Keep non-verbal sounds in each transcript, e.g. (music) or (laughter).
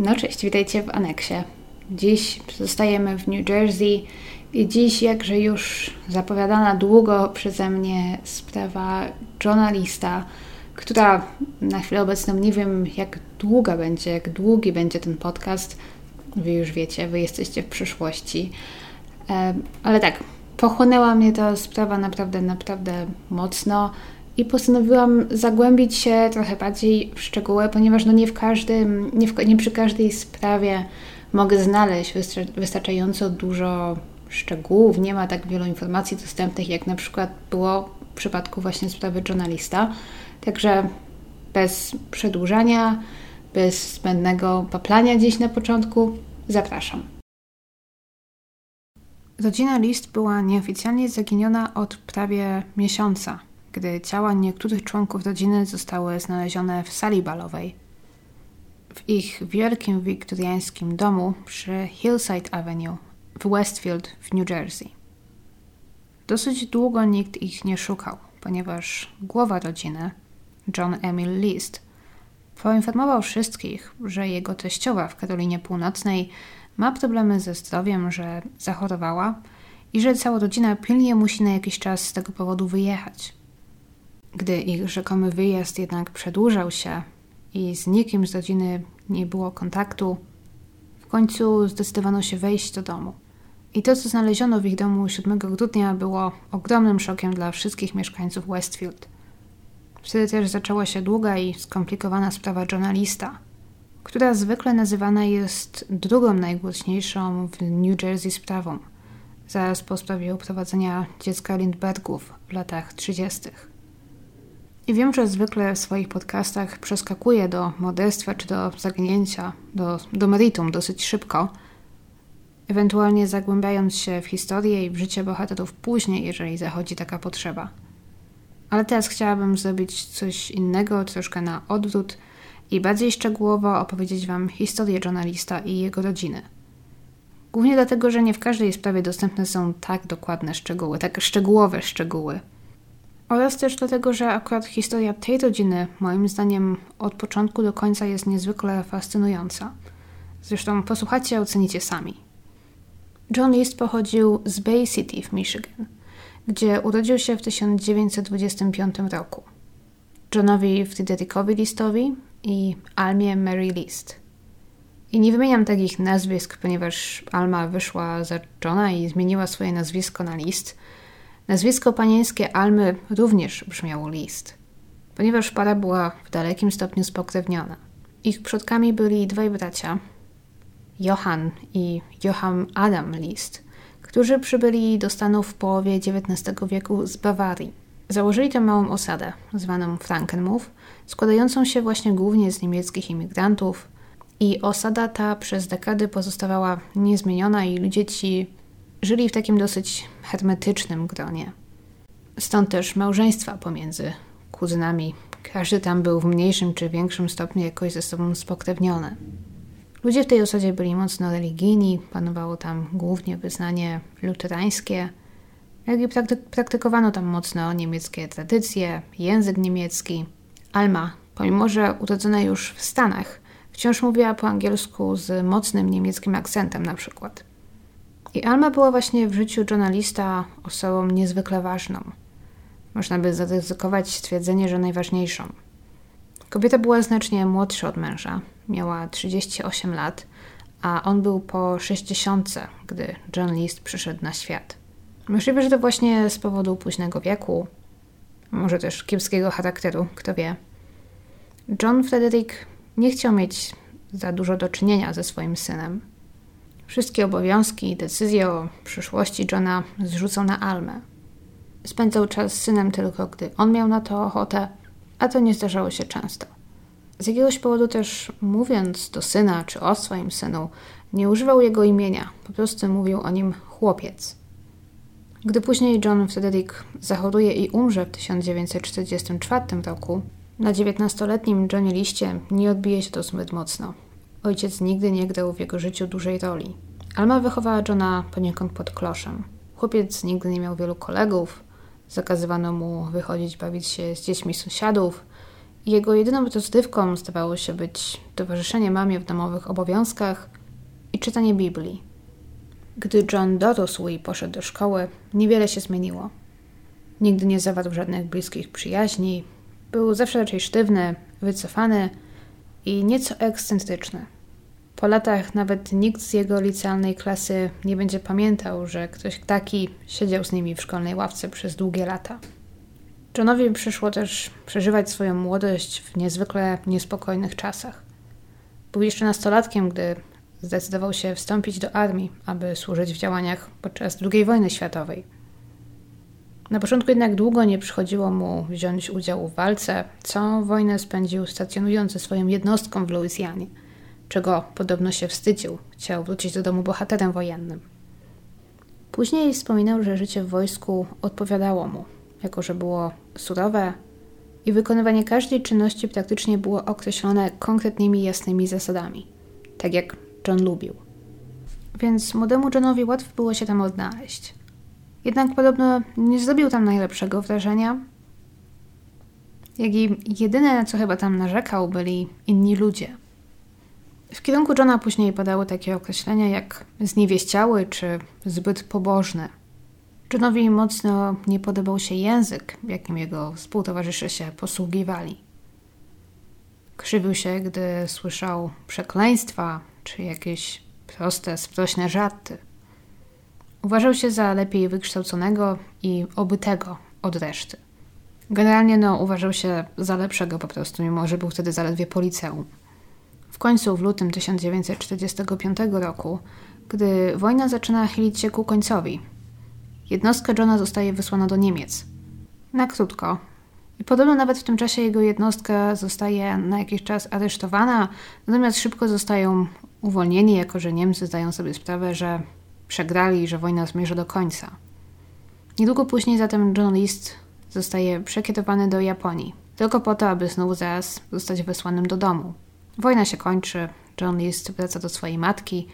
No cześć, witajcie w aneksie. Dziś zostajemy w New Jersey i dziś, jakże już zapowiadana długo przeze mnie sprawa Johna Lista, która na chwilę obecną nie wiem jak długa będzie, jak długi będzie ten podcast. Wy już wiecie, wy jesteście w przyszłości. Ale tak, pochłonęła mnie ta sprawa naprawdę, naprawdę mocno i postanowiłam zagłębić się trochę bardziej w szczegóły, ponieważ no nie w każdym, nie, w, nie przy każdej sprawie mogę znaleźć wystarczająco dużo szczegółów, nie ma tak wielu informacji dostępnych, jak na przykład było w przypadku właśnie sprawy journalista. Także bez przedłużania, bez zbędnego paplania gdzieś na początku, zapraszam. Rodzina List była nieoficjalnie zaginiona od prawie miesiąca gdy ciała niektórych członków rodziny zostały znalezione w sali balowej. W ich wielkim wiktoriańskim domu przy Hillside Avenue w Westfield w New Jersey. Dosyć długo nikt ich nie szukał, ponieważ głowa rodziny, John Emil List, poinformował wszystkich, że jego teściowa w Karolinie Północnej ma problemy ze zdrowiem, że zachorowała i że cała rodzina pilnie musi na jakiś czas z tego powodu wyjechać. Gdy ich rzekomy wyjazd jednak przedłużał się i z nikim z rodziny nie było kontaktu, w końcu zdecydowano się wejść do domu. I to, co znaleziono w ich domu 7 grudnia, było ogromnym szokiem dla wszystkich mieszkańców Westfield. Wtedy też zaczęła się długa i skomplikowana sprawa journalista, która zwykle nazywana jest drugą najgłośniejszą w New Jersey sprawą, zaraz po sprawie uprowadzenia dziecka Lindbergów w latach 30. I wiem, że zwykle w swoich podcastach przeskakuję do modestwa czy do zagnięcia, do, do meritum dosyć szybko, ewentualnie zagłębiając się w historię i w życie bohaterów później, jeżeli zachodzi taka potrzeba. Ale teraz chciałabym zrobić coś innego, troszkę na odwrót i bardziej szczegółowo opowiedzieć Wam historię journalista i jego rodziny. Głównie dlatego, że nie w każdej sprawie dostępne są tak dokładne szczegóły, tak szczegółowe szczegóły – oraz też dlatego, że akurat historia tej rodziny, moim zdaniem, od początku do końca jest niezwykle fascynująca. Zresztą posłuchajcie, ocenicie sami. John List pochodził z Bay City w Michigan, gdzie urodził się w 1925 roku. Johnowi Fryderykowi Listowi i Almie Mary List. I nie wymieniam takich nazwisk, ponieważ Alma wyszła za Johna i zmieniła swoje nazwisko na List – Nazwisko panieńskie Almy również brzmiało list, ponieważ para była w dalekim stopniu spokrewniona. Ich przodkami byli dwaj bracia, Johann i Johann Adam List, którzy przybyli do Stanów w połowie XIX wieku z Bawarii. Założyli tę małą osadę, zwaną Frankenmuth, składającą się właśnie głównie z niemieckich imigrantów, i osada ta przez dekady pozostawała niezmieniona i ludzie ci żyli w takim dosyć hermetycznym gronie. Stąd też małżeństwa pomiędzy kuzynami. Każdy tam był w mniejszym czy większym stopniu jakoś ze sobą spokrewniony. Ludzie w tej osadzie byli mocno religijni, panowało tam głównie wyznanie luterańskie, jak i praktykowano tam mocno niemieckie tradycje, język niemiecki. Alma, pomimo że urodzona już w Stanach, wciąż mówiła po angielsku z mocnym niemieckim akcentem na przykład. I Alma była właśnie w życiu journalista osobą niezwykle ważną. Można by zaryzykować stwierdzenie, że najważniejszą. Kobieta była znacznie młodsza od męża, miała 38 lat, a on był po 60, gdy John List przyszedł na świat. Możliwe, że to właśnie z powodu późnego wieku, może też kiepskiego charakteru, kto wie. John Frederick nie chciał mieć za dużo do czynienia ze swoim synem. Wszystkie obowiązki i decyzje o przyszłości Johna zrzucał na Almę. Spędzał czas z synem tylko, gdy on miał na to ochotę, a to nie zdarzało się często. Z jakiegoś powodu też, mówiąc do syna czy o swoim synu, nie używał jego imienia, po prostu mówił o nim chłopiec. Gdy później John Frederick zachoruje i umrze w 1944 roku, na 19-letnim Johnie Liście nie odbije się to zbyt mocno. Ojciec nigdy nie grał w jego życiu dużej roli. Alma wychowała Johna poniekąd pod kloszem. Chłopiec nigdy nie miał wielu kolegów, zakazywano mu wychodzić bawić się z dziećmi sąsiadów Jego jedyną rozrywką zdawało się być towarzyszenie mamie w domowych obowiązkach i czytanie Biblii. Gdy John dorósł i poszedł do szkoły, niewiele się zmieniło. Nigdy nie zawarł żadnych bliskich przyjaźni, był zawsze raczej sztywny, wycofany i nieco ekscentryczny. Po latach nawet nikt z jego licealnej klasy nie będzie pamiętał, że ktoś taki siedział z nimi w szkolnej ławce przez długie lata. Johnowi przyszło też przeżywać swoją młodość w niezwykle niespokojnych czasach. Był jeszcze nastolatkiem, gdy zdecydował się wstąpić do armii, aby służyć w działaniach podczas II wojny światowej. Na początku jednak długo nie przychodziło mu wziąć udziału w walce, co wojnę spędził stacjonując ze swoją jednostką w Luizjanie, czego podobno się wstydził, chciał wrócić do domu bohaterem wojennym. Później wspominał, że życie w wojsku odpowiadało mu, jako że było surowe i wykonywanie każdej czynności praktycznie było określone konkretnymi, jasnymi zasadami, tak jak John lubił. Więc młodemu Johnowi łatwo było się tam odnaleźć. Jednak podobno nie zrobił tam najlepszego wrażenia. Jak i jedyne, na co chyba tam narzekał, byli inni ludzie. W kierunku Johna później padały takie określenia jak zniewieściały czy zbyt pobożny. Johnowi mocno nie podobał się język, jakim jego współtowarzysze się posługiwali. Krzywił się, gdy słyszał przekleństwa czy jakieś proste, sprośne żarty. Uważał się za lepiej wykształconego i obytego od reszty. Generalnie no, uważał się za lepszego po prostu, mimo że był wtedy zaledwie po liceum. W końcu w lutym 1945 roku, gdy wojna zaczyna chylić się ku końcowi, jednostka Johna zostaje wysłana do Niemiec. Na krótko. I podobno nawet w tym czasie jego jednostka zostaje na jakiś czas aresztowana, natomiast szybko zostają uwolnieni, jako że Niemcy zdają sobie sprawę, że przegrali i że wojna zmierza do końca. Niedługo później zatem John List zostaje przekierowany do Japonii, tylko po to, aby znowu zaraz zostać wysłanym do domu. Wojna się kończy, John List wraca do swojej matki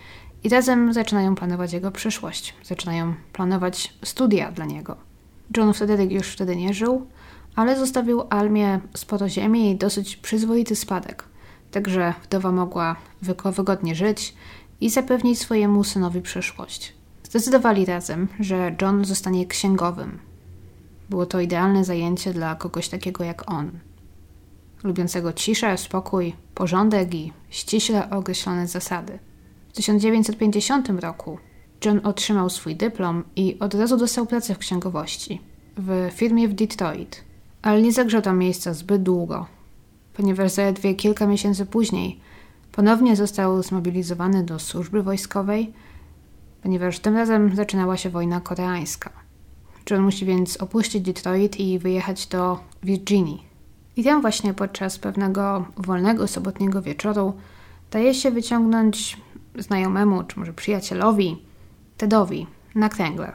i razem zaczynają planować jego przyszłość. Zaczynają planować studia dla niego. John Frederick już wtedy nie żył, ale zostawił Almie sporo ziemi i dosyć przyzwoity spadek. Także wdowa mogła wygodnie żyć i zapewnić swojemu synowi przyszłość. Zdecydowali razem, że John zostanie księgowym. Było to idealne zajęcie dla kogoś takiego jak on. Lubiącego ciszę, spokój, porządek i ściśle określone zasady. W 1950 roku John otrzymał swój dyplom i od razu dostał pracę w księgowości w firmie w Detroit, ale nie zagrzał tam miejsca zbyt długo, ponieważ zaledwie kilka miesięcy później Ponownie został zmobilizowany do służby wojskowej, ponieważ tym razem zaczynała się wojna koreańska. John musi więc opuścić Detroit i wyjechać do Virginii. I tam właśnie podczas pewnego wolnego sobotniego wieczoru daje się wyciągnąć znajomemu, czy może przyjacielowi, Tedowi, na kręgle.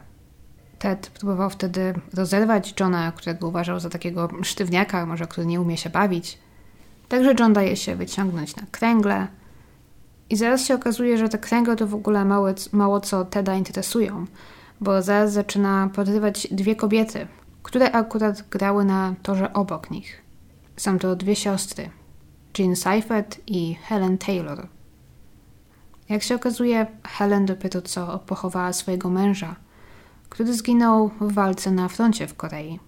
Ted próbował wtedy rozerwać Johna, którego uważał za takiego sztywniaka, może który nie umie się bawić. Także John daje się wyciągnąć na kręgle i zaraz się okazuje, że te kręgle to w ogóle mało, mało co Teda interesują, bo zaraz zaczyna podrywać dwie kobiety, które akurat grały na torze obok nich. Są to dwie siostry, Jean Seifert i Helen Taylor. Jak się okazuje, Helen dopiero co pochowała swojego męża, który zginął w walce na froncie w Korei.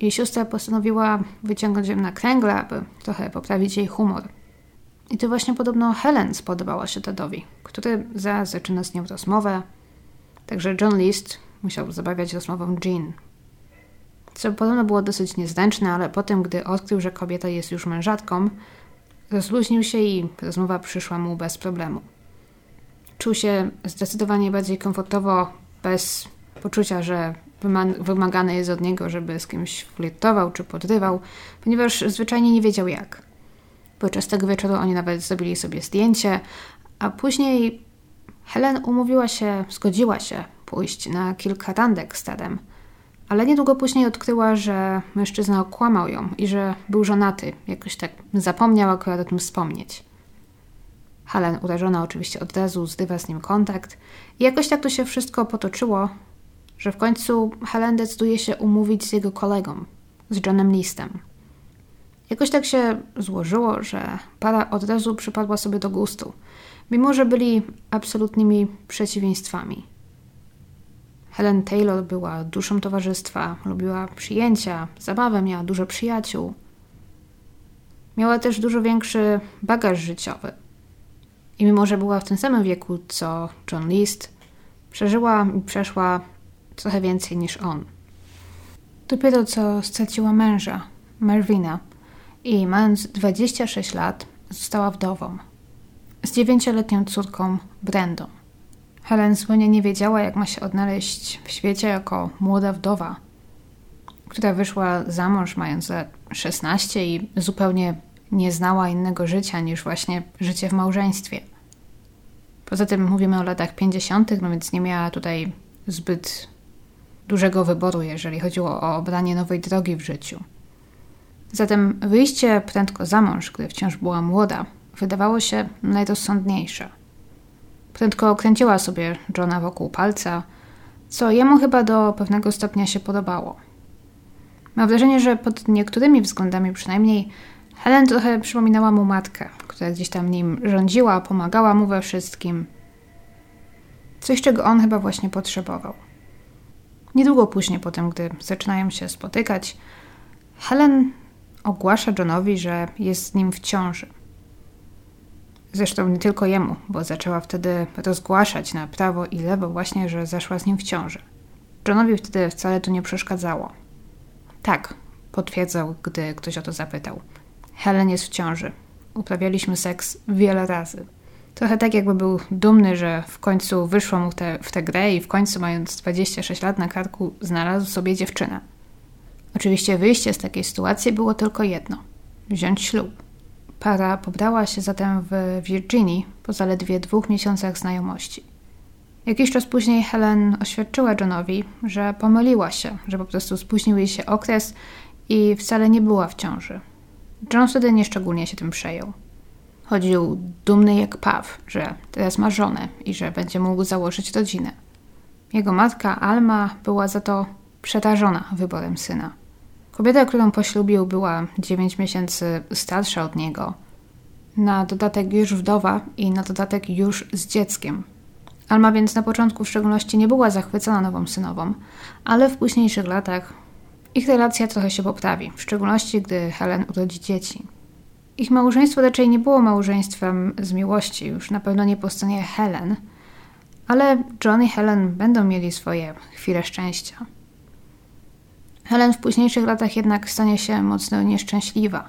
Jej siostra postanowiła wyciągnąć ją na kręgle, aby trochę poprawić jej humor. I to właśnie podobno Helen spodobała się Tedowi, który zaraz zaczyna z nią rozmowę. Także John List musiał zabawiać rozmową Jean. Co podobno było dosyć niezręczne, ale potem, gdy odkrył, że kobieta jest już mężatką, rozluźnił się i rozmowa przyszła mu bez problemu. Czuł się zdecydowanie bardziej komfortowo, bez poczucia, że wymagane jest od niego, żeby z kimś flirtował czy podrywał, ponieważ zwyczajnie nie wiedział jak. Podczas tego wieczoru oni nawet zrobili sobie zdjęcie, a później Helen umówiła się, zgodziła się pójść na kilka randek z Tedem, ale niedługo później odkryła, że mężczyzna okłamał ją i że był żonaty. Jakoś tak zapomniał akurat o tym wspomnieć. Helen, urażona oczywiście od razu, zrywa z nim kontakt i jakoś tak to się wszystko potoczyło, że w końcu Helen decyduje się umówić z jego kolegą, z Johnem Listem. Jakoś tak się złożyło, że para od razu przypadła sobie do gustu, mimo że byli absolutnymi przeciwieństwami. Helen Taylor była duszą towarzystwa, lubiła przyjęcia, zabawę, miała dużo przyjaciół. Miała też dużo większy bagaż życiowy. I mimo, że była w tym samym wieku co John List, przeżyła i przeszła trochę więcej niż on. Dopiero co straciła męża, Marvina, i mając 26 lat, została wdową z dziewięcioletnią córką Brendą. Helen zupełnie nie wiedziała, jak ma się odnaleźć w świecie jako młoda wdowa, która wyszła za mąż mając lat 16 i zupełnie nie znała innego życia niż właśnie życie w małżeństwie. Poza tym mówimy o latach 50., no więc nie miała tutaj zbyt dużego wyboru, jeżeli chodziło o obranie nowej drogi w życiu. Zatem wyjście prędko za mąż, gdy wciąż była młoda, wydawało się najrozsądniejsze. Prędko okręciła sobie Johna wokół palca, co jemu chyba do pewnego stopnia się podobało. Mam wrażenie, że pod niektórymi względami przynajmniej Helen trochę przypominała mu matkę, która gdzieś tam nim rządziła, pomagała mu we wszystkim. Coś, czego on chyba właśnie potrzebował. Niedługo później, potem, gdy zaczynają się spotykać, Helen ogłasza Johnowi, że jest z nim w ciąży. Zresztą nie tylko jemu, bo zaczęła wtedy rozgłaszać na prawo i lewo właśnie, że zeszła z nim w ciąży. Johnowi wtedy wcale to nie przeszkadzało. Tak, potwierdzał, gdy ktoś o to zapytał. Helen jest w ciąży. Uprawialiśmy seks wiele razy. Trochę tak, jakby był dumny, że w końcu wyszło mu te, w tę grę i w końcu, mając 26 lat na karku, znalazł sobie dziewczynę. Oczywiście wyjście z takiej sytuacji było tylko jedno wziąć ślub. Para pobrała się zatem w Virginii po zaledwie dwóch miesiącach znajomości. Jakiś czas później Helen oświadczyła Johnowi, że pomyliła się, że po prostu spóźnił jej się okres i wcale nie była w ciąży. John wtedy nieszczególnie się tym przejął. Chodził dumny jak paw, że teraz ma żonę i że będzie mógł założyć rodzinę. Jego matka Alma była za to przerażona wyborem syna. Kobieta, którą poślubił, była 9 miesięcy starsza od niego. Na dodatek już wdowa i na dodatek już z dzieckiem. Alma więc na początku w szczególności nie była zachwycona nową synową, ale w późniejszych latach ich relacja trochę się poprawi, w szczególności gdy Helen urodzi dzieci. Ich małżeństwo raczej nie było małżeństwem z miłości, już na pewno nie po stronie Helen, ale John i Helen będą mieli swoje chwile szczęścia. Helen w późniejszych latach jednak stanie się mocno nieszczęśliwa,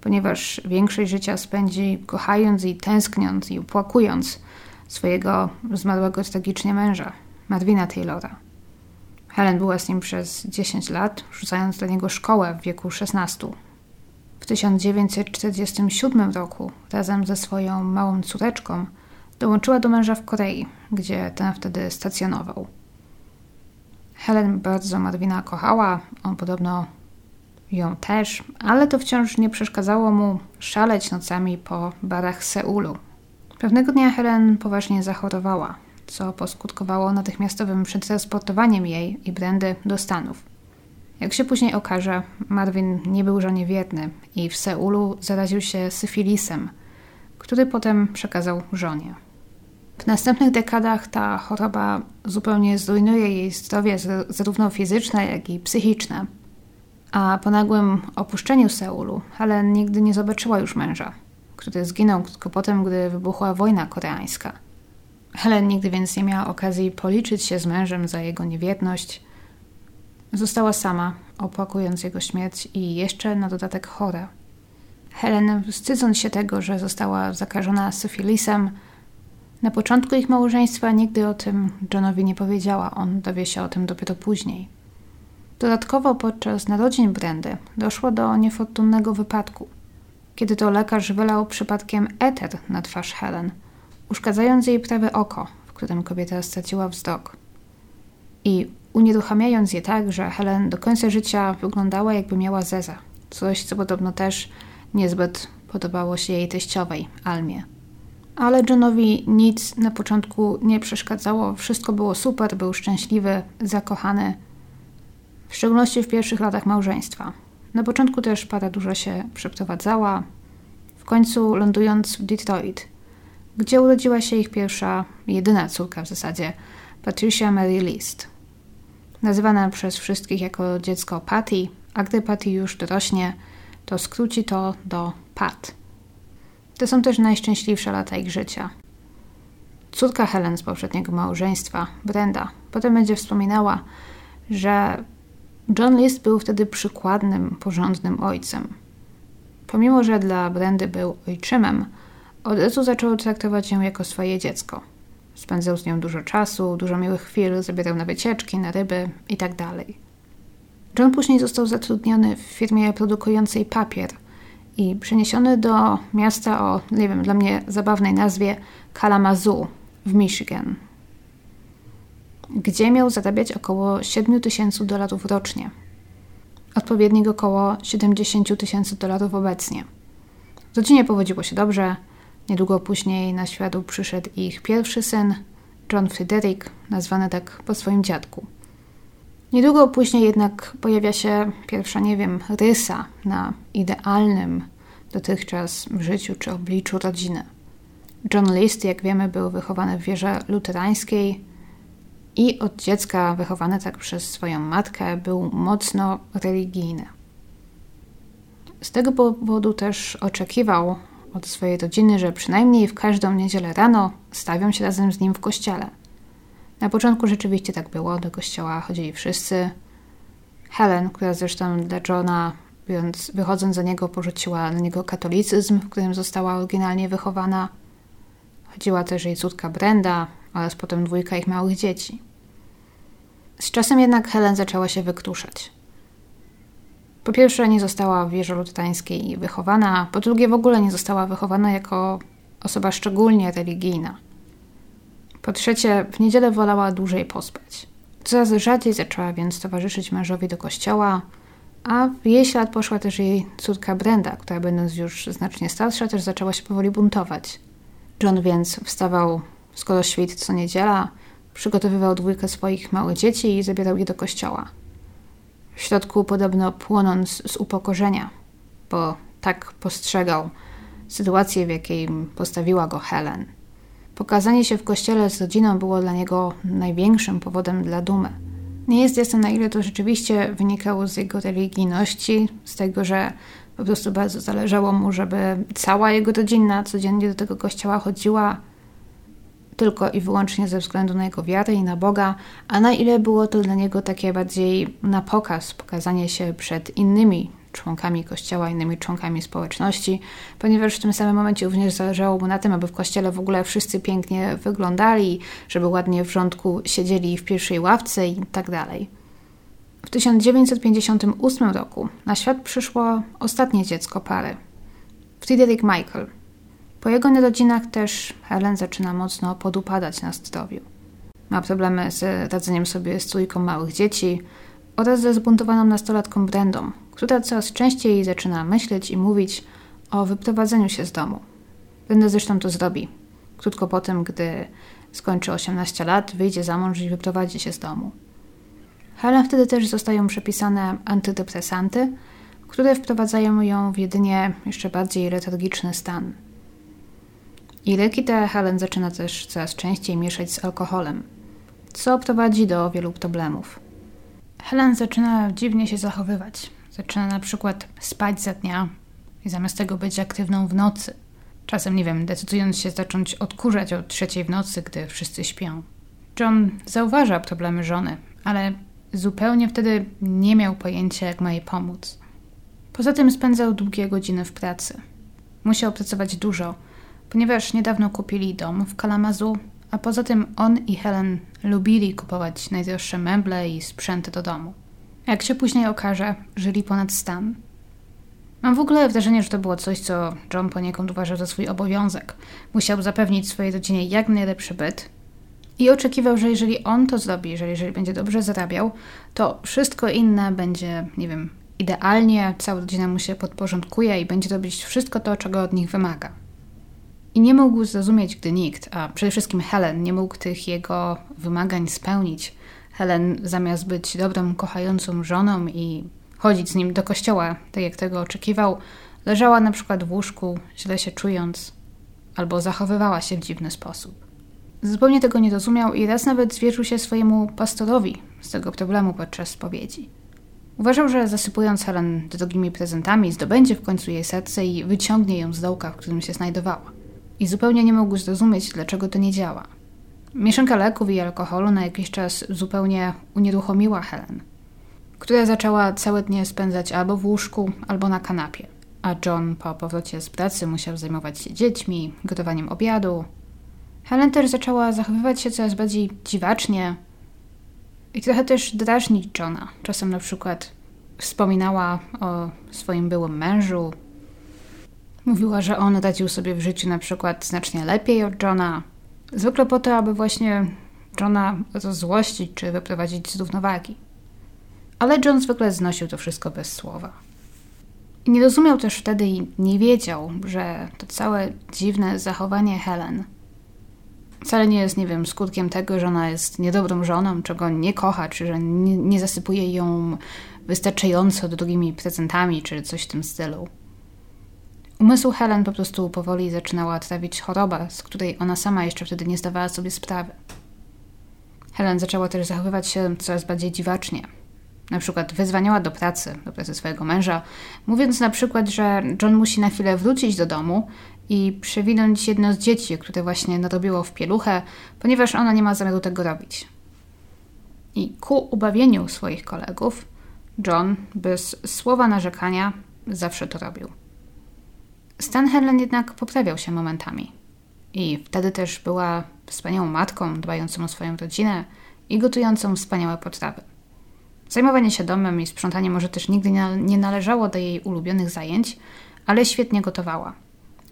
ponieważ większość życia spędzi kochając i tęskniąc i upłakując swojego zmarłego tragicznie męża, Marvina Taylora. Helen była z nim przez 10 lat, rzucając dla niego szkołę w wieku 16. W 1947 roku razem ze swoją małą córeczką dołączyła do męża w Korei, gdzie ten wtedy stacjonował. Helen bardzo Marvina kochała, on podobno ją też, ale to wciąż nie przeszkadzało mu szaleć nocami po barach Seulu. Pewnego dnia Helen poważnie zachorowała, co poskutkowało natychmiastowym przetransportowaniem jej i Brandy do Stanów. Jak się później okaże, Marvin nie był żonie wierny i w Seulu zaraził się syfilisem, który potem przekazał żonie. W następnych dekadach ta choroba zupełnie zrujnuje jej zdrowie zarówno fizyczne, jak i psychiczne. A po nagłym opuszczeniu Seulu Helen nigdy nie zobaczyła już męża, który zginął krótko potem, gdy wybuchła wojna koreańska. Helen nigdy więc nie miała okazji policzyć się z mężem za jego niewierność. Została sama, opłakując jego śmierć i jeszcze na dodatek chora. Helen, wstydząc się tego, że została zakażona syfilisem, na początku ich małżeństwa nigdy o tym Johnowi nie powiedziała, on dowie się o tym dopiero później. Dodatkowo podczas narodzin Brandy doszło do niefortunnego wypadku, kiedy to lekarz wylał przypadkiem eter na twarz Helen, uszkadzając jej prawe oko, w którym kobieta straciła wzrok. I unieruchamiając je tak, że Helen do końca życia wyglądała jakby miała zeza, coś co podobno też niezbyt podobało się jej teściowej, Almie. Ale Johnowi nic na początku nie przeszkadzało. Wszystko było super, był szczęśliwy, zakochany. W szczególności w pierwszych latach małżeństwa. Na początku też para dużo się przeprowadzała, w końcu lądując w Detroit, gdzie urodziła się ich pierwsza, jedyna córka w zasadzie, Patricia Mary List. Nazywana przez wszystkich jako dziecko Patty, a gdy Patty już dorośnie, to skróci to do Pat. To są też najszczęśliwsze lata ich życia. Córka Helen z poprzedniego małżeństwa, Brenda, potem będzie wspominała, że John List był wtedy przykładnym, porządnym ojcem. Pomimo, że dla Brendy był ojczymem, od razu zaczął traktować ją jako swoje dziecko. Spędzał z nią dużo czasu, dużo miłych chwil, zabierał na wycieczki, na ryby itd. Tak John później został zatrudniony w firmie produkującej papier i przeniesiony do miasta o, nie wiem, dla mnie zabawnej nazwie Kalamazoo w Michigan, gdzie miał zarabiać około 7 tysięcy dolarów rocznie. Odpowiednik około 70 tysięcy dolarów obecnie. Rodzinie powodziło się dobrze. Niedługo później na świat przyszedł ich pierwszy syn, John Frederick, nazwany tak po swoim dziadku. Niedługo później jednak pojawia się pierwsza, nie wiem, rysa na idealnym dotychczas życiu czy obliczu rodziny. John List, jak wiemy, był wychowany w wierze luterańskiej i od dziecka wychowany tak przez swoją matkę był mocno religijny. Z tego powodu też oczekiwał od swojej rodziny, że przynajmniej w każdą niedzielę rano stawią się razem z nim w kościele. Na początku rzeczywiście tak było, do kościoła chodzili wszyscy. Helen, która zresztą dla Johna, więc wychodząc za niego, porzuciła na niego katolicyzm, w którym została oryginalnie wychowana. Chodziła też jej córka Brenda oraz potem dwójka ich małych dzieci. Z czasem jednak Helen zaczęła się wykruszać. Po pierwsze, nie została w wieży luterańskiej wychowana, po drugie, w ogóle nie została wychowana jako osoba szczególnie religijna. Po trzecie, w niedzielę wolała dłużej pospać. Coraz rzadziej zaczęła więc towarzyszyć mężowi do kościoła, a w jej ślad poszła też jej córka Brenda, która będąc już znacznie starsza, też zaczęła się powoli buntować. John więc wstawał skoro świt co niedziela, przygotowywał dwójkę swoich małych dzieci i zabierał je do kościoła. W środku podobno płonąc z upokorzenia, bo tak postrzegał sytuację, w jakiej postawiła go Helen. Pokazanie się w kościele z rodziną było dla niego największym powodem dla dumy. Nie jest jasne, na ile to rzeczywiście wynikało z jego religijności, z tego, że po prostu bardzo zależało mu, żeby cała jego rodzina codziennie do tego kościoła chodziła tylko i wyłącznie ze względu na jego wiarę i na Boga, a na ile było to dla niego takie bardziej na pokaz, pokazanie się przed innymi członkami kościoła, innymi członkami społeczności, ponieważ w tym samym momencie również zależało mu na tym, aby w kościele w ogóle wszyscy pięknie wyglądali, żeby ładnie w rządku siedzieli w pierwszej ławce i tak dalej. W 1958 roku na świat przyszło ostatnie dziecko pary, Friedrich Michael. Po jego narodzinach też Helen zaczyna mocno podupadać na zdrowiu. Ma problemy z radzeniem sobie z trójką małych dzieci oraz ze zbuntowaną nastolatką Brendą, która coraz częściej zaczyna myśleć i mówić o wyprowadzeniu się z domu. Brenda zresztą to zrobi. Krótko po tym, gdy skończy 18 lat, wyjdzie za mąż i wyprowadzi się z domu. Helen wtedy też zostają przepisane antydepresanty, które wprowadzają ją w jedynie jeszcze bardziej letargiczny stan. I leki Helen zaczyna też coraz częściej mieszać z alkoholem, co prowadzi do wielu problemów. Helen zaczyna dziwnie się zachowywać. Zaczyna na przykład spać za dnia i zamiast tego być aktywną w nocy. Czasem, nie wiem, decydując się zacząć odkurzać o trzeciej w nocy, gdy wszyscy śpią. John zauważa problemy żony, ale zupełnie wtedy nie miał pojęcia, jak ma jej pomóc. Poza tym spędzał długie godziny w pracy. Musiał pracować dużo, ponieważ niedawno kupili dom w Kalamazoo, a poza tym on i Helen lubili kupować najdroższe meble i sprzęty do domu. Jak się później okaże, żyli ponad stan. Mam w ogóle wrażenie, że to było coś, co John poniekąd uważał za swój obowiązek. Musiał zapewnić swojej rodzinie jak najlepszy byt i oczekiwał, że jeżeli on to zrobi, że jeżeli będzie dobrze zarabiał, to wszystko inne będzie, nie wiem, idealnie, cała rodzina mu się podporządkuje i będzie robić wszystko to, czego od nich wymaga. I nie mógł zrozumieć, gdy nikt, a przede wszystkim Helen, nie mógł tych jego wymagań spełnić. Helen, zamiast być dobrą, kochającą żoną i chodzić z nim do kościoła, tak jak tego oczekiwał, leżała na przykład w łóżku, źle się czując, albo zachowywała się w dziwny sposób. Zupełnie tego nie rozumiał i raz nawet zwierzył się swojemu pastorowi z tego problemu podczas spowiedzi. Uważał, że zasypując Helen drogimi prezentami, zdobędzie w końcu jej serce i wyciągnie ją z dołka, w którym się znajdowała. I zupełnie nie mógł zrozumieć, dlaczego to nie działa. Mieszanka leków i alkoholu na jakiś czas zupełnie unieruchomiła Helen, która zaczęła całe dnie spędzać albo w łóżku, albo na kanapie. A John po powrocie z pracy musiał zajmować się dziećmi, gotowaniem obiadu. Helen też zaczęła zachowywać się coraz bardziej dziwacznie i trochę też drażnić Johna. Czasem na przykład wspominała o swoim byłym mężu. Mówiła, że on radził sobie w życiu na przykład znacznie lepiej od Johna, Zwykle po to, aby właśnie Johna rozzłościć czy wyprowadzić z równowagi. Ale John zwykle znosił to wszystko bez słowa. I nie rozumiał też wtedy i nie wiedział, że to całe dziwne zachowanie Helen wcale nie jest, nie wiem, skutkiem tego, że ona jest niedobrą żoną, czego nie kocha, czy że nie, nie zasypuje ją wystarczająco drugimi prezentami, czy coś w tym stylu. Umysł Helen po prostu powoli zaczynała trawić choroba, z której ona sama jeszcze wtedy nie zdawała sobie sprawy. Helen zaczęła też zachowywać się coraz bardziej dziwacznie. Na przykład wyzwaniała do pracy, do pracy swojego męża, mówiąc na przykład, że John musi na chwilę wrócić do domu i przewinąć jedno z dzieci, które właśnie narobiło w pieluchę, ponieważ ona nie ma zamiaru tego robić. I ku ubawieniu swoich kolegów, John, bez słowa narzekania, zawsze to robił. Stan Helen jednak poprawiał się momentami. I wtedy też była wspaniałą matką, dbającą o swoją rodzinę i gotującą wspaniałe potrawy. Zajmowanie się domem i sprzątanie może też nigdy nie należało do jej ulubionych zajęć, ale świetnie gotowała.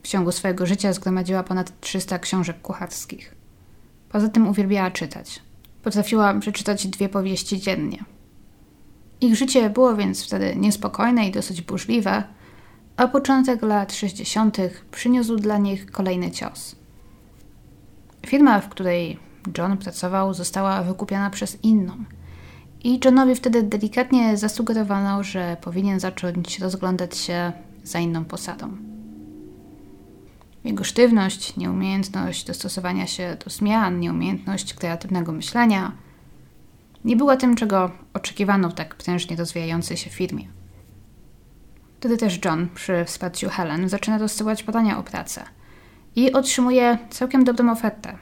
W ciągu swojego życia zgromadziła ponad 300 książek kucharskich. Poza tym uwielbiała czytać. Potrafiła przeczytać dwie powieści dziennie. Ich życie było więc wtedy niespokojne i dosyć burzliwe, a początek lat 60. przyniósł dla nich kolejny cios. Firma, w której John pracował, została wykupiona przez inną. I Johnowi wtedy delikatnie zasugerowano, że powinien zacząć rozglądać się za inną posadą. Jego sztywność, nieumiejętność dostosowania się do zmian, nieumiejętność kreatywnego myślenia nie była tym, czego oczekiwano w tak prężnie rozwijającej się firmie. Wtedy też John przy wsparciu Helen zaczyna dosyłać podania o pracę i otrzymuje całkiem dobrą ofertę.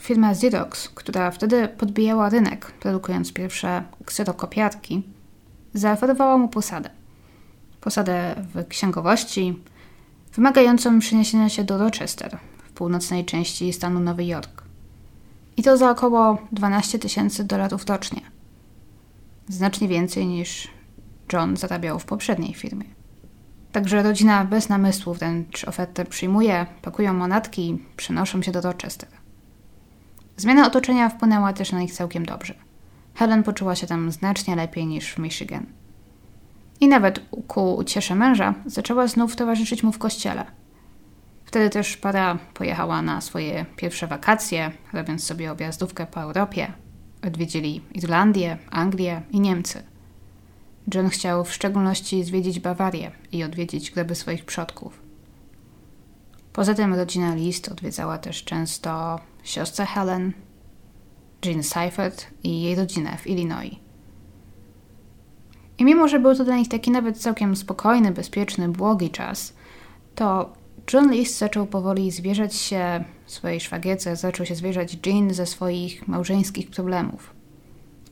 Firma Xerox, która wtedy podbijała rynek, produkując pierwsze kserokopiarki, zaoferowała mu posadę. Posadę w księgowości, wymagającą przeniesienia się do Rochester, w północnej części stanu Nowy Jork. I to za około 12 tysięcy dolarów rocznie. Znacznie więcej niż John zarabiał w poprzedniej firmie. Także rodzina bez namysłu wręcz ofertę przyjmuje, pakują monatki i przenoszą się do Rochester. Zmiana otoczenia wpłynęła też na nich całkiem dobrze. Helen poczuła się tam znacznie lepiej niż w Michigan. I nawet ku uciesze męża zaczęła znów towarzyszyć mu w kościele. Wtedy też para pojechała na swoje pierwsze wakacje, robiąc sobie objazdówkę po Europie. Odwiedzili Irlandię, Anglię i Niemcy. John chciał w szczególności zwiedzić Bawarię i odwiedzić groby swoich przodków. Poza tym rodzina List odwiedzała też często siostrę Helen, Jean Seifert i jej rodzinę w Illinois. I mimo, że był to dla nich taki nawet całkiem spokojny, bezpieczny, błogi czas, to John List zaczął powoli zwierzać się swojej szwagierce, zaczął się zwierzać Jean ze swoich małżeńskich problemów.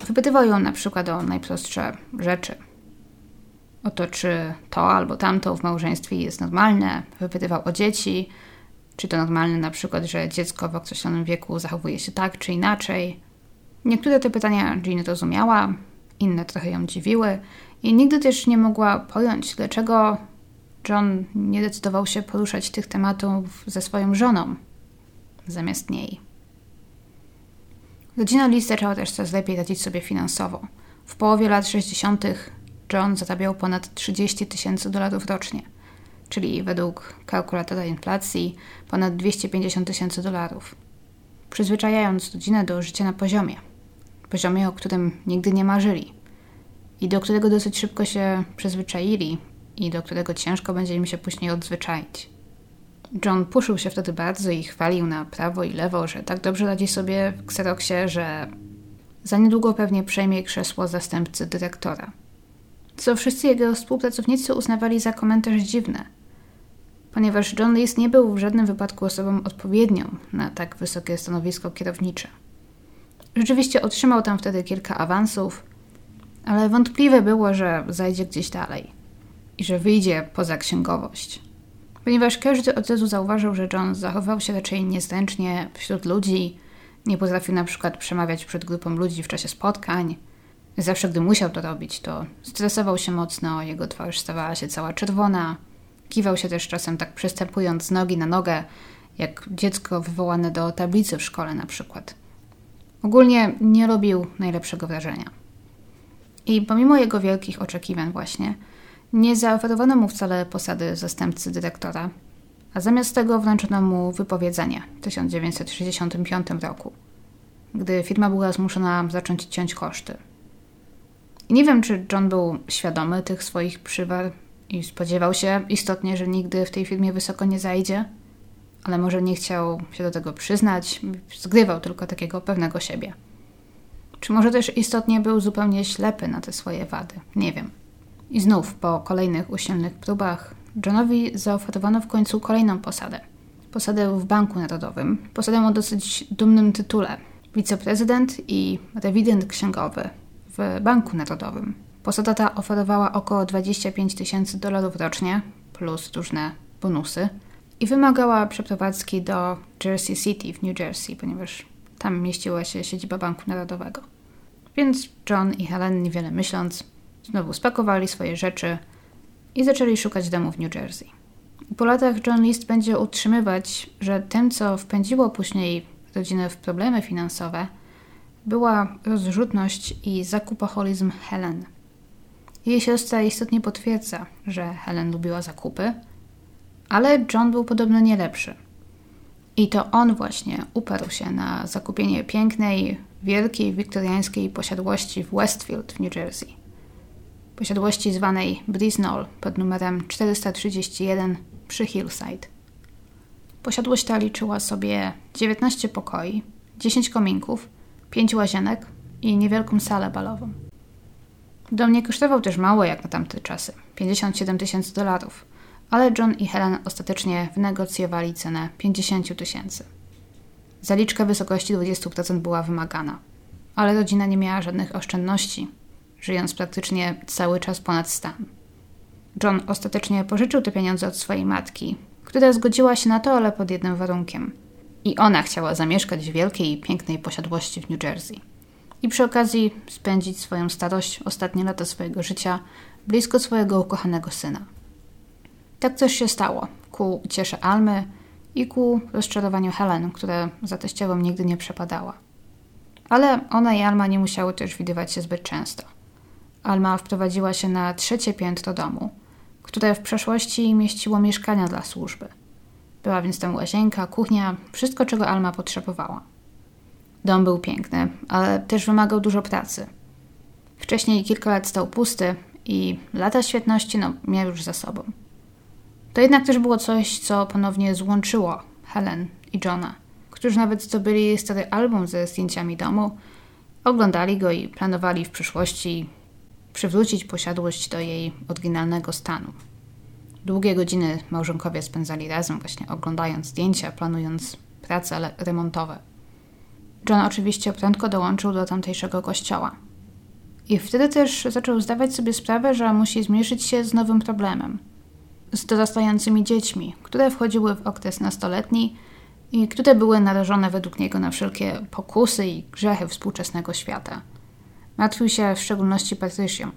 Wypytywał ją na przykład o najprostsze rzeczy. O to, czy to albo tamto w małżeństwie jest normalne. Wypytywał o dzieci, czy to normalne na przykład, że dziecko w określonym wieku zachowuje się tak czy inaczej. Niektóre te pytania Jean rozumiała, inne trochę ją dziwiły i nigdy też nie mogła pojąć, dlaczego John nie decydował się poruszać tych tematów ze swoją żoną zamiast niej. Rodzina Liz zaczęła też coraz lepiej radzić sobie finansowo. W połowie lat 60. John zarabiał ponad 30 tysięcy dolarów rocznie, czyli według kalkulatora inflacji ponad 250 tysięcy dolarów. Przyzwyczajając rodzinę do życia na poziomie, poziomie, o którym nigdy nie marzyli. i do którego dosyć szybko się przyzwyczaili i do którego ciężko będzie im się później odzwyczaić. John puszył się wtedy bardzo i chwalił na prawo i lewo, że tak dobrze radzi sobie w Xeroxie, że za niedługo pewnie przejmie krzesło zastępcy dyrektora. Co wszyscy jego współpracownicy uznawali za komentarz dziwny, ponieważ John List nie był w żadnym wypadku osobą odpowiednią na tak wysokie stanowisko kierownicze. Rzeczywiście otrzymał tam wtedy kilka awansów, ale wątpliwe było, że zajdzie gdzieś dalej i że wyjdzie poza księgowość. Ponieważ każdy od razu zauważył, że John zachował się raczej niezręcznie wśród ludzi, nie potrafił na przykład przemawiać przed grupą ludzi w czasie spotkań. Zawsze, gdy musiał to robić, to stresował się mocno, jego twarz stawała się cała czerwona. Kiwał się też czasem tak przystępując z nogi na nogę, jak dziecko wywołane do tablicy w szkole na przykład. Ogólnie nie robił najlepszego wrażenia. I pomimo jego wielkich oczekiwań właśnie, nie zaoferowano mu wcale posady zastępcy dyrektora, a zamiast tego wręczono mu wypowiedzenie w 1965 roku, gdy firma była zmuszona zacząć ciąć koszty. I nie wiem, czy John był świadomy tych swoich przywar i spodziewał się istotnie, że nigdy w tej firmie wysoko nie zajdzie, ale może nie chciał się do tego przyznać, zgrywał tylko takiego pewnego siebie. Czy może też istotnie był zupełnie ślepy na te swoje wady? Nie wiem. I znów po kolejnych usilnych próbach Johnowi zaoferowano w końcu kolejną posadę. Posadę w Banku Narodowym. Posadę o dosyć dumnym tytule. Wiceprezydent i rewident księgowy w Banku Narodowym. Posada ta oferowała około 25 tysięcy dolarów rocznie, plus różne bonusy. I wymagała przeprowadzki do Jersey City w New Jersey, ponieważ tam mieściła się siedziba Banku Narodowego. Więc John i Helen, niewiele myśląc, znowu spakowali swoje rzeczy i zaczęli szukać domu w New Jersey. Po latach John List będzie utrzymywać, że tym, co wpędziło później rodzinę w problemy finansowe, była rozrzutność i zakupoholizm Helen. Jej siostra istotnie potwierdza, że Helen lubiła zakupy, ale John był podobno nie lepszy. I to on właśnie uparł się na zakupienie pięknej, wielkiej wiktoriańskiej posiadłości w Westfield w New Jersey posiadłości zwanej Brisnall pod numerem 431 przy Hillside. Posiadłość ta liczyła sobie 19 pokoi, 10 kominków, 5 łazienek i niewielką salę balową. Dom nie kosztował też mało jak na tamte czasy 57 tysięcy dolarów, ale John i Helen ostatecznie wynegocjowali cenę 50 tysięcy. Zaliczka wysokości 20% była wymagana, ale rodzina nie miała żadnych oszczędności żyjąc praktycznie cały czas ponad stan. John ostatecznie pożyczył te pieniądze od swojej matki, która zgodziła się na to, ale pod jednym warunkiem. I ona chciała zamieszkać w wielkiej i pięknej posiadłości w New Jersey. I przy okazji spędzić swoją starość, ostatnie lata swojego życia blisko swojego ukochanego syna. Tak też się stało, ku ciesze Almy i ku rozczarowaniu Helen, która za teściową nigdy nie przepadała. Ale ona i Alma nie musiały też widywać się zbyt często – Alma wprowadziła się na trzecie piętro domu, które w przeszłości mieściło mieszkania dla służby. Była więc tam łazienka, kuchnia, wszystko czego Alma potrzebowała. Dom był piękny, ale też wymagał dużo pracy. Wcześniej kilka lat stał pusty i lata świetności no, miał już za sobą. To jednak też było coś, co ponownie złączyło Helen i Johna, którzy nawet zdobyli stary album ze zdjęciami domu, oglądali go i planowali w przyszłości przywrócić posiadłość do jej oryginalnego stanu. Długie godziny małżonkowie spędzali razem, właśnie oglądając zdjęcia, planując prace remontowe. John oczywiście prędko dołączył do tamtejszego kościoła. I wtedy też zaczął zdawać sobie sprawę, że musi zmierzyć się z nowym problemem. Z dorastającymi dziećmi, które wchodziły w okres nastoletni i które były narażone według niego na wszelkie pokusy i grzechy współczesnego świata – Martwił się w szczególności Patrycją.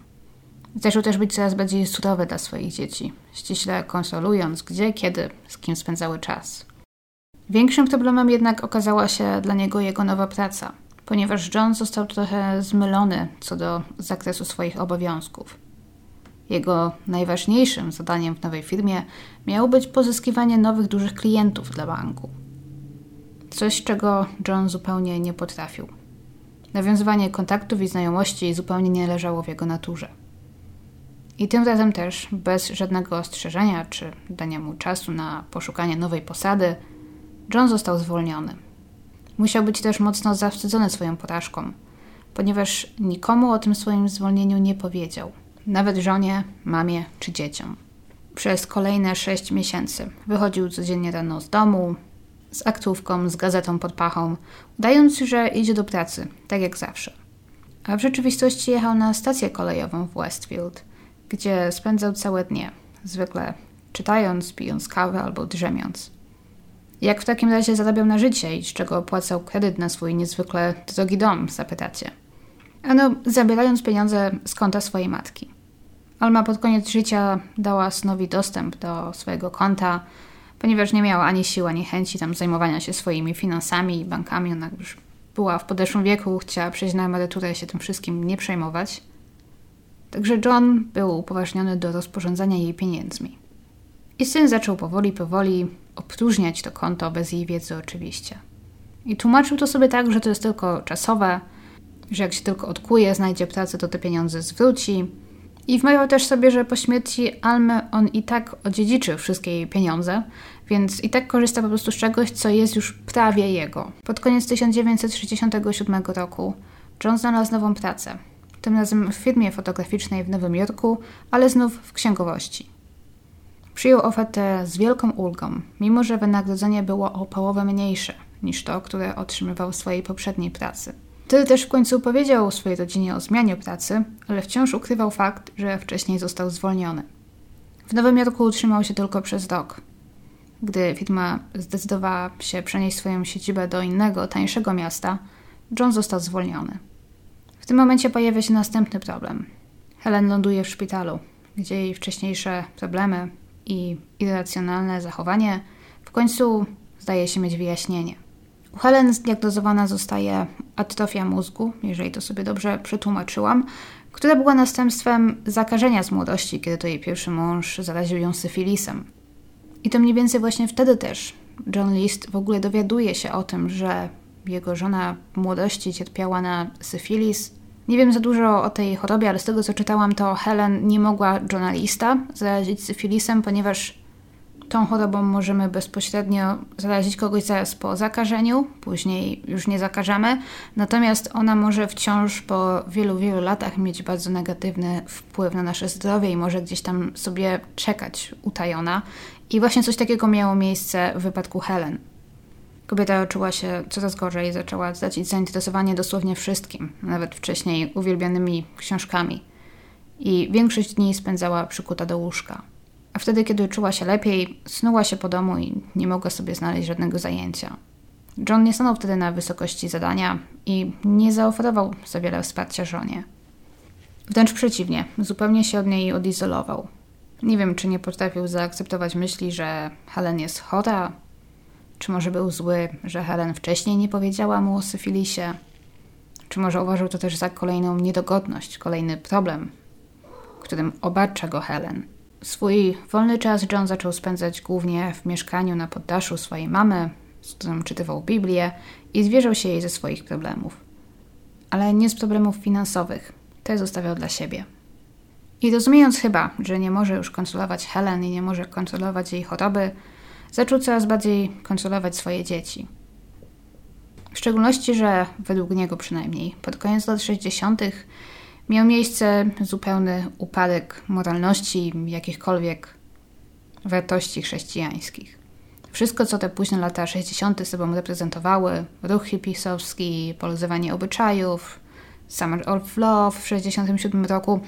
Zaczął też być coraz bardziej surowy dla swoich dzieci, ściśle konsolując, gdzie, kiedy, z kim spędzały czas. Większym problemem jednak okazała się dla niego jego nowa praca, ponieważ John został trochę zmylony co do zakresu swoich obowiązków. Jego najważniejszym zadaniem w nowej firmie miało być pozyskiwanie nowych dużych klientów dla banku. Coś, czego John zupełnie nie potrafił Nawiązywanie kontaktów i znajomości zupełnie nie leżało w jego naturze. I tym razem też, bez żadnego ostrzeżenia czy dania mu czasu na poszukanie nowej posady, John został zwolniony. Musiał być też mocno zawstydzony swoją porażką, ponieważ nikomu o tym swoim zwolnieniu nie powiedział, nawet żonie, mamie czy dzieciom. Przez kolejne sześć miesięcy wychodził codziennie rano z domu, z aktówką, z gazetą pod pachą, udając, że idzie do pracy, tak jak zawsze. A w rzeczywistości jechał na stację kolejową w Westfield, gdzie spędzał całe dnie, zwykle czytając, pijąc kawę albo drzemiąc. Jak w takim razie zarabiał na życie i z czego opłacał kredyt na swój niezwykle drogi dom, zapytacie? Ano, zabierając pieniądze z konta swojej matki. Alma pod koniec życia dała synowi dostęp do swojego konta, ponieważ nie miała ani sił, ani chęci tam zajmowania się swoimi finansami i bankami. Ona już była w podeszłym wieku, chciała przejść na emeryturę i się tym wszystkim nie przejmować. Także John był upoważniony do rozporządzania jej pieniędzmi. I syn zaczął powoli, powoli opróżniać to konto, bez jej wiedzy oczywiście. I tłumaczył to sobie tak, że to jest tylko czasowe, że jak się tylko odkuje, znajdzie pracę, to te pieniądze zwróci. I wmawiał też sobie, że po śmierci Almy on i tak odziedziczy wszystkie jej pieniądze, więc i tak korzysta po prostu z czegoś, co jest już prawie jego. Pod koniec 1967 roku John znalazł nową pracę. Tym razem w firmie fotograficznej w Nowym Jorku, ale znów w księgowości. Przyjął ofertę z wielką ulgą, mimo że wynagrodzenie było o połowę mniejsze niż to, które otrzymywał w swojej poprzedniej pracy. Wtedy też w końcu powiedział swojej rodzinie o zmianie pracy, ale wciąż ukrywał fakt, że wcześniej został zwolniony. W Nowym Jorku utrzymał się tylko przez rok. Gdy firma zdecydowała się przenieść swoją siedzibę do innego, tańszego miasta, John został zwolniony. W tym momencie pojawia się następny problem. Helen ląduje w szpitalu, gdzie jej wcześniejsze problemy i irracjonalne zachowanie w końcu zdaje się mieć wyjaśnienie. U Helen zdiagnozowana zostaje atrofia mózgu, jeżeli to sobie dobrze przetłumaczyłam, która była następstwem zakażenia z młodości, kiedy to jej pierwszy mąż zaraził ją syfilisem. I to mniej więcej właśnie wtedy też John List w ogóle dowiaduje się o tym, że jego żona w młodości cierpiała na syfilis. Nie wiem za dużo o tej chorobie, ale z tego co czytałam, to Helen nie mogła Johna Lista zarazić syfilisem, ponieważ Tą chorobą możemy bezpośrednio zarazić kogoś zaraz po zakażeniu, później już nie zakażemy, natomiast ona może wciąż po wielu, wielu latach mieć bardzo negatywny wpływ na nasze zdrowie i może gdzieś tam sobie czekać utajona. I właśnie coś takiego miało miejsce w wypadku Helen. Kobieta czuła się coraz gorzej, zaczęła stracić zainteresowanie dosłownie wszystkim, nawet wcześniej uwielbianymi książkami. I większość dni spędzała przykuta do łóżka. Wtedy, kiedy czuła się lepiej, snuła się po domu i nie mogła sobie znaleźć żadnego zajęcia. John nie stanął wtedy na wysokości zadania i nie zaoferował za wiele wsparcia żonie. Wręcz przeciwnie, zupełnie się od niej odizolował. Nie wiem, czy nie potrafił zaakceptować myśli, że Helen jest chora, czy może był zły, że Helen wcześniej nie powiedziała mu o syfilisie, czy może uważał to też za kolejną niedogodność, kolejny problem, którym obarcza go Helen. Swój wolny czas John zaczął spędzać głównie w mieszkaniu na poddaszu swojej mamy, z którą czytywał Biblię i zwierzał się jej ze swoich problemów. Ale nie z problemów finansowych. Te zostawiał dla siebie. I rozumiejąc chyba, że nie może już kontrolować Helen i nie może kontrolować jej choroby, zaczął coraz bardziej kontrolować swoje dzieci. W szczególności, że według niego przynajmniej pod koniec lat 60 miał miejsce zupełny upadek moralności jakichkolwiek wartości chrześcijańskich. Wszystko, co te późne lata 60. sobą reprezentowały, ruch hipisowski, poluzowanie obyczajów, Summer of Love w 67 roku,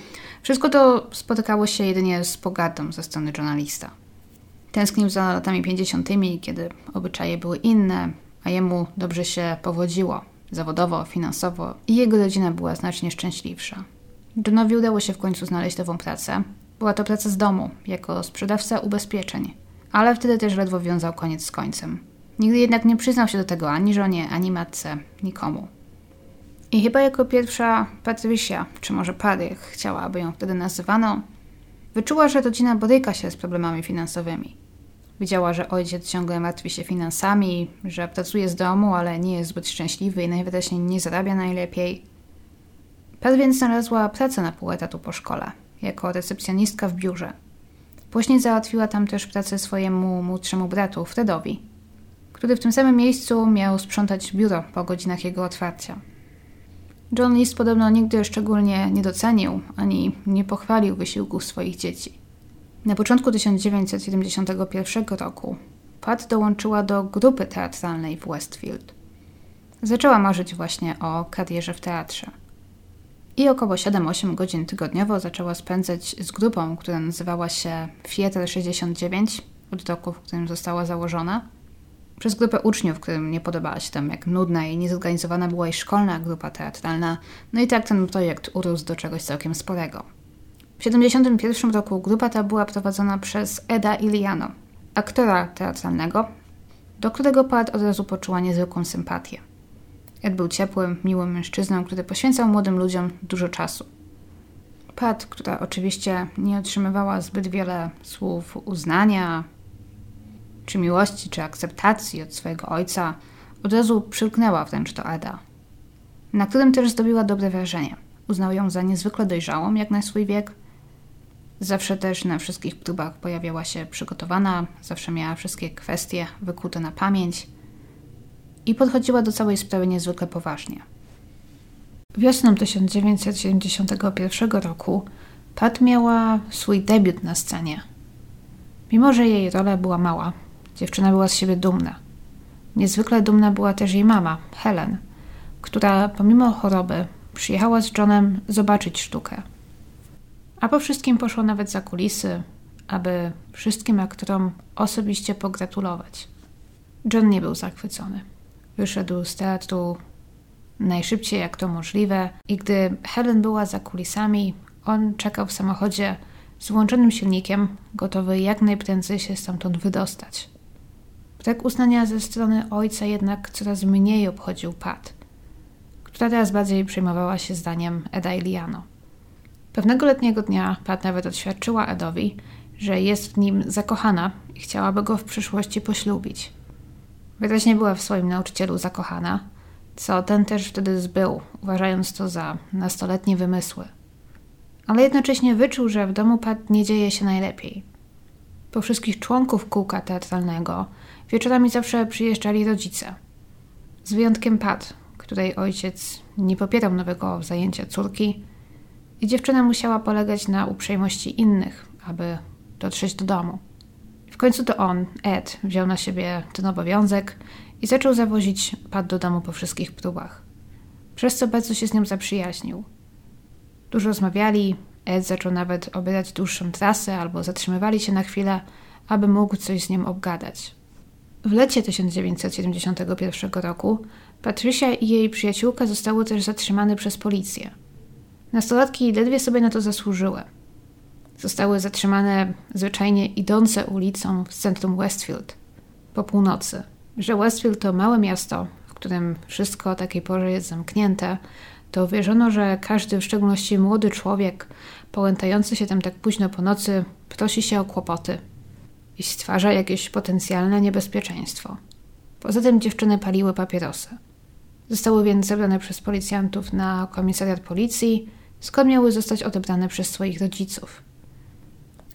wszystko to spotykało się jedynie z pogardą ze strony journalista. Tęsknił za latami 50., kiedy obyczaje były inne, a jemu dobrze się powodziło zawodowo, finansowo i jego rodzina była znacznie szczęśliwsza. Johnowi udało się w końcu znaleźć nową pracę. Była to praca z domu, jako sprzedawca ubezpieczeń, ale wtedy też ledwo wiązał koniec z końcem. Nigdy jednak nie przyznał się do tego ani żonie, ani matce, nikomu. I chyba jako pierwsza Patrycja, czy może Pary, chciała, aby ją wtedy nazywano, wyczuła, że rodzina boryka się z problemami finansowymi. Widziała, że ojciec ciągle martwi się finansami, że pracuje z domu, ale nie jest zbyt szczęśliwy i najwyraźniej nie zarabia najlepiej. Pat więc znalazła pracę na pół etatu po szkole, jako recepcjonistka w biurze. Później załatwiła tam też pracę swojemu młodszemu bratu, Fredowi, który w tym samym miejscu miał sprzątać biuro po godzinach jego otwarcia. John List podobno nigdy szczególnie nie docenił ani nie pochwalił wysiłków swoich dzieci. Na początku 1971 roku Pat dołączyła do grupy teatralnej w Westfield. Zaczęła marzyć właśnie o karierze w teatrze. I około 7-8 godzin tygodniowo zaczęła spędzać z grupą, która nazywała się Theater 69, od roku, w którym została założona, przez grupę uczniów, którym nie podobała się tam, jak nudna i niezorganizowana była jej szkolna grupa teatralna, no i tak ten projekt urósł do czegoś całkiem sporego. W 1971 roku grupa ta była prowadzona przez Eda Iliano, aktora teatralnego, do którego Pat od razu poczuła niezwykłą sympatię. Ed był ciepłym, miłym mężczyzną, który poświęcał młodym ludziom dużo czasu. Pat, która oczywiście nie otrzymywała zbyt wiele słów uznania, czy miłości, czy akceptacji od swojego ojca, od razu przylknęła wręcz do Eda, na którym też zdobiła dobre wrażenie. Uznał ją za niezwykle dojrzałą, jak na swój wiek. Zawsze też na wszystkich próbach pojawiała się przygotowana, zawsze miała wszystkie kwestie wykute na pamięć i podchodziła do całej sprawy niezwykle poważnie. Wiosną 1971 roku Pat miała swój debiut na scenie. Mimo, że jej rola była mała, Dziewczyna była z siebie dumna. Niezwykle dumna była też jej mama, Helen, która pomimo choroby przyjechała z Johnem zobaczyć sztukę. A po wszystkim poszła nawet za kulisy, aby wszystkim aktorom osobiście pogratulować. John nie był zachwycony. Wyszedł z teatru najszybciej jak to możliwe i gdy Helen była za kulisami, on czekał w samochodzie z włączonym silnikiem, gotowy jak najprędzej się stamtąd wydostać. Brak uznania ze strony ojca jednak coraz mniej obchodził Pat, która teraz bardziej przejmowała się zdaniem Eda i Liano. Pewnego letniego dnia Pat nawet oświadczyła Edowi, że jest w nim zakochana i chciałaby go w przyszłości poślubić. Wyraźnie była w swoim nauczycielu zakochana, co ten też wtedy zbył, uważając to za nastoletnie wymysły. Ale jednocześnie wyczuł, że w domu Pat nie dzieje się najlepiej. Po wszystkich członków kółka teatralnego Wieczorami zawsze przyjeżdżali rodzice. Z wyjątkiem Pat, której ojciec nie popierał nowego zajęcia córki i dziewczyna musiała polegać na uprzejmości innych, aby dotrzeć do domu. W końcu to on, Ed, wziął na siebie ten obowiązek i zaczął zawozić Pat do domu po wszystkich próbach. Przez co bardzo się z nią zaprzyjaźnił. Dużo rozmawiali, Ed zaczął nawet obierać dłuższą trasę albo zatrzymywali się na chwilę, aby mógł coś z nim obgadać. W lecie 1971 roku Patricia i jej przyjaciółka zostały też zatrzymane przez policję. Nastolatki ledwie sobie na to zasłużyły. Zostały zatrzymane zwyczajnie idące ulicą w centrum Westfield po północy. Że Westfield to małe miasto, w którym wszystko o takiej porze jest zamknięte, to wierzono, że każdy, w szczególności młody człowiek, połętający się tam tak późno po nocy, prosi się o kłopoty – i stwarza jakieś potencjalne niebezpieczeństwo. Poza tym dziewczyny paliły papierosy. Zostały więc zabrane przez policjantów na komisariat policji, skąd miały zostać odebrane przez swoich rodziców.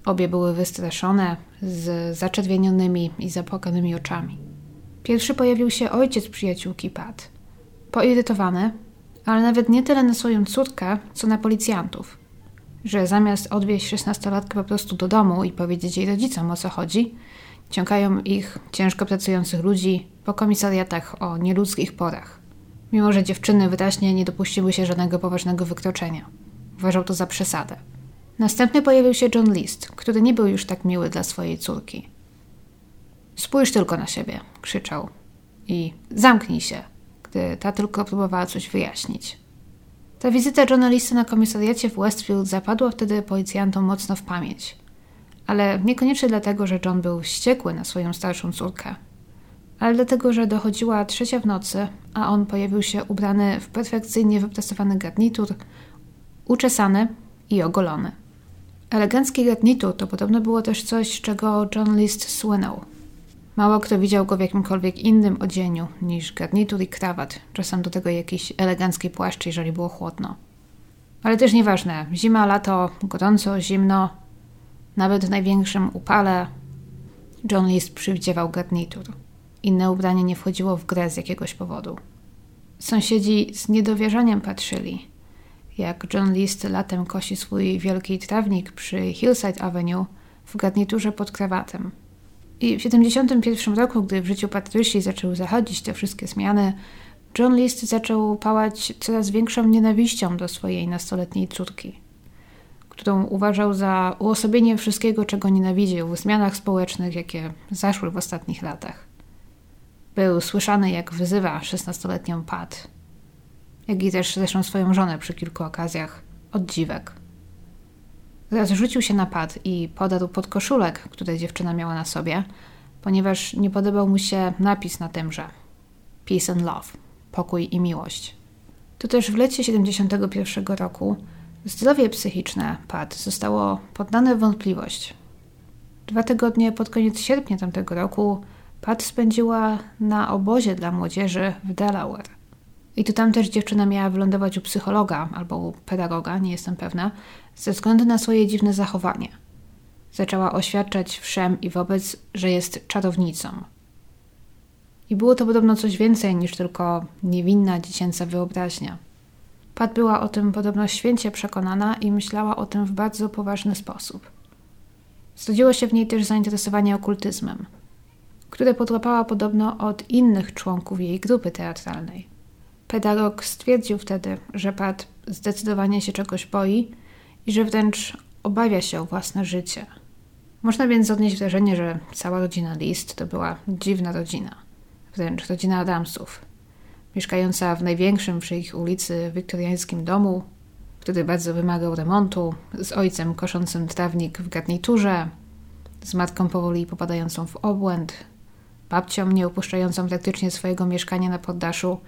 Obie były wystraszone, z zaczerwienionymi i zapłakanymi oczami. Pierwszy pojawił się ojciec przyjaciółki Pat. Poirytowany, ale nawet nie tyle na swoją córkę, co na policjantów że zamiast odwieźć szesnastolatkę po prostu do domu i powiedzieć jej rodzicom o co chodzi, ciągają ich ciężko pracujących ludzi po komisariatach o nieludzkich porach. Mimo, że dziewczyny wyraźnie nie dopuściły się żadnego poważnego wykroczenia. Uważał to za przesadę. Następny pojawił się John List, który nie był już tak miły dla swojej córki. Spójrz tylko na siebie, krzyczał. I zamknij się, gdy ta tylko próbowała coś wyjaśnić. Ta wizyta journalisty na komisariacie w Westfield zapadła wtedy policjantom mocno w pamięć. Ale niekoniecznie dlatego, że John był wściekły na swoją starszą córkę, ale dlatego, że dochodziła trzecia w nocy, a on pojawił się ubrany w perfekcyjnie wyprasowany garnitur, uczesany i ogolony. Elegancki garnitur to podobno było też coś, czego John List słynął. Mało kto widział go w jakimkolwiek innym odzieniu niż garnitur i krawat, czasem do tego jakiś elegancki płaszcz, jeżeli było chłodno. Ale też nieważne, zima, lato, gorąco, zimno, nawet w największym upale John List przywdziewał garnitur. Inne ubranie nie wchodziło w grę z jakiegoś powodu. Sąsiedzi z niedowierzaniem patrzyli, jak John List latem kosi swój wielki trawnik przy Hillside Avenue w garniturze pod krawatem. I w 1971 roku, gdy w życiu Patrycji zaczęły zachodzić te wszystkie zmiany, John List zaczął pałać coraz większą nienawiścią do swojej nastoletniej córki, którą uważał za uosobienie wszystkiego, czego nienawidził w zmianach społecznych, jakie zaszły w ostatnich latach. Był słyszany, jak wyzywa szesnastoletnią Pat, jak i też zresztą swoją żonę przy kilku okazjach, od dziwek. Zaraz rzucił się na Pat i podarł podkoszulek, który dziewczyna miała na sobie, ponieważ nie podobał mu się napis na tymże. Peace and love. Pokój i miłość. To też w lecie 71 roku zdrowie psychiczne Pat zostało poddane wątpliwość. Dwa tygodnie pod koniec sierpnia tamtego roku Pat spędziła na obozie dla młodzieży w Delaware. I tu tam też dziewczyna miała wylądować u psychologa albo u pedagoga, nie jestem pewna, ze względu na swoje dziwne zachowanie. Zaczęła oświadczać wszem i wobec, że jest czarownicą. I było to podobno coś więcej niż tylko niewinna dziecięca wyobraźnia. Pat była o tym podobno święcie przekonana i myślała o tym w bardzo poważny sposób. Zrodziło się w niej też zainteresowanie okultyzmem – które podłapała podobno od innych członków jej grupy teatralnej. Pedagog stwierdził wtedy, że Pat zdecydowanie się czegoś boi i że wręcz obawia się o własne życie. Można więc odnieść wrażenie, że cała rodzina List to była dziwna rodzina, wręcz rodzina Adamsów, mieszkająca w największym przy ich ulicy wiktoriańskim domu, który bardzo wymagał remontu, z ojcem koszącym trawnik w garniturze, z matką powoli popadającą w obłęd, babcią nie opuszczającą praktycznie swojego mieszkania na poddaszu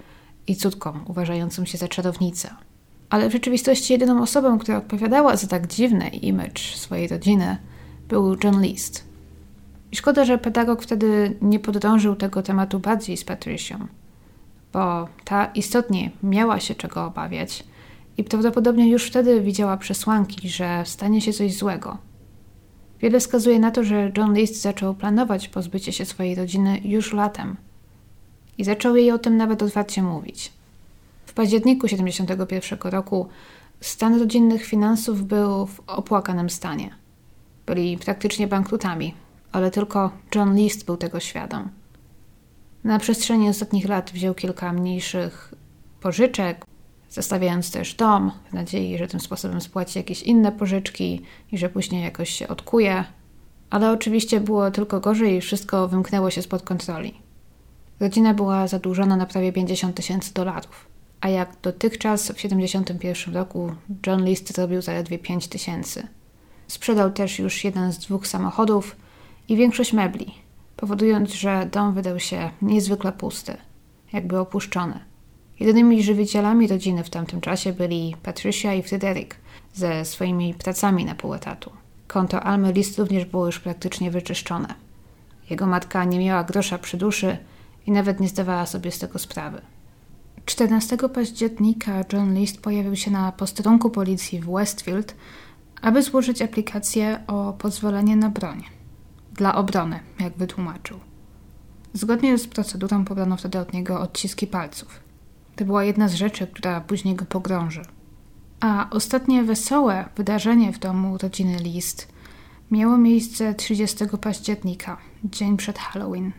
i córką uważającą się za czarownicę. Ale w rzeczywistości jedyną osobą, która odpowiadała za tak dziwny image swojej rodziny, był John List. I szkoda, że pedagog wtedy nie podrążył tego tematu bardziej z Patricią, bo ta istotnie miała się czego obawiać i prawdopodobnie już wtedy widziała przesłanki, że stanie się coś złego – Wiele wskazuje na to, że John List zaczął planować pozbycie się swojej rodziny już latem i zaczął jej o tym nawet otwarcie mówić. W październiku 1971 roku stan rodzinnych finansów był w opłakanym stanie. Byli praktycznie bankrutami, ale tylko John List był tego świadom. Na przestrzeni ostatnich lat wziął kilka mniejszych pożyczek, zostawiając też dom, w nadziei, że tym sposobem spłaci jakieś inne pożyczki i że później jakoś się odkuje. Ale oczywiście było tylko gorzej i wszystko wymknęło się spod kontroli. Rodzina była zadłużona na prawie 50 tysięcy dolarów, a jak dotychczas w 71 roku John List zrobił zaledwie 5 tysięcy. Sprzedał też już jeden z dwóch samochodów i większość mebli, powodując, że dom wydał się niezwykle pusty, jakby opuszczony. Jedynymi żywicielami rodziny w tamtym czasie byli Patricia i Fryderyk ze swoimi pracami na pół etatu. Konto Almy List również było już praktycznie wyczyszczone. Jego matka nie miała grosza przy duszy i nawet nie zdawała sobie z tego sprawy. 14 października John List pojawił się na posterunku policji w Westfield, aby złożyć aplikację o pozwolenie na broń. Dla obrony, jak wytłumaczył. Zgodnie z procedurą pobrano wtedy od niego odciski palców. To była jedna z rzeczy, która później go pogrąży. A ostatnie wesołe wydarzenie w domu rodziny List miało miejsce 30 października, dzień przed Halloween.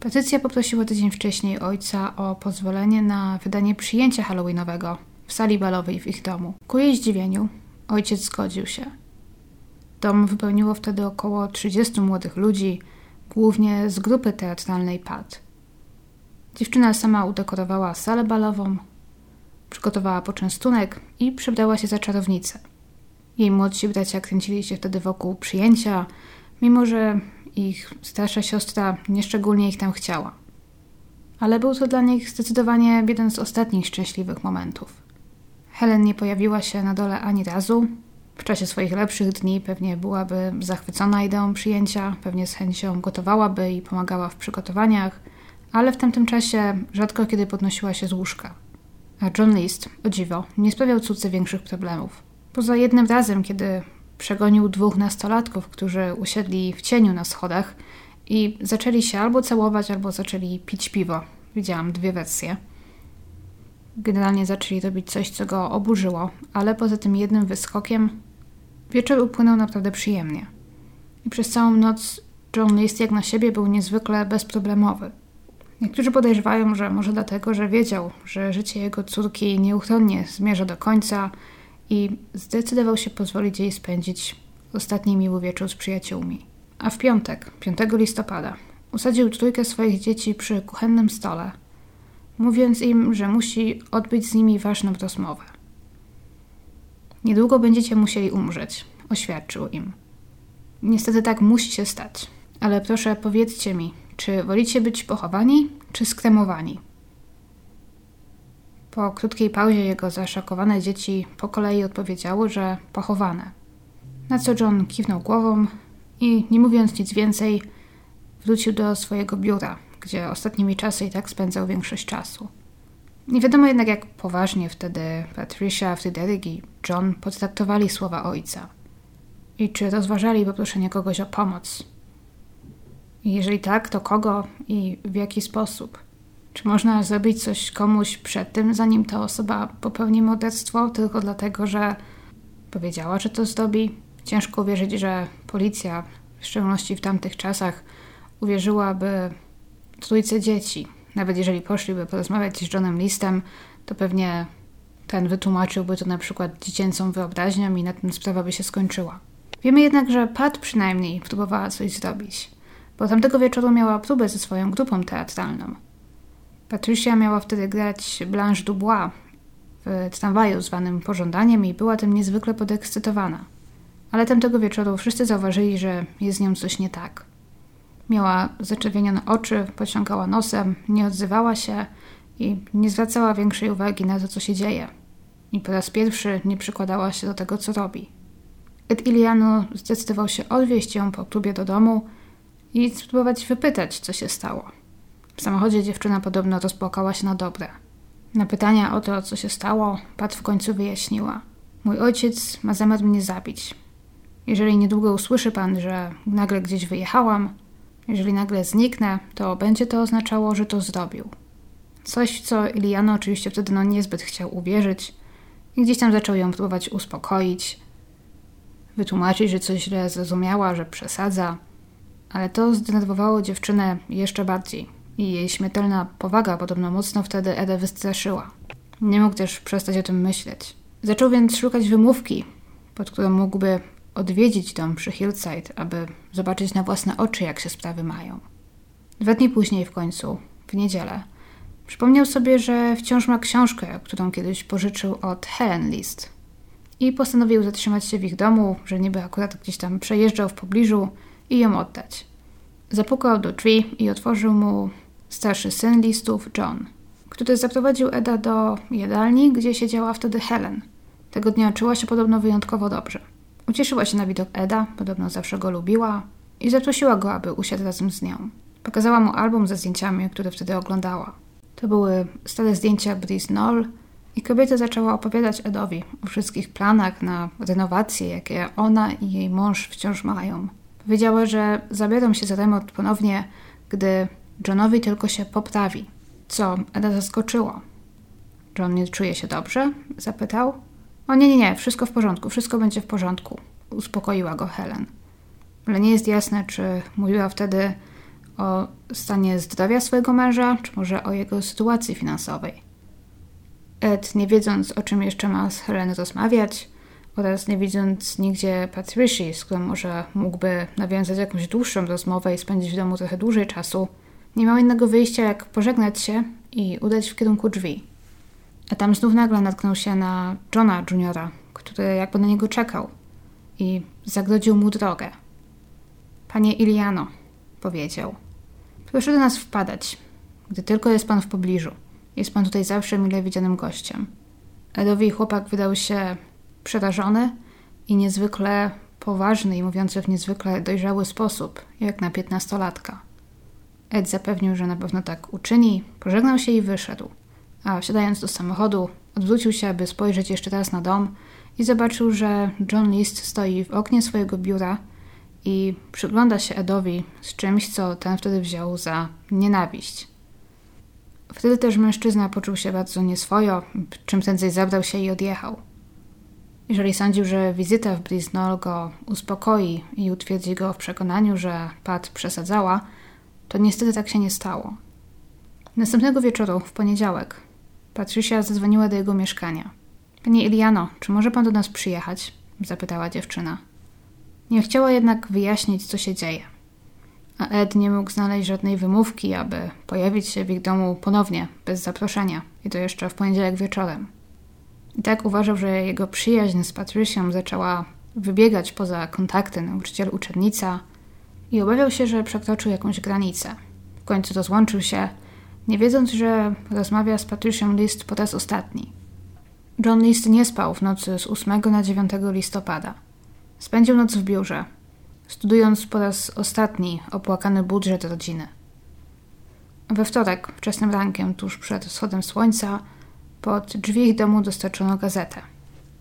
Patrycja poprosiła tydzień wcześniej ojca o pozwolenie na wydanie przyjęcia halloweenowego w sali balowej w ich domu. Ku jej zdziwieniu ojciec zgodził się. Dom wypełniło wtedy około 30 młodych ludzi, głównie z grupy teatralnej PAD. Dziewczyna sama udekorowała salę balową, przygotowała poczęstunek i przebrała się za czarownicę. Jej młodsi bracia kręcili się wtedy wokół przyjęcia, mimo że ich starsza siostra nieszczególnie ich tam chciała. Ale był to dla nich zdecydowanie jeden z ostatnich szczęśliwych momentów. Helen nie pojawiła się na dole ani razu, W czasie swoich lepszych dni pewnie byłaby zachwycona ideą przyjęcia, pewnie z chęcią gotowałaby i pomagała w przygotowaniach, ale w tamtym czasie rzadko kiedy podnosiła się z łóżka. A John List, o dziwo, nie sprawiał córce większych problemów. Poza jednym razem, kiedy przegonił dwóch nastolatków, którzy usiedli w cieniu na schodach i zaczęli się albo całować, albo zaczęli pić piwo. Widziałam dwie wersje. Generalnie zaczęli robić coś, co go oburzyło, ale poza tym jednym wyskokiem wieczór upłynął naprawdę przyjemnie. I przez całą noc John List jak na siebie był niezwykle bezproblemowy. Niektórzy podejrzewają, że może dlatego, że wiedział, że życie jego córki nieuchronnie zmierza do końca i zdecydował się pozwolić jej spędzić ostatni miły wieczór z przyjaciółmi. A w piątek, 5 listopada, usadził trójkę swoich dzieci przy kuchennym stole, mówiąc im, że musi odbyć z nimi ważną rozmowę. Niedługo będziecie musieli umrzeć, oświadczył im. Niestety tak musi się stać, ale proszę powiedzcie mi, czy wolicie być pochowani, czy skremowani? Po krótkiej pauzie jego zaszokowane dzieci po kolei odpowiedziały, że pochowane. Na co John kiwnął głową i, nie mówiąc nic więcej, wrócił do swojego biura, gdzie ostatnimi czasy i tak spędzał większość czasu. Nie wiadomo jednak, jak poważnie wtedy Patricia, Fryderyk i John potraktowali słowa ojca i czy rozważali poproszenie kogoś o pomoc. Jeżeli tak, to kogo i w jaki sposób? Czy można zrobić coś komuś przed tym, zanim ta osoba popełni morderstwo, tylko dlatego, że powiedziała, że to zrobi? Ciężko uwierzyć, że policja, w szczególności w tamtych czasach, uwierzyłaby trójce dzieci. Nawet jeżeli poszliby porozmawiać z Johnem Listem, to pewnie ten wytłumaczyłby to na przykład dziecięcą wyobraźnią i na tym sprawa by się skończyła. Wiemy jednak, że Pat przynajmniej próbowała coś zrobić, bo tamtego wieczoru miała próbę ze swoją grupą teatralną. Patricia miała wtedy grać Blanche Dubois w tramwaju zwanym Pożądaniem i była tym niezwykle podekscytowana. Ale tamtego wieczoru wszyscy zauważyli, że jest z nią coś nie tak. Miała zaczerwienione oczy, pociągała nosem, nie odzywała się i nie zwracała większej uwagi na to, co się dzieje. I po raz pierwszy nie przykładała się do tego, co robi. Ed Iliano zdecydował się odwieźć ją po próbie do domu i spróbować wypytać, co się stało. W samochodzie dziewczyna podobno rozpłakała się na dobre. Na pytania o to, co się stało, Pat w końcu wyjaśniła. Mój ojciec ma zamiar mnie zabić. Jeżeli niedługo usłyszy pan, że nagle gdzieś wyjechałam, jeżeli nagle zniknę, to będzie to oznaczało, że to zrobił. Coś, co Iliano oczywiście wtedy no niezbyt chciał uwierzyć i gdzieś tam zaczął ją próbować uspokoić, wytłumaczyć, że coś źle zrozumiała, że przesadza, ale to zdenerwowało dziewczynę jeszcze bardziej i jej śmiertelna powaga podobno mocno wtedy Edę wystraszyła. Nie mógł też przestać o tym myśleć. Zaczął więc szukać wymówki, pod którą mógłby odwiedzić dom przy Hillside, aby zobaczyć na własne oczy, jak się sprawy mają. Dwa dni później w końcu, w niedzielę, przypomniał sobie, że wciąż ma książkę, którą kiedyś pożyczył od Helen List. I postanowił zatrzymać się w ich domu, że niby akurat gdzieś tam przejeżdżał w pobliżu i ją oddać. Zapukał do drzwi i otworzył mu starszy syn listów, John, który zaprowadził Eda do jadalni, gdzie siedziała wtedy Helen. Tego dnia czuła się podobno wyjątkowo dobrze. Ucieszyła się na widok Eda, podobno zawsze go lubiła i zaprosiła go, aby usiadł razem z nią. Pokazała mu album ze zdjęciami, które wtedy oglądała. To były stare zdjęcia Breeze Knoll i kobieta zaczęła opowiadać Edowi o wszystkich planach na renowacje, jakie ona i jej mąż wciąż mają. Powiedziała, że zabiorą się za remont ponownie, gdy Johnowi tylko się poprawi, co Eda zaskoczyło. John nie czuje się dobrze? zapytał. O nie, nie, nie, wszystko w porządku, wszystko będzie w porządku, uspokoiła go Helen. Ale nie jest jasne, czy mówiła wtedy o stanie zdrowia swojego męża, czy może o jego sytuacji finansowej. Ed, nie wiedząc o czym jeszcze ma z Helen rozmawiać oraz nie widząc nigdzie Patricia, z którą może mógłby nawiązać jakąś dłuższą rozmowę i spędzić w domu trochę dłużej czasu, nie miał innego wyjścia jak pożegnać się i udać w kierunku drzwi. A tam znów nagle natknął się na Johna Juniora, który jakby na niego czekał i zagrodził mu drogę. Panie Iliano, powiedział, proszę do nas wpadać, gdy tylko jest pan w pobliżu. Jest pan tutaj zawsze mile widzianym gościem. Edowi chłopak wydał się przerażony i niezwykle poważny i mówiący w niezwykle dojrzały sposób, jak na piętnastolatka. Ed zapewnił, że na pewno tak uczyni, pożegnał się i wyszedł. A wsiadając do samochodu, odwrócił się, aby spojrzeć jeszcze raz na dom i zobaczył, że John List stoi w oknie swojego biura i przygląda się Edowi z czymś, co ten wtedy wziął za nienawiść. Wtedy też mężczyzna poczuł się bardzo nieswojo, czym prędzej zabrał się i odjechał. Jeżeli sądził, że wizyta w Brisnol go uspokoi i utwierdzi go w przekonaniu, że Pat przesadzała, to niestety tak się nie stało. Następnego wieczoru, w poniedziałek, Patricia zadzwoniła do jego mieszkania. Panie Iliano, czy może pan do nas przyjechać? zapytała dziewczyna. Nie chciała jednak wyjaśnić, co się dzieje. A Ed nie mógł znaleźć żadnej wymówki, aby pojawić się w ich domu ponownie, bez zaproszenia, i to jeszcze w poniedziałek wieczorem. I tak uważał, że jego przyjaźń z Patrycją zaczęła wybiegać poza kontakty nauczyciel-uczennica i obawiał się, że przekroczył jakąś granicę. W końcu rozłączył się, nie wiedząc, że rozmawia z Patrycją List po raz ostatni. John List nie spał w nocy z 8 na 9 listopada. Spędził noc w biurze, studiując po raz ostatni opłakany budżet rodziny. We wtorek, wczesnym rankiem, tuż przed wschodem słońca, pod drzwi ich domu dostarczono gazetę.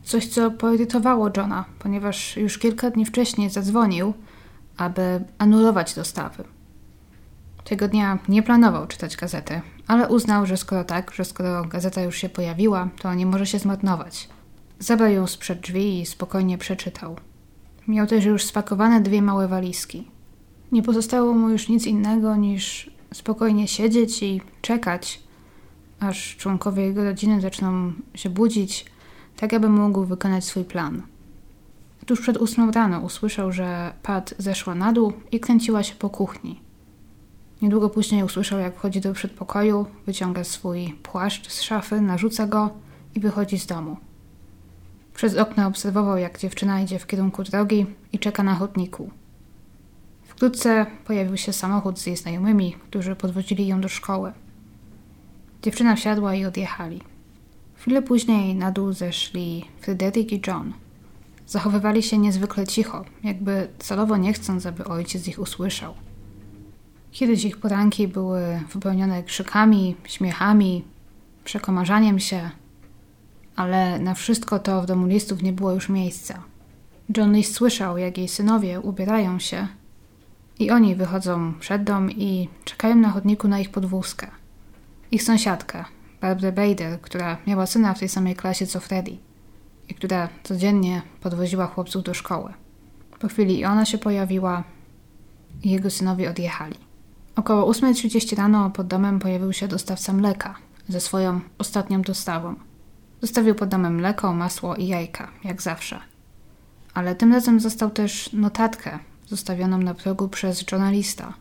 Coś, co poirytowało Johna, ponieważ już kilka dni wcześniej zadzwonił, aby anulować dostawy. Tego dnia nie planował czytać gazety, ale uznał, że skoro tak, że skoro gazeta już się pojawiła, to nie może się zmarnować. Zabrał ją sprzed drzwi i spokojnie przeczytał. Miał też już spakowane dwie małe walizki. Nie pozostało mu już nic innego niż spokojnie siedzieć i czekać, aż członkowie jego rodziny zaczną się budzić, tak aby mógł wykonać swój plan. Tuż przed ósmą rano usłyszał, że Pat zeszła na dół i kręciła się po kuchni. Niedługo później usłyszał, jak wchodzi do przedpokoju, wyciąga swój płaszcz z szafy, narzuca go i wychodzi z domu. Przez okno obserwował, jak dziewczyna idzie w kierunku drogi i czeka na chodniku. Wkrótce pojawił się samochód z jej znajomymi, którzy podwozili ją do szkoły. Dziewczyna wsiadła i odjechali. Chwilę później na dół zeszli Fryderyk i John. Zachowywali się niezwykle cicho, jakby celowo nie chcąc, aby ojciec ich usłyszał. Kiedyś ich poranki były wypełnione krzykami, śmiechami, przekomarzaniem się, ale na wszystko to w domu listów nie było już miejsca. John List słyszał, jak jej synowie ubierają się i oni wychodzą przed dom i czekają na chodniku na ich podwózkę. Ich sąsiadkę, Barbara Bader, która miała syna w tej samej klasie co Freddy i która codziennie podwoziła chłopców do szkoły. Po chwili i ona się pojawiła i jego synowie odjechali. Około 8.30 rano pod domem pojawił się dostawca mleka ze swoją ostatnią dostawą. Zostawił pod domem mleko, masło i jajka, jak zawsze. Ale tym razem został też notatkę zostawioną na progu przez journalista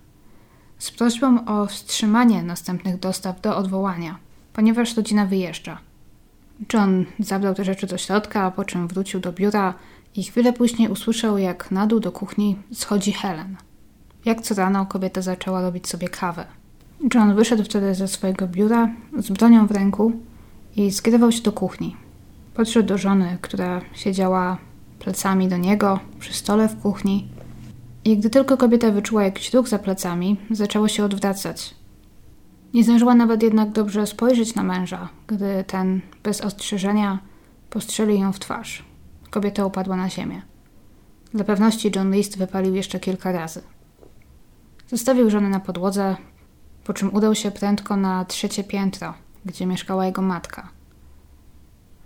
z prośbą o wstrzymanie następnych dostaw do odwołania, ponieważ rodzina wyjeżdża. John zabrał te rzeczy do środka, po czym wrócił do biura i chwilę później usłyszał, jak na dół do kuchni schodzi Helen. Jak co rano kobieta zaczęła robić sobie kawę. John wyszedł wtedy ze swojego biura z bronią w ręku i skierował się do kuchni. Podszedł do żony, która siedziała plecami do niego przy stole w kuchni i gdy tylko kobieta wyczuła jakiś ruch za plecami, zaczęło się odwracać. Nie zdążyła nawet jednak dobrze spojrzeć na męża, gdy ten bez ostrzeżenia postrzelił ją w twarz. Kobieta upadła na ziemię. Dla pewności John List wypalił jeszcze kilka razy. Zostawił żonę na podłodze, po czym udał się prędko na trzecie piętro, gdzie mieszkała jego matka.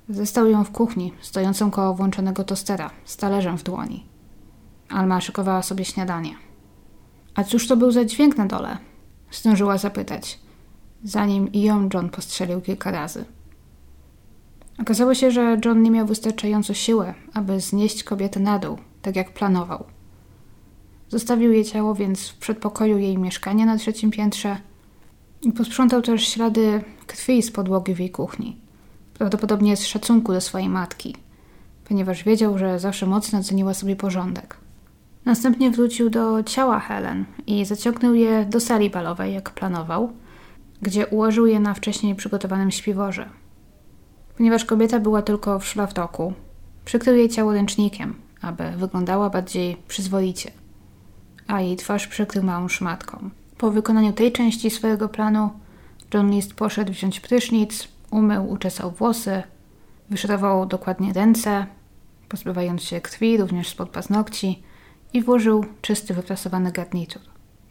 Zastał ją w kuchni, stojącą koło włączonego tostera, z talerzem w dłoni. Alma szykowała sobie śniadanie. A cóż to był za dźwięk na dole? Zdążyła zapytać, zanim i ją John postrzelił kilka razy. Okazało się, że John nie miał wystarczająco siły, aby znieść kobietę na dół, tak jak planował. Zostawił jej ciało więc w przedpokoju jej mieszkania na trzecim piętrze i posprzątał też ślady krwi z podłogi w jej kuchni. Prawdopodobnie z szacunku do swojej matki, ponieważ wiedział, że zawsze mocno ceniła sobie porządek. Następnie wrócił do ciała Helen i zaciągnął je do sali balowej, jak planował, gdzie ułożył je na wcześniej przygotowanym śpiworze. Ponieważ kobieta była tylko w szlafroku, przykrył jej ciało ręcznikiem aby wyglądała bardziej przyzwoicie, a jej twarz przykrył małą szmatką. Po wykonaniu tej części swojego planu, John List poszedł wziąć prysznic, umył, uczesał włosy, wyszorował dokładnie ręce, pozbywając się krwi również spod paznokci i włożył czysty, wyprasowany garnitur.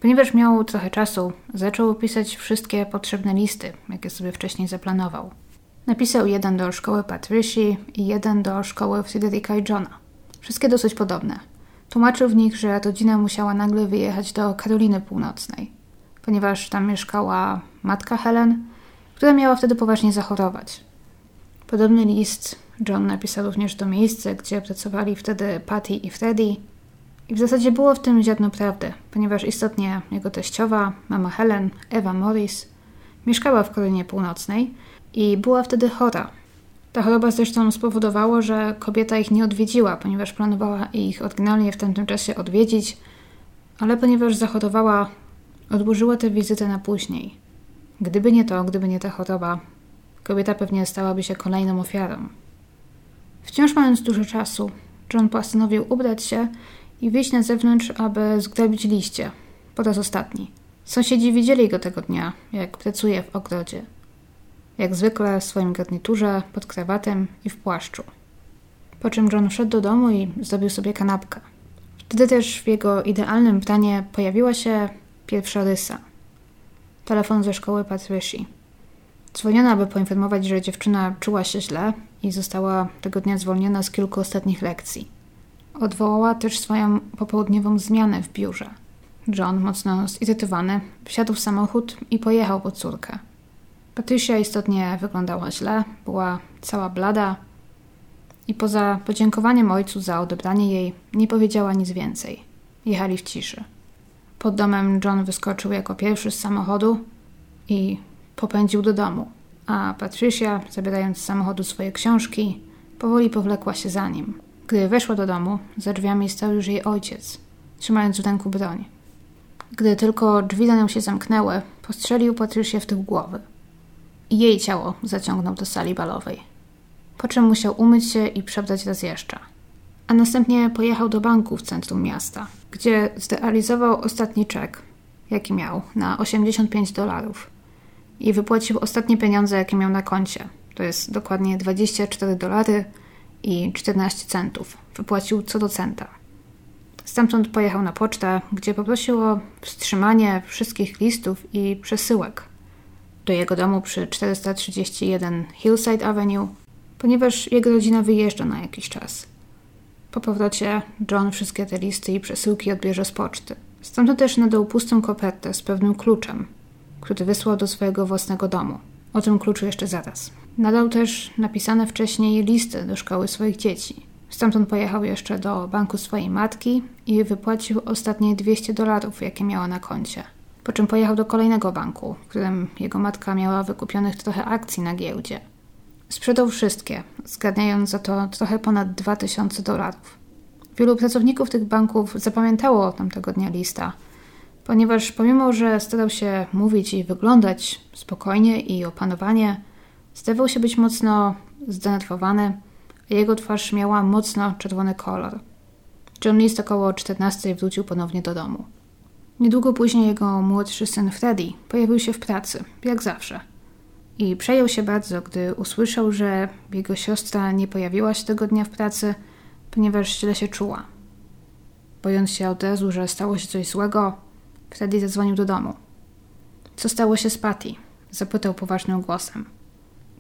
Ponieważ miał trochę czasu, zaczął pisać wszystkie potrzebne listy, jakie sobie wcześniej zaplanował. Napisał jeden do szkoły Patrycji i jeden do szkoły Fryderyka i Johna. Wszystkie dosyć podobne. Tłumaczył w nich, że rodzina musiała nagle wyjechać do Karoliny Północnej, ponieważ tam mieszkała matka Helen, która miała wtedy poważnie zachorować. Podobny list John napisał również do miejsca, gdzie pracowali wtedy Patty i Freddy. I w zasadzie było w tym ziarno prawdy, ponieważ istotnie jego teściowa, mama Helen, Ewa Morris, mieszkała w Karolinie Północnej i była wtedy chora. Ta choroba zresztą spowodowała, że kobieta ich nie odwiedziła, ponieważ planowała ich oryginalnie w tamtym czasie odwiedzić, ale ponieważ zachorowała, odłożyła tę wizytę na później. Gdyby nie to, gdyby nie ta choroba, kobieta pewnie stałaby się kolejną ofiarą. Wciąż mając dużo czasu, John postanowił ubrać się i wyjść na zewnątrz, aby zgrabić liście. Po raz ostatni. Sąsiedzi widzieli go tego dnia, jak pracuje w ogrodzie. Jak zwykle w swoim garniturze, pod krawatem i w płaszczu. Po czym John wszedł do domu i zrobił sobie kanapkę. Wtedy też w jego idealnym planie pojawiła się pierwsza rysa. Telefon ze szkoły Patrici. Dzwoniono, aby poinformować, że dziewczyna czuła się źle i została tego dnia zwolniona z kilku ostatnich lekcji. Odwołała też swoją popołudniową zmianę w biurze. John, mocno zirytowany, wsiadł w samochód i pojechał po córkę. Patricia istotnie wyglądała źle, była cała blada i poza podziękowaniem ojcu za odebranie jej nie powiedziała nic więcej. Jechali w ciszy. Pod domem John wyskoczył jako pierwszy z samochodu i popędził do domu, a Patricia, zabierając z samochodu swoje książki, powoli powlekła się za nim. Gdy weszła do domu, za drzwiami stał już jej ojciec, trzymając w ręku broń. Gdy tylko drzwi za nią się zamknęły, postrzelił Patricię w tył głowy. Jej ciało zaciągnął do sali balowej. Po czym musiał umyć się i przebrać raz jeszcze. A następnie pojechał do banku w centrum miasta, gdzie zrealizował ostatni czek, jaki miał, na 85 dolarów i wypłacił ostatnie pieniądze, jakie miał na koncie. To jest dokładnie 24 dolary i 14 centów. Wypłacił co do centa. Stamtąd pojechał na pocztę, gdzie poprosił o wstrzymanie wszystkich listów i przesyłek do jego domu przy 431 Hillside Avenue, ponieważ jego rodzina wyjeżdża na jakiś czas. Po powrocie John wszystkie te listy i przesyłki odbierze z poczty. Stamtąd też nadał pustą kopertę z pewnym kluczem, który wysłał do swojego własnego domu. O tym kluczu jeszcze zaraz. Nadał też napisane wcześniej listy do szkoły swoich dzieci. Stamtąd pojechał jeszcze do banku swojej matki i wypłacił ostatnie 200 dolarów, jakie miała na koncie. Po czym pojechał do kolejnego banku, w którym jego matka miała wykupionych trochę akcji na giełdzie. Sprzedał wszystkie, zgadniając za to trochę ponad 2000 dolarów. Wielu pracowników tych banków zapamiętało tamtego dnia lista – ponieważ pomimo, że starał się mówić i wyglądać spokojnie i opanowanie, zdawał się być mocno zdenerwowany, a jego twarz miała mocno czerwony kolor. John List około 14 wrócił ponownie do domu. Niedługo później jego młodszy syn Freddy pojawił się w pracy, jak zawsze. I przejął się bardzo, gdy usłyszał, że jego siostra nie pojawiła się tego dnia w pracy, ponieważ źle się czuła. Bojąc się od razu, że stało się coś złego, Wtedy zadzwonił do domu. Co stało się z Patty? Zapytał poważnym głosem,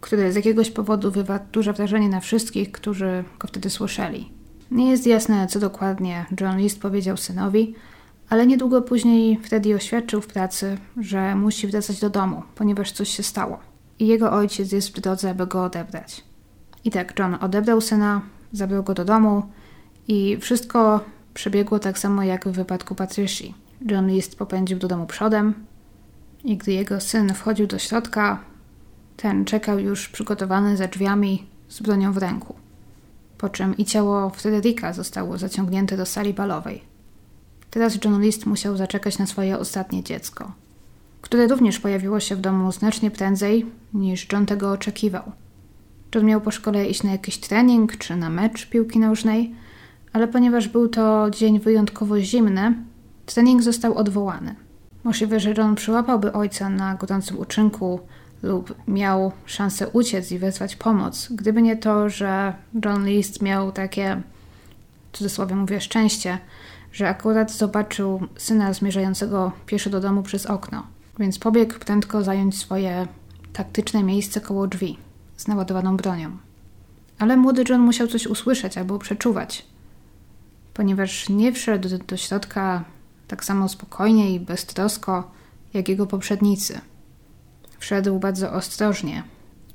który z jakiegoś powodu wywarł duże wrażenie na wszystkich, którzy go wtedy słyszeli. Nie jest jasne, co dokładnie John List powiedział synowi, ale niedługo później Freddy oświadczył w pracy, że musi wracać do domu, ponieważ coś się stało. I jego ojciec jest w drodze, aby go odebrać. I tak John odebrał syna, zabrał go do domu i wszystko przebiegło tak samo jak w wypadku Patricia. John List popędził do domu przodem i gdy jego syn wchodził do środka, ten czekał już przygotowany za drzwiami z bronią w ręku. Po czym i ciało Fryderyka zostało zaciągnięte do sali balowej. Teraz John List musiał zaczekać na swoje ostatnie dziecko, które również pojawiło się w domu znacznie prędzej niż John tego oczekiwał. John miał po szkole iść na jakiś trening czy na mecz piłki nożnej – ale ponieważ był to dzień wyjątkowo zimny, trening został odwołany. Możliwe, że John przyłapałby ojca na gorącym uczynku lub miał szansę uciec i wezwać pomoc, gdyby nie to, że John List miał takie, w cudzysłowie mówię, szczęście, że akurat zobaczył syna zmierzającego pieszo do domu przez okno, więc pobiegł prędko zająć swoje taktyczne miejsce koło drzwi z naładowaną bronią. Ale młody John musiał coś usłyszeć albo przeczuwać, ponieważ nie wszedł do środka tak samo spokojnie i beztrosko jak jego poprzednicy. Wszedł bardzo ostrożnie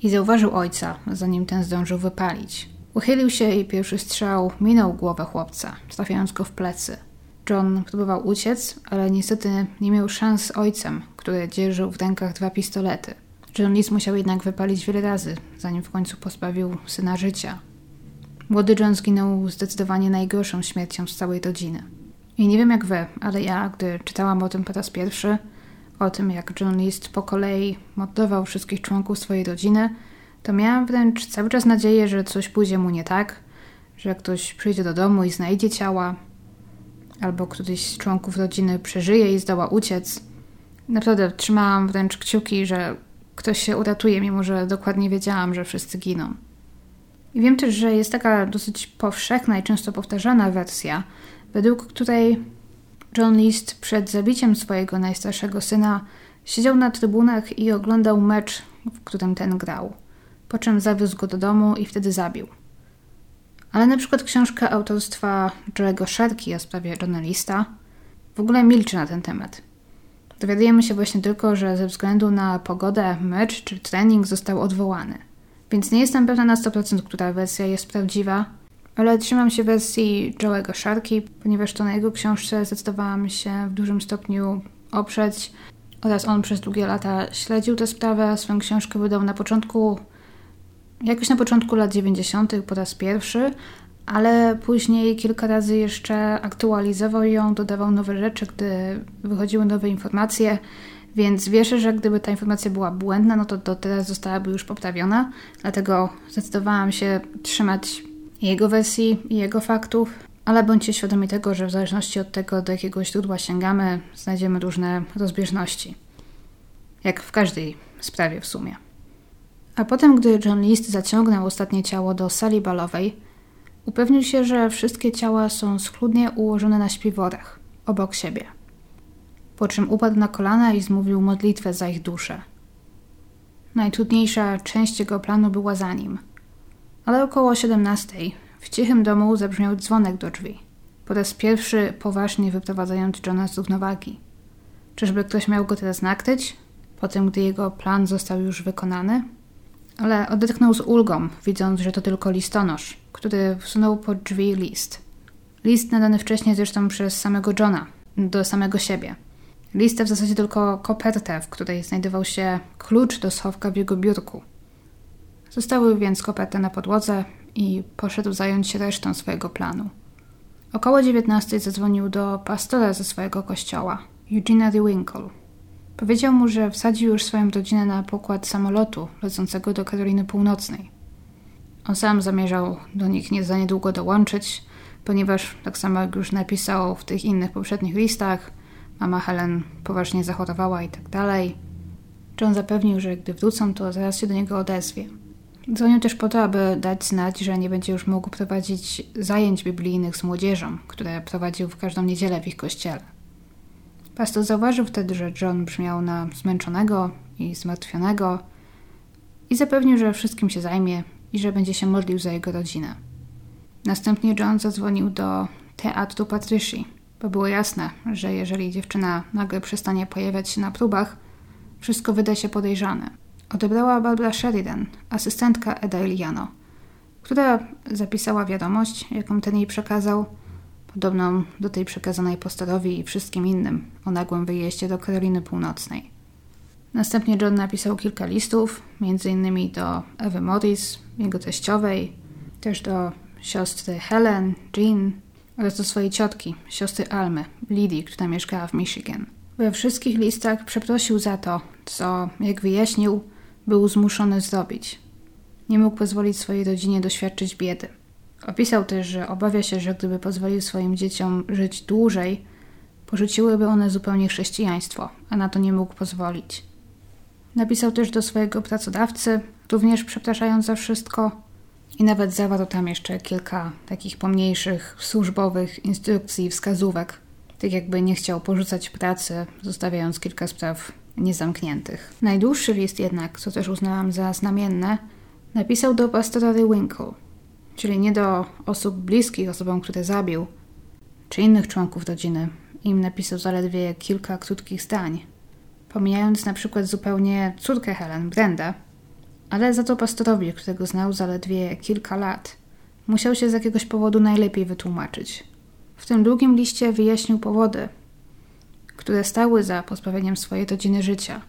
i zauważył ojca, zanim ten zdążył wypalić. Uchylił się i pierwszy strzał minął głowę chłopca, trafiając go w plecy. John próbował uciec, ale niestety nie miał szans z ojcem, który dzierżył w rękach dwa pistolety. John Lis musiał jednak wypalić wiele razy, zanim w końcu pozbawił syna życia. Młody John zginął zdecydowanie najgorszą śmiercią z całej rodziny. I nie wiem jak wy, ale ja, gdy czytałam o tym po raz pierwszy, o tym jak John List po kolei mordował wszystkich członków swojej rodziny, to miałam wręcz cały czas nadzieję, że coś pójdzie mu nie tak, że ktoś przyjdzie do domu i znajdzie ciała, albo któryś z członków rodziny przeżyje i zdoła uciec. Naprawdę trzymałam wręcz kciuki, że ktoś się uratuje, mimo że dokładnie wiedziałam, że wszyscy giną. I wiem też, że jest taka dosyć powszechna i często powtarzana wersja, według której John List przed zabiciem swojego najstarszego syna siedział na trybunach i oglądał mecz, w którym ten grał, po czym zawiózł go do domu i wtedy zabił. Ale na przykład książka autorstwa Joe'ego Sherki o sprawie Johna Lista w ogóle milczy na ten temat. Dowiadujemy się właśnie tylko, że ze względu na pogodę mecz czy trening został odwołany. Więc nie jestem pewna na 100%, która wersja jest prawdziwa, ale trzymam się wersji Joe'ego Sharki, ponieważ to na jego książce zdecydowałam się w dużym stopniu oprzeć oraz on przez długie lata śledził tę sprawę. Swoją książkę wydał na początku, jakoś na początku lat 90. po raz pierwszy, ale później kilka razy jeszcze aktualizował ją, dodawał nowe rzeczy, gdy wychodziły nowe informacje, więc wierzę, że gdyby ta informacja była błędna, no to do teraz zostałaby już poprawiona, dlatego zdecydowałam się trzymać jego wersji i jego faktów, ale bądźcie świadomi tego, że w zależności od tego, do jakiego źródła sięgamy, znajdziemy różne rozbieżności. Jak w każdej sprawie w sumie. A potem, gdy John List zaciągnął ostatnie ciało do sali balowej, upewnił się, że wszystkie ciała są schludnie ułożone na śpiworach, obok siebie. Po czym upadł na kolana i zmówił modlitwę za ich dusze. Najtrudniejsza część jego planu była za nim – ale około 17 w cichym domu zabrzmiał dzwonek do drzwi. Po raz pierwszy poważnie wyprowadzając Johna z równowagi. Czyżby ktoś miał go teraz nakryć? Potem, gdy jego plan został już wykonany? Ale odetchnął z ulgą, widząc, że to tylko listonosz, który wsunął pod drzwi list. List nadany wcześniej zresztą przez samego Johna, do samego siebie. List w zasadzie tylko kopertę, w której znajdował się klucz do schowka w jego biurku. Zostały więc kopertę na podłodze i poszedł zająć się resztą swojego planu. Około 19 zadzwonił do pastora ze swojego kościoła, Eugena de Winkle. Powiedział mu, że wsadził już swoją rodzinę na pokład samolotu lecącego do Karoliny Północnej. On sam zamierzał do nich nie za niedługo dołączyć, ponieważ, tak samo jak już napisał w tych innych poprzednich listach, mama Helen poważnie zachorowała i tak dalej. John zapewnił, że gdy wrócą, to zaraz się do niego odezwie. Dzwonił też po to, aby dać znać, że nie będzie już mógł prowadzić zajęć biblijnych z młodzieżą, które prowadził w każdą niedzielę w ich kościele. Pastor zauważył wtedy, że John brzmiał na zmęczonego i zmartwionego i zapewnił, że wszystkim się zajmie i że będzie się modlił za jego rodzinę. Następnie John zadzwonił do teatru Patrycji, bo było jasne, że jeżeli dziewczyna nagle przestanie pojawiać się na próbach, wszystko wyda się podejrzane odebrała Barbara Sheridan, asystentka Eda Iliano, która zapisała wiadomość, jaką ten jej przekazał, podobną do tej przekazanej postorowi i wszystkim innym o nagłym wyjeździe do Karoliny Północnej. Następnie John napisał kilka listów, m.in. do Ewy Morris, jego teściowej, też do siostry Helen, Jean oraz do swojej ciotki, siostry Almy, Lidii, która mieszkała w Michigan. We wszystkich listach przeprosił za to, co, jak wyjaśnił, był zmuszony zrobić. Nie mógł pozwolić swojej rodzinie doświadczyć biedy. Opisał też, że obawia się, że gdyby pozwolił swoim dzieciom żyć dłużej, porzuciłyby one zupełnie chrześcijaństwo, a na to nie mógł pozwolić. Napisał też do swojego pracodawcy, również przepraszając za wszystko, i nawet zawarł tam jeszcze kilka takich pomniejszych służbowych instrukcji i wskazówek, tak jakby nie chciał porzucać pracy, zostawiając kilka spraw niezamkniętych. Najdłuższy list jednak, co też uznałam za znamienne, napisał do pastora Winkle, czyli nie do osób bliskich osobom, które zabił, czy innych członków rodziny. Im napisał zaledwie kilka krótkich zdań, pomijając na przykład zupełnie córkę Helen, Brenda, ale za to pastorowi, którego znał zaledwie kilka lat, musiał się z jakiegoś powodu najlepiej wytłumaczyć. W tym długim liście wyjaśnił powody, które stały za pozbawieniem swojej rodziny życia.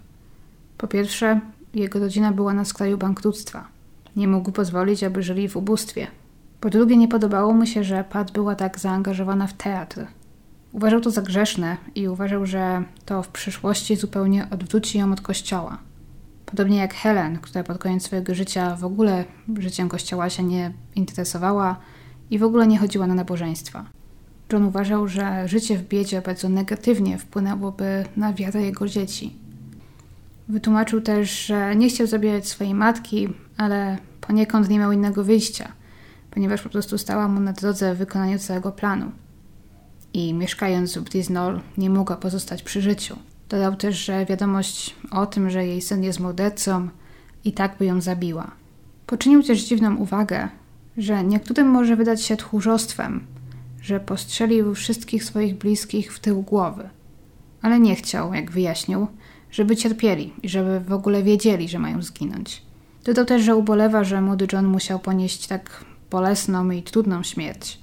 Po pierwsze, jego rodzina była na skraju bankructwa. Nie mógł pozwolić, aby żyli w ubóstwie. Po drugie, nie podobało mu się, że Pat była tak zaangażowana w teatr. Uważał to za grzeszne i uważał, że to w przyszłości zupełnie odwróci ją od kościoła. Podobnie jak Helen, która pod koniec swojego życia w ogóle życiem kościoła się nie interesowała i w ogóle nie chodziła na nabożeństwa. John uważał, że życie w biedzie bardzo negatywnie wpłynęłoby na wiarę jego dzieci. Wytłumaczył też, że nie chciał zabierać swojej matki, ale poniekąd nie miał innego wyjścia, ponieważ po prostu stała mu na drodze w wykonaniu całego planu. I mieszkając w Brisnol nie mogła pozostać przy życiu. Dodał też, że wiadomość o tym, że jej syn jest mordercą, i tak by ją zabiła. Poczynił też dziwną uwagę, że niektórym może wydać się tchórzostwem, że postrzelił wszystkich swoich bliskich w tył głowy. Ale nie chciał, jak wyjaśnił, żeby cierpieli i żeby w ogóle wiedzieli, że mają zginąć. Dodał też, że ubolewa, że młody John musiał ponieść tak bolesną i trudną śmierć.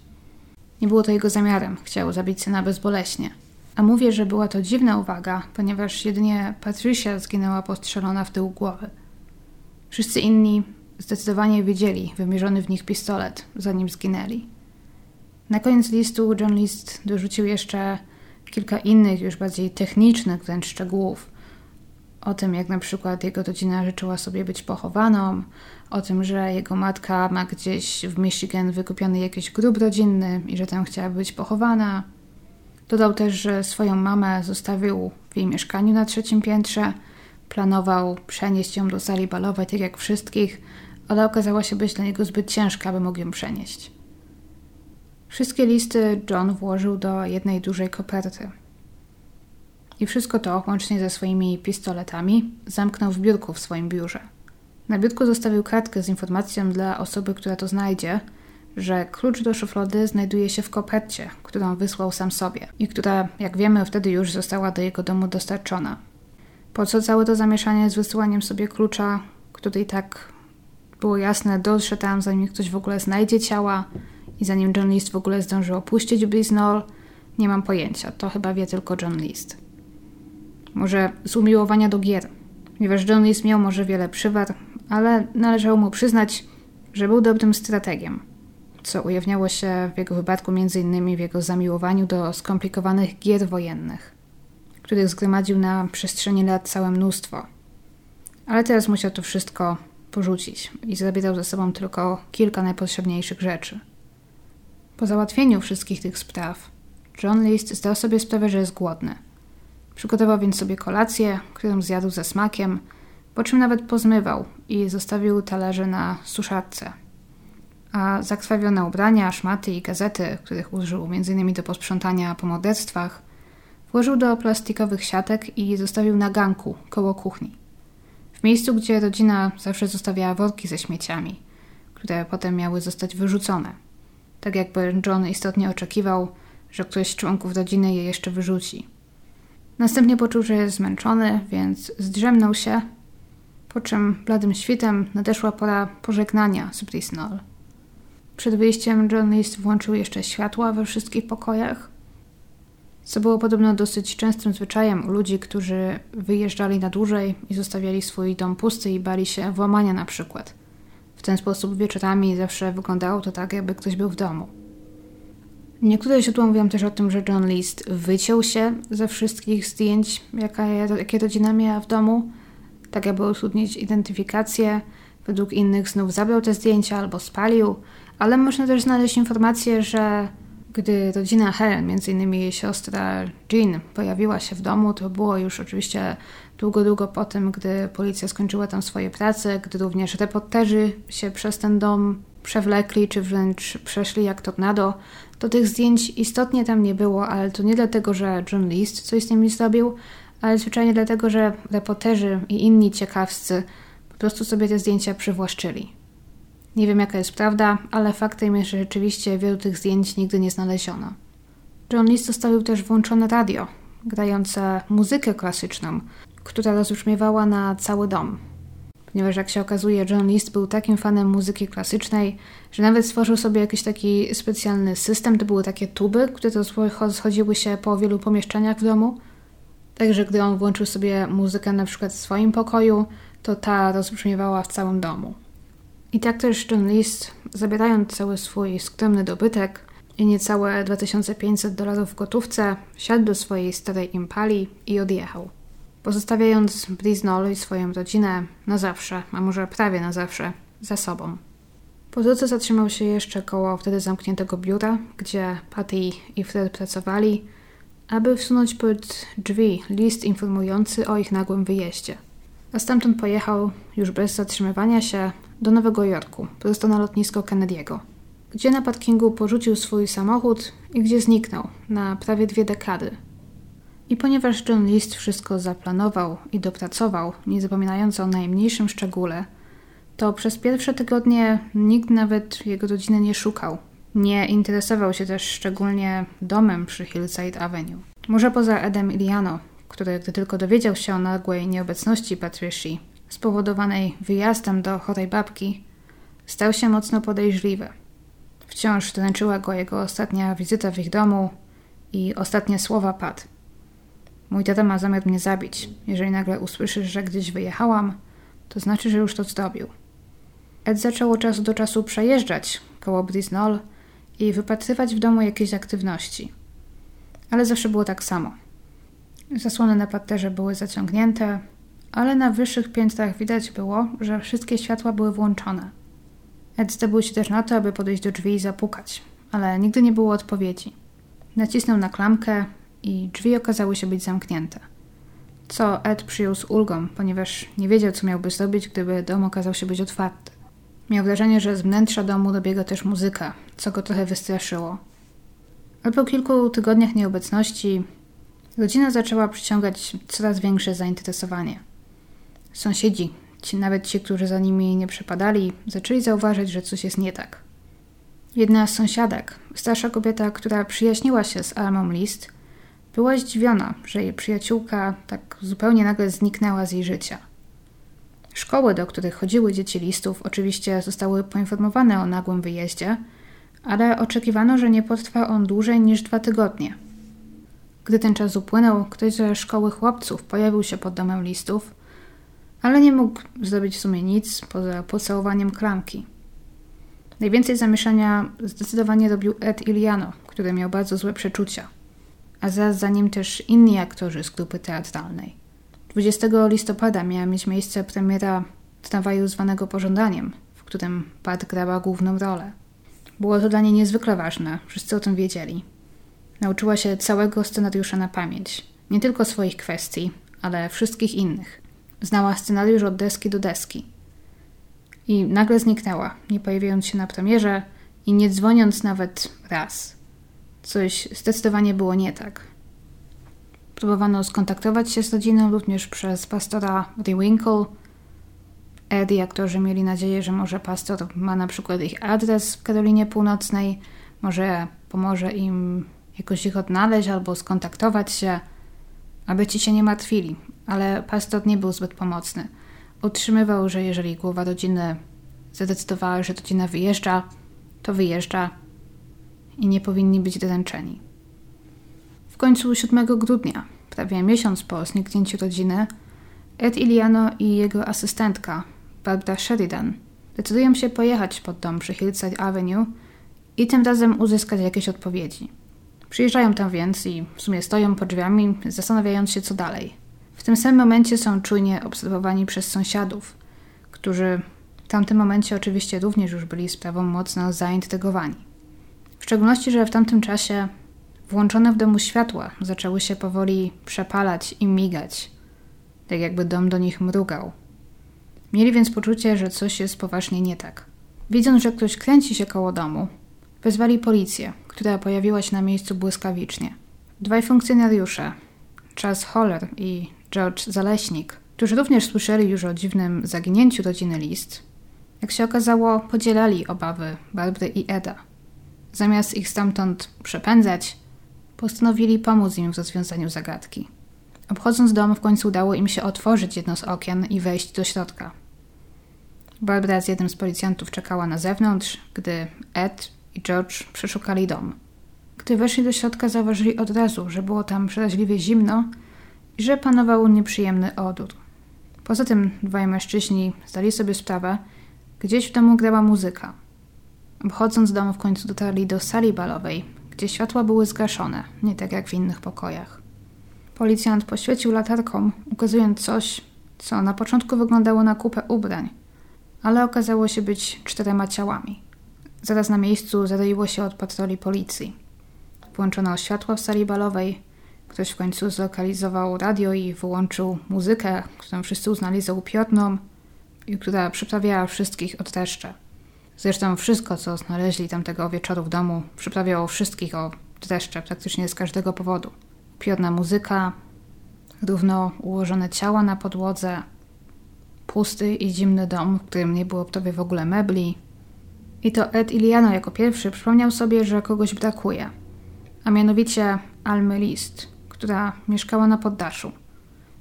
Nie było to jego zamiarem, chciał zabić syna bezboleśnie. A mówię, że była to dziwna uwaga, ponieważ jedynie Patricia zginęła postrzelona w tył głowy. Wszyscy inni zdecydowanie widzieli wymierzony w nich pistolet, zanim zginęli. Na koniec listu John List dorzucił jeszcze kilka innych, już bardziej technicznych wręcz szczegółów. O tym, jak na przykład jego rodzina życzyła sobie być pochowaną, o tym, że jego matka ma gdzieś w Michigan wykupiony jakiś grób rodzinny i że tam chciała być pochowana. Dodał też, że swoją mamę zostawił w jej mieszkaniu na trzecim piętrze. Planował przenieść ją do sali balowej, tak jak wszystkich, ale okazała się być dla niego zbyt ciężka, aby mógł ją przenieść. Wszystkie listy John włożył do jednej dużej koperty. I wszystko to, łącznie ze swoimi pistoletami, zamknął w biurku w swoim biurze. Na biurku zostawił kartkę z informacją dla osoby, która to znajdzie, że klucz do szuflady znajduje się w kopercie, którą wysłał sam sobie i która, jak wiemy, wtedy już została do jego domu dostarczona. Po co całe to zamieszanie z wysyłaniem sobie klucza, który i tak było jasne, dotrze tam, zanim ktoś w ogóle znajdzie ciała, i zanim John List w ogóle zdążył opuścić Bliznol, nie mam pojęcia. To chyba wie tylko John List. Może z umiłowania do gier, ponieważ John List miał może wiele przywar, ale należało mu przyznać, że był dobrym strategiem, co ujawniało się w jego wypadku m.in. w jego zamiłowaniu do skomplikowanych gier wojennych, których zgromadził na przestrzeni lat całe mnóstwo. Ale teraz musiał to wszystko porzucić i zabierał ze sobą tylko kilka najpotrzebniejszych rzeczy – po załatwieniu wszystkich tych spraw, John List zdał sobie sprawę, że jest głodny. Przygotował więc sobie kolację, którą zjadł ze smakiem, po czym nawet pozmywał i zostawił talerze na suszarce. A zakrwawione ubrania, szmaty i gazety, których użył m.in. do posprzątania po morderstwach, włożył do plastikowych siatek i zostawił na ganku koło kuchni. W miejscu, gdzie rodzina zawsze zostawiała worki ze śmieciami, które potem miały zostać wyrzucone tak jakby John istotnie oczekiwał, że ktoś z członków rodziny je jeszcze wyrzuci. Następnie poczuł, że jest zmęczony, więc zdrzemnął się, po czym bladym świtem nadeszła pora pożegnania z Brisnol. Przed wyjściem John List włączył jeszcze światła we wszystkich pokojach, co było podobno dosyć częstym zwyczajem u ludzi, którzy wyjeżdżali na dłużej i zostawiali swój dom pusty i bali się włamania na przykład – w ten sposób wieczorami zawsze wyglądało to tak, jakby ktoś był w domu. Niektóre źródła mówią też o tym, że John List wyciął się ze wszystkich zdjęć, jaka, jakie rodzina miała w domu, tak aby utrudnić identyfikację. Według innych znów zabrał te zdjęcia albo spalił, Ale można też znaleźć informację, że gdy rodzina Helen, innymi jej siostra Jean, pojawiła się w domu, to było już oczywiście długo, długo po tym, gdy policja skończyła tam swoje prace, gdy również reporterzy się przez ten dom przewlekli, czy wręcz przeszli jak tornado, to tych zdjęć istotnie tam nie było, ale to nie dlatego, że John List coś z nimi zrobił, ale zwyczajnie dlatego, że reporterzy i inni ciekawscy po prostu sobie te zdjęcia przywłaszczyli. Nie wiem jaka jest prawda, ale faktem jest, że rzeczywiście wielu tych zdjęć nigdy nie znaleziono. John List zostawił też włączone radio, grające muzykę klasyczną, która rozbrzmiewała na cały dom. Ponieważ jak się okazuje, John List był takim fanem muzyki klasycznej, że nawet stworzył sobie jakiś taki specjalny system. To były takie tuby, które rozchodziły się po wielu pomieszczeniach w domu. Także gdy on włączył sobie muzykę na przykład w swoim pokoju, to ta rozbrzmiewała w całym domu. I tak też John List, zabierając cały swój skromny dobytek i niecałe 2500 dolarów w gotówce, siadł do swojej starej impali i odjechał. Pozostawiając Bliznol i swoją rodzinę na zawsze, a może prawie na zawsze, za sobą. Po drodze zatrzymał się jeszcze koło wtedy zamkniętego biura, gdzie Patty i Fred pracowali, aby wsunąć pod drzwi list informujący o ich nagłym wyjeździe. A stamtąd pojechał, już bez zatrzymywania się, do Nowego Jorku, prosto na lotnisko Kennedy'ego, gdzie na parkingu porzucił swój samochód i gdzie zniknął na prawie dwie dekady. I ponieważ John List wszystko zaplanował i dopracował, nie zapominając o najmniejszym szczególe, to przez pierwsze tygodnie nikt nawet jego rodziny nie szukał. Nie interesował się też szczególnie domem przy Hillside Avenue. Może poza Edem Iliano, który gdy tylko dowiedział się o nagłej nieobecności Patricia, spowodowanej wyjazdem do chorej babki, stał się mocno podejrzliwy. Wciąż dręczyła go jego ostatnia wizyta w ich domu i ostatnie słowa Pat. Mój tata ma zamiar mnie zabić. Jeżeli nagle usłyszysz, że gdzieś wyjechałam, to znaczy, że już to zrobił. Ed zaczął od czasu do czasu przejeżdżać koło Brisnol i wypatrywać w domu jakieś aktywności. Ale zawsze było tak samo. Zasłony na parterze były zaciągnięte, ale na wyższych piętrach widać było, że wszystkie światła były włączone. Ed zdobył się też na to, aby podejść do drzwi i zapukać, ale nigdy nie było odpowiedzi. Nacisnął na klamkę i drzwi okazały się być zamknięte. Co Ed przyjął z ulgą, ponieważ nie wiedział, co miałby zrobić, gdyby dom okazał się być otwarty. Miał wrażenie, że z wnętrza domu dobiega też muzyka, co go trochę wystraszyło. Ale po kilku tygodniach nieobecności rodzina zaczęła przyciągać coraz większe zainteresowanie. Sąsiedzi, ci, nawet ci, którzy za nimi nie przepadali, zaczęli zauważyć, że coś jest nie tak. Jedna z sąsiadek, starsza kobieta, która przyjaźniła się z Almą List, była zdziwiona, że jej przyjaciółka tak zupełnie nagle zniknęła z jej życia. Szkoły, do których chodziły dzieci listów, oczywiście zostały poinformowane o nagłym wyjeździe, ale oczekiwano, że nie potrwa on dłużej niż dwa tygodnie. Gdy ten czas upłynął, ktoś ze szkoły chłopców pojawił się pod domem listów, ale nie mógł zrobić w sumie nic poza pocałowaniem klamki. Najwięcej zamieszania zdecydowanie robił Ed Iliano, który miał bardzo złe przeczucia, a za nim też inni aktorzy z grupy teatralnej. 20 listopada miała mieć miejsce premiera tramwaju zwanego Pożądaniem, w którym Pat grała główną rolę. Było to dla niej niezwykle ważne, wszyscy o tym wiedzieli. Nauczyła się całego scenariusza na pamięć, nie tylko swoich kwestii, ale wszystkich innych. Znała scenariusz od deski do deski. I nagle zniknęła, nie pojawiając się na premierze i nie dzwoniąc nawet raz. Coś zdecydowanie było nie tak. Próbowano skontaktować się z rodziną również przez pastora Rewinkle. Ed i aktorzy mieli nadzieję, że może pastor ma na przykład ich adres w Karolinie Północnej, może pomoże im jakoś ich odnaleźć albo skontaktować się, aby ci się nie martwili, ale pastor nie był zbyt pomocny. Utrzymywał, że jeżeli głowa rodziny zadecydowała, że rodzina wyjeżdża, to wyjeżdża i nie powinni być dręczeni. W końcu 7 grudnia, prawie miesiąc po zniknięciu rodziny, Ed Iliano i jego asystentka, Barbara Sheridan, decydują się pojechać pod dom przy Hillside Avenue i tym razem uzyskać jakieś odpowiedzi. Przyjeżdżają tam więc i w sumie stoją pod drzwiami, zastanawiając się co dalej. W tym samym momencie są czujnie obserwowani przez sąsiadów, którzy tamtym momencie oczywiście również już byli sprawą mocno zaintrygowani. W szczególności, że w tamtym czasie włączone w domu światła zaczęły się powoli przepalać i migać, tak jakby dom do nich mrugał. Mieli więc poczucie, że coś jest poważnie nie tak. Widząc, że ktoś kręci się koło domu, wezwali policję, która pojawiła się na miejscu błyskawicznie. Dwaj funkcjonariusze, Charles Holler i George Zaleśnik, którzy również słyszeli już o dziwnym zaginięciu rodziny List, jak się okazało, podzielali obawy Barbary i Eda. Zamiast ich stamtąd przepędzać, postanowili pomóc im w rozwiązaniu zagadki. Obchodząc dom, w końcu udało im się otworzyć jedno z okien i wejść do środka. Barbara z jednym z policjantów czekała na zewnątrz, gdy Ed i George przeszukali dom. Gdy weszli do środka, zauważyli od razu, że było tam przeraźliwie zimno i że panował nieprzyjemny odór. Poza tym dwaj mężczyźni zdali sobie sprawę, gdzieś w domu grała muzyka. Obchodząc dom w końcu dotarli do sali balowej, gdzie światła były zgaszone, nie tak jak w innych pokojach. Policjant poświecił latarką, ukazując coś, co na początku wyglądało na kupę ubrań, ale okazało się być czterema ciałami. Zaraz na miejscu zadoiło się od patroli policji. Włączono światło w sali balowej, ktoś w końcu zlokalizował radio i wyłączył muzykę, którą wszyscy uznali za upiorną i która przyprawiała wszystkich od dreszcze. Zresztą wszystko, co znaleźli tamtego wieczoru w domu, przyprawiało wszystkich o dreszcze praktycznie z każdego powodu. Piorna muzyka, równo ułożone ciała na podłodze, pusty i zimny dom, w którym nie było prawie w ogóle mebli. I to Ed Iliano jako pierwszy przypomniał sobie, że kogoś brakuje, a mianowicie Almy List, która mieszkała na poddaszu.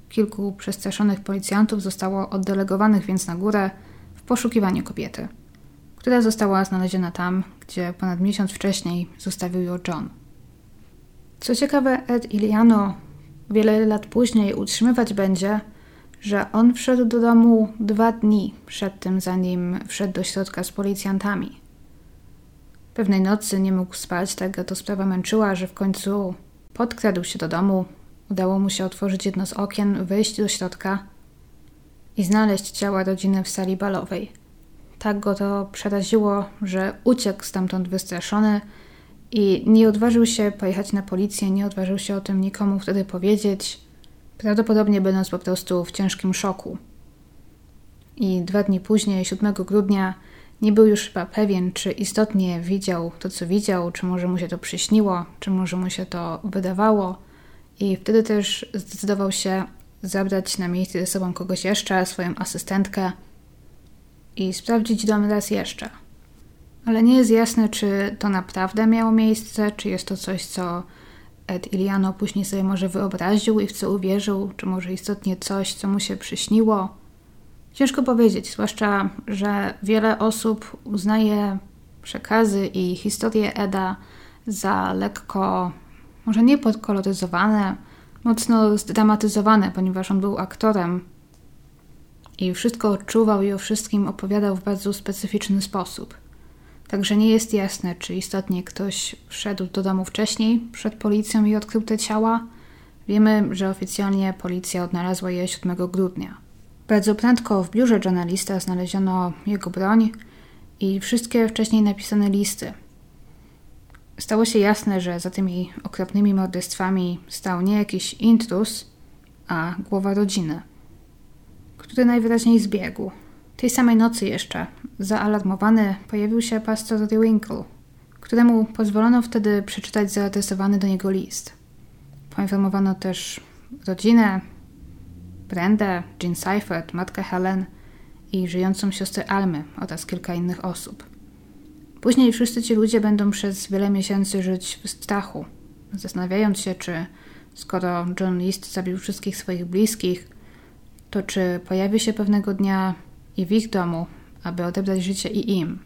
Kilku przestraszonych policjantów zostało oddelegowanych więc na górę w poszukiwaniu kobiety, która została znaleziona tam, gdzie ponad miesiąc wcześniej zostawił ją John. Co ciekawe, Ed Iliano wiele lat później utrzymywać będzie, że on wszedł do domu dwa dni przed tym, zanim wszedł do środka z policjantami. Pewnej nocy nie mógł spać, tak go to sprawa męczyła, że w końcu podkradł się do domu, udało mu się otworzyć jedno z okien, wejść do środka i znaleźć ciała rodziny w sali balowej. Tak go to przeraziło, że uciekł stamtąd wystraszony i nie odważył się pojechać na policję, nie odważył się o tym nikomu wtedy powiedzieć, prawdopodobnie będąc po prostu w ciężkim szoku. I dwa dni później, 7 grudnia, nie był już chyba pewien, czy istotnie widział to, co widział, czy może mu się to przyśniło, czy może mu się to wydawało. I wtedy też zdecydował się zabrać na miejsce ze sobą kogoś jeszcze, swoją asystentkę i sprawdzić dom raz jeszcze. Ale nie jest jasne, czy to naprawdę miało miejsce, czy jest to coś, co Ed Iliano później sobie może wyobraził i w co uwierzył, czy może istotnie coś, co mu się przyśniło. Ciężko powiedzieć, zwłaszcza, że wiele osób uznaje przekazy i historię Eda za lekko, może nie podkoloryzowane, mocno zdramatyzowane, ponieważ on był aktorem i wszystko odczuwał i o wszystkim opowiadał w bardzo specyficzny sposób. Także nie jest jasne, czy istotnie ktoś wszedł do domu wcześniej, przed policją i odkrył te ciała. Wiemy, że oficjalnie policja odnalazła je 7 grudnia. Bardzo prędko w biurze journalista znaleziono jego broń i wszystkie wcześniej napisane listy. Stało się jasne, że za tymi okropnymi morderstwami stał nie jakiś intrus, a głowa rodziny, który najwyraźniej zbiegł. Tej samej nocy jeszcze, zaalarmowany, pojawił się pastor Winkle, któremu pozwolono wtedy przeczytać zaadresowany do niego list. Poinformowano też rodzinę, Brendę, Jean Seifert, matkę Helen i żyjącą siostrę Almy oraz kilka innych osób. Później wszyscy ci ludzie będą przez wiele miesięcy żyć w strachu, zastanawiając się, czy skoro John List zabił wszystkich swoich bliskich, to czy pojawi się pewnego dnia i w ich domu, aby odebrać życie i im.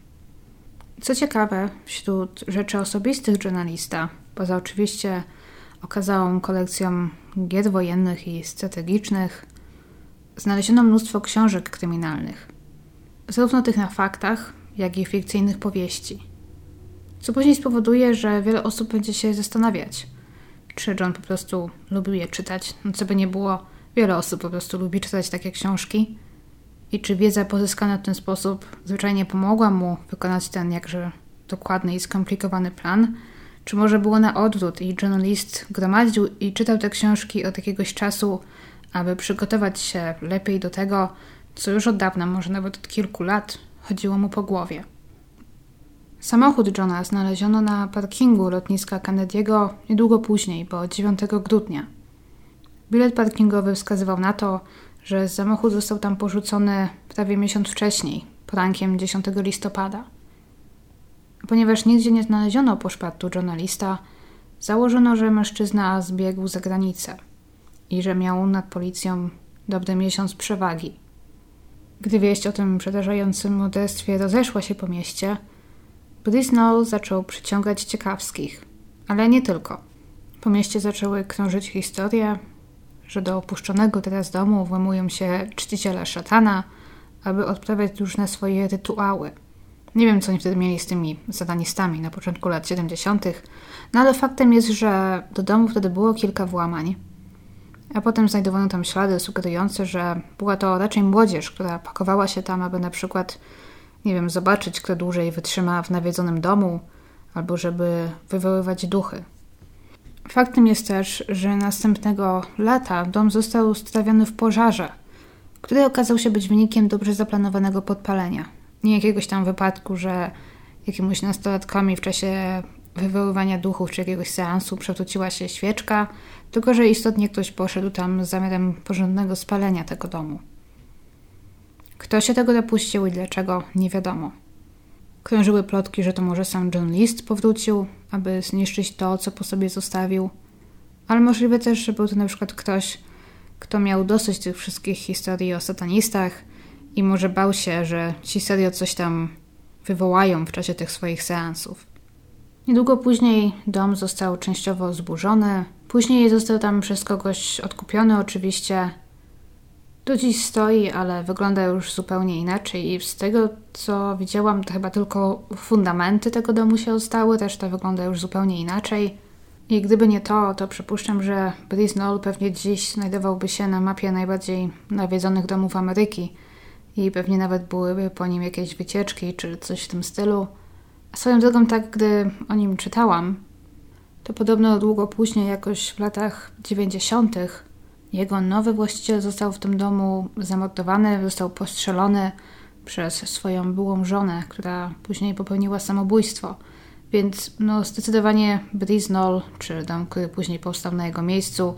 Co ciekawe, wśród rzeczy osobistych journalista, poza oczywiście okazałą kolekcją gier wojennych i strategicznych, znaleziono mnóstwo książek kryminalnych, zarówno tych na faktach, jak i fikcyjnych powieści. Co później spowoduje, że wiele osób będzie się zastanawiać, czy John po prostu lubił je czytać, no co by nie było, wiele osób po prostu lubi czytać takie książki i czy wiedza pozyskana w ten sposób zwyczajnie pomogła mu wykonać ten jakże dokładny i skomplikowany plan, czy może było na odwrót i journalist gromadził i czytał te książki od jakiegoś czasu, aby przygotować się lepiej do tego, co już od dawna, może nawet od kilku lat, chodziło mu po głowie. Samochód Johna znaleziono na parkingu lotniska Kennedy'ego niedługo później, bo 9 grudnia. Bilet parkingowy wskazywał na to, że samochód został tam porzucony prawie miesiąc wcześniej, porankiem 10 listopada. Ponieważ nigdzie nie znaleziono poszpatu journalista, założono, że mężczyzna zbiegł za granicę i że miał nad policją dobry miesiąc przewagi. Gdy wieść o tym przerażającym morderstwie rozeszła się po mieście, Brisnow zaczął przyciągać ciekawskich, ale nie tylko. Po mieście zaczęły krążyć historie, że do opuszczonego teraz domu włamują się czciciele szatana, aby odprawiać różne swoje rytuały. Nie wiem, co oni wtedy mieli z tymi satanistami na początku lat 70., no ale faktem jest, że do domu wtedy było kilka włamań, a potem znajdowano tam ślady sugerujące, że była to raczej młodzież, która pakowała się tam, aby na przykład, nie wiem, zobaczyć, kto dłużej wytrzyma w nawiedzonym domu, albo żeby wywoływać duchy. Faktem jest też, że następnego lata dom został strawiony w pożarze, który okazał się być wynikiem dobrze zaplanowanego podpalenia. Nie jakiegoś tam wypadku, że jakimiś nastolatkami w czasie wywoływania duchów czy jakiegoś seansu przewróciła się świeczka, tylko że istotnie ktoś poszedł tam z zamiarem porządnego spalenia tego domu. Kto się tego dopuścił i dlaczego, nie wiadomo. Krążyły plotki, że to może sam John List powrócił, aby zniszczyć to, co po sobie zostawił, ale możliwe też, że był to na przykład ktoś, kto miał dosyć tych wszystkich historii o satanistach i może bał się, że ci serio coś tam wywołają w czasie tych swoich seansów. Niedługo później dom został częściowo zburzony, później został tam przez kogoś odkupiony oczywiście. Do dziś stoi, ale wygląda już zupełnie inaczej i z tego co widziałam to chyba tylko fundamenty tego domu się ostały, też to wygląda już zupełnie inaczej. I gdyby nie to, to przypuszczam, że Brisnall pewnie dziś znajdowałby się na mapie najbardziej nawiedzonych domów Ameryki i pewnie nawet byłyby po nim jakieś wycieczki czy coś w tym stylu. Swoją drogą, tak gdy o nim czytałam, to podobno długo później, jakoś w latach 90., jego nowy właściciel został w tym domu zamordowany, został postrzelony przez swoją byłą żonę, która później popełniła samobójstwo. Więc no, zdecydowanie Brisnall, czy dom, który później powstał na jego miejscu,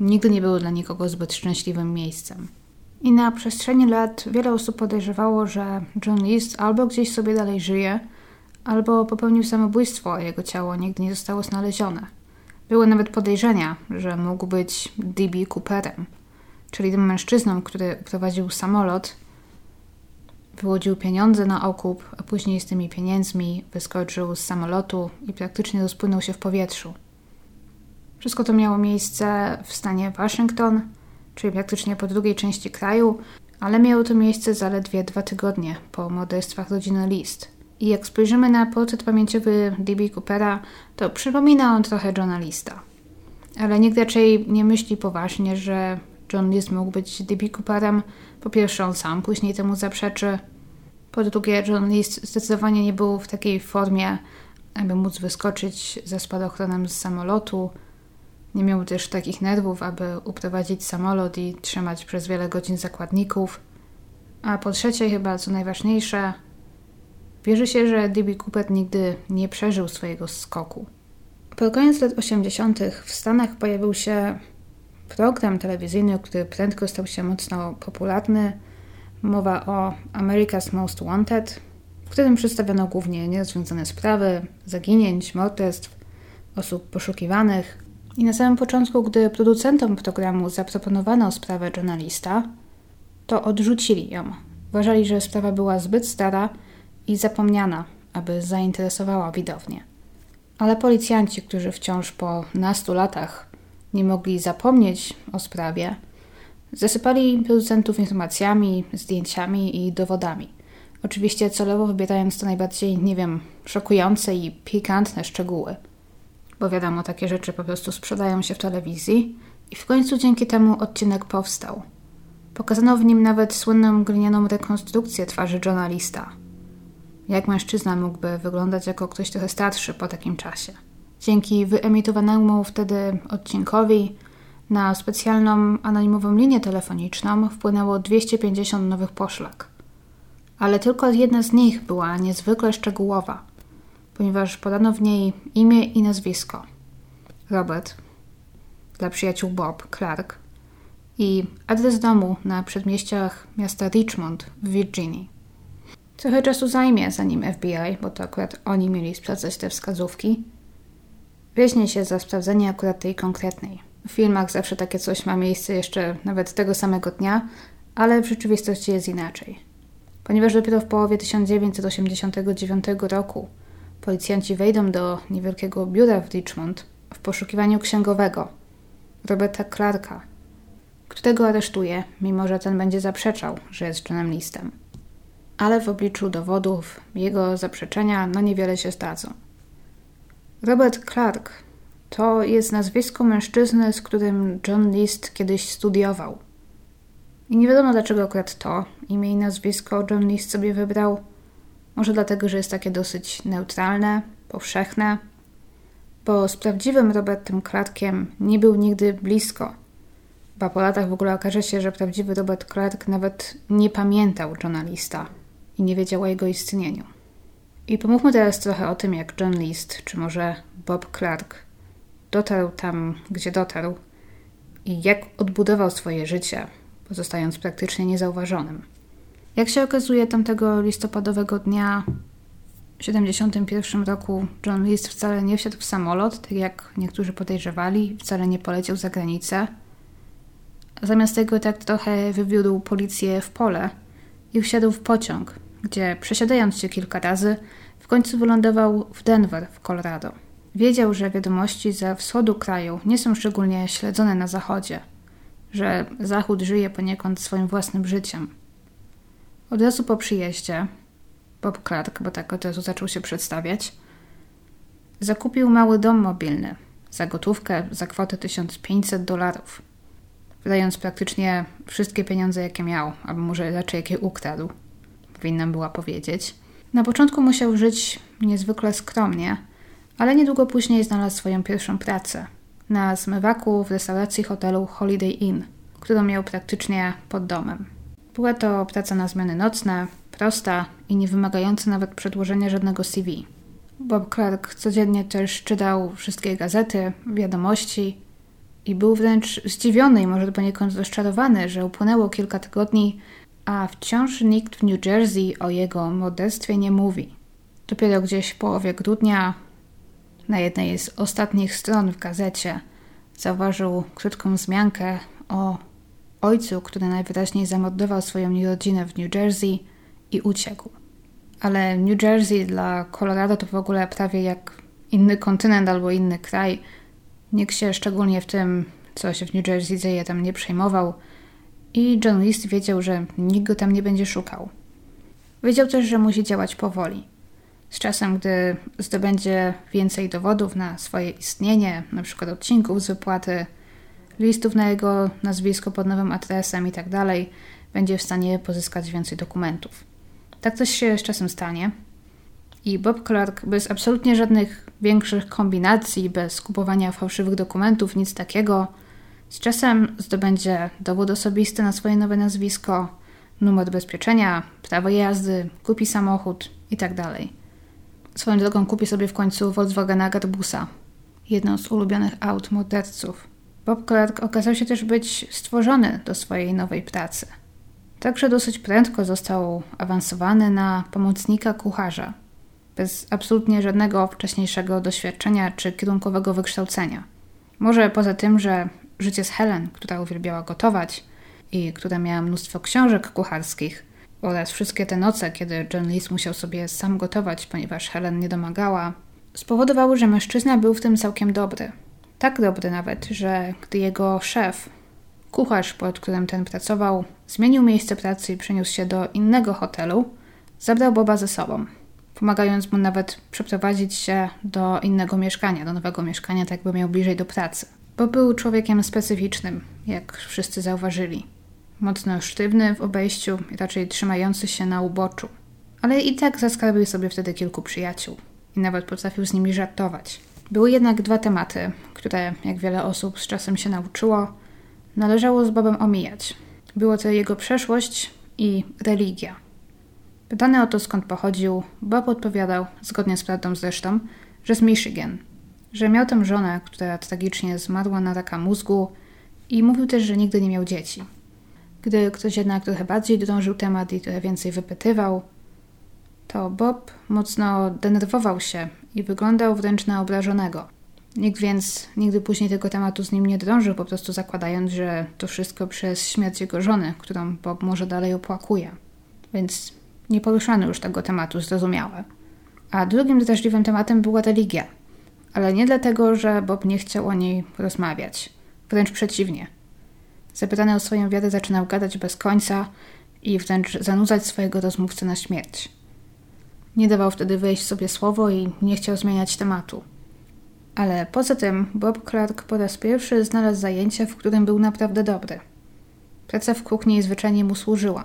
nigdy nie był dla nikogo zbyt szczęśliwym miejscem. I na przestrzeni lat wiele osób podejrzewało, że John List albo gdzieś sobie dalej żyje, albo popełnił samobójstwo, a jego ciało nigdy nie zostało znalezione. Były nawet podejrzenia, że mógł być D.B. Cooperem, czyli tym mężczyzną, który prowadził samolot, wyłodził pieniądze na okup, a później z tymi pieniędzmi wyskoczył z samolotu i praktycznie rozpłynął się w powietrzu. Wszystko to miało miejsce w stanie Waszyngton, czyli praktycznie po drugiej części kraju, ale miało to miejsce zaledwie dwa tygodnie po morderstwach rodziny List – i jak spojrzymy na portret pamięciowy D.B. Coopera, to przypomina on trochę Johna Lista. Ale nikt raczej nie myśli poważnie, że John mógł być D.B. Cooperem. Po pierwsze, on sam później temu zaprzeczy. Po drugie, John zdecydowanie nie był w takiej formie, aby móc wyskoczyć ze spadochronem z samolotu. Nie miał też takich nerwów, aby uprowadzić samolot i trzymać przez wiele godzin zakładników. A po trzecie, chyba co najważniejsze, Wierzy się, że D.B. Cooper nigdy nie przeżył swojego skoku. Po koniec lat 80. w Stanach pojawił się program telewizyjny, który prędko stał się mocno popularny. Mowa o America's Most Wanted, w którym przedstawiono głównie nierozwiązane sprawy, zaginięć, morderstw, osób poszukiwanych. I na samym początku, gdy producentom programu zaproponowano sprawę journalista, to odrzucili ją. Uważali, że sprawa była zbyt stara i zapomniana, aby zainteresowała widownię. Ale policjanci, którzy wciąż po nastu latach nie mogli zapomnieć o sprawie, zasypali producentów informacjami, zdjęciami i dowodami. Oczywiście celowo wybierając to najbardziej, nie wiem, szokujące i pikantne szczegóły. Bo wiadomo, takie rzeczy po prostu sprzedają się w telewizji i w końcu dzięki temu odcinek powstał. Pokazano w nim nawet słynną glinianą rekonstrukcję twarzy Johna Lista. Jak mężczyzna mógłby wyglądać jako ktoś trochę starszy po takim czasie? Dzięki wyemitowanemu wtedy odcinkowi na specjalną anonimową linię telefoniczną wpłynęło 250 nowych poszlak. Ale tylko jedna z nich była niezwykle szczegółowa, ponieważ podano w niej imię i nazwisko. Robert, dla przyjaciół Bob, Clark i adres domu na przedmieściach miasta Richmond w Virginii. Trochę czasu zajmie, zanim FBI, bo to akurat oni mieli sprawdzać te wskazówki, weźmie się za sprawdzenie akurat tej konkretnej. W filmach zawsze takie coś ma miejsce jeszcze nawet tego samego dnia, ale w rzeczywistości jest inaczej. Ponieważ dopiero w połowie 1989 roku policjanci wejdą do niewielkiego biura w Richmond w poszukiwaniu księgowego Roberta Clarka, którego aresztuje, mimo że ten będzie zaprzeczał, że jest Johnem Listem. Ale w obliczu dowodów jego zaprzeczenia no niewiele się zdadzą. Robert Clark to jest nazwisko mężczyzny, z którym John List kiedyś studiował. I nie wiadomo dlaczego akurat to imię i nazwisko John List sobie wybrał. Może dlatego, że jest takie dosyć neutralne, powszechne, bo z prawdziwym Robertem Clarkiem nie był nigdy blisko. Ba po latach w ogóle okaże się, że prawdziwy Robert Clark nawet nie pamiętał Johna Lista i nie wiedział o jego istnieniu. I pomówmy teraz trochę o tym, jak John List, czy może Bob Clark, dotarł tam, gdzie dotarł i jak odbudował swoje życie, pozostając praktycznie niezauważonym. Jak się okazuje, tamtego listopadowego dnia w 1971 roku John List wcale nie wsiadł w samolot, tak jak niektórzy podejrzewali, wcale nie poleciał za granicę. Zamiast tego tak trochę wywiódł policję w pole i wsiadł w pociąg, gdzie przesiadając się kilka razy, w końcu wylądował w Denver w Colorado. Wiedział, że wiadomości ze wschodu kraju nie są szczególnie śledzone na zachodzie, że zachód żyje poniekąd swoim własnym życiem. Od razu po przyjeździe, Bob Clark, bo tak od razu zaczął się przedstawiać, zakupił mały dom mobilny za gotówkę za kwotę 1500 dolarów, wydając praktycznie wszystkie pieniądze, jakie miał, albo może raczej jakie ukradł, powinnam była powiedzieć. Na początku musiał żyć niezwykle skromnie, ale niedługo później znalazł swoją pierwszą pracę na zmywaku w restauracji hotelu Holiday Inn, którą miał praktycznie pod domem. Była to praca na zmiany nocne, prosta i nie wymagająca nawet przedłożenia żadnego CV. Bob Clark codziennie też czytał wszystkie gazety, wiadomości i był wręcz zdziwiony i może poniekąd rozczarowany, że upłynęło kilka tygodni, a wciąż nikt w New Jersey o jego morderstwie nie mówi. Dopiero gdzieś w połowie grudnia, na jednej z ostatnich stron w gazecie, zauważył krótką wzmiankę o ojcu, który najwyraźniej zamordował swoją rodzinę w New Jersey i uciekł. Ale New Jersey dla Colorado to w ogóle prawie jak inny kontynent albo inny kraj. Nikt się szczególnie w tym, co się w New Jersey dzieje, tam nie przejmował i John List wiedział, że nikt go tam nie będzie szukał. Wiedział też, że musi działać powoli. Z czasem, gdy zdobędzie więcej dowodów na swoje istnienie, np. odcinków z wypłaty, listów na jego nazwisko pod nowym adresem itd., tak będzie w stanie pozyskać więcej dokumentów. Tak coś się z czasem stanie. I Bob Clark bez absolutnie żadnych większych kombinacji, bez kupowania fałszywych dokumentów, nic takiego, z czasem zdobędzie dowód osobisty na swoje nowe nazwisko, numer ubezpieczenia, prawo jazdy, kupi samochód itd. Tak Swoją drogą kupi sobie w końcu Volkswagena Garbusa, jedną z ulubionych aut morderców. Bob Clark okazał się też być stworzony do swojej nowej pracy. Także dosyć prędko został awansowany na pomocnika kucharza, bez absolutnie żadnego wcześniejszego doświadczenia czy kierunkowego wykształcenia. Może poza tym, że życie z Helen, która uwielbiała gotować i która miała mnóstwo książek kucharskich, oraz wszystkie te noce, kiedy John Lees musiał sobie sam gotować, ponieważ Helen nie domagała, spowodowały, że mężczyzna był w tym całkiem dobry. Tak dobry nawet, że gdy jego szef, kucharz, pod którym ten pracował, zmienił miejsce pracy i przeniósł się do innego hotelu, zabrał Boba ze sobą, pomagając mu nawet przeprowadzić się do innego mieszkania, do nowego mieszkania, tak by miał bliżej do pracy. Bo był człowiekiem specyficznym, jak wszyscy zauważyli. mocno sztywny w obejściu i raczej trzymający się na uboczu. Ale i tak zaskarbił sobie wtedy kilku przyjaciół i nawet potrafił z nimi żartować. Były jednak dwa tematy, które, jak wiele osób z czasem się nauczyło, należało z Bobem omijać. Było to jego przeszłość i religia. Pytany o to, skąd pochodził, Bob odpowiadał, zgodnie z prawdą zresztą, że z Michigan, że miał tam żonę, która tragicznie zmarła na raka mózgu i mówił też, że nigdy nie miał dzieci. Gdy ktoś jednak trochę bardziej drążył temat i trochę więcej wypytywał, to Bob mocno denerwował się i wyglądał wręcz na obrażonego. Nikt więc nigdy później tego tematu z nim nie drążył, po prostu zakładając, że to wszystko przez śmierć jego żony, którą Bob może dalej opłakuje. Więc nie poruszano już tego tematu, zrozumiałe. A drugim drażliwym tematem była religia. Ale nie dlatego, że Bob nie chciał o niej rozmawiać. Wręcz przeciwnie. Zapytany o swoją wiarę zaczynał gadać bez końca i wręcz zanudzać swojego rozmówcę na śmierć. Nie dawał wtedy wejść sobie słowo i nie chciał zmieniać tematu. Ale poza tym Bob Clark po raz pierwszy znalazł zajęcie, w którym był naprawdę dobry. Praca w kuchni zwyczajnie mu służyła.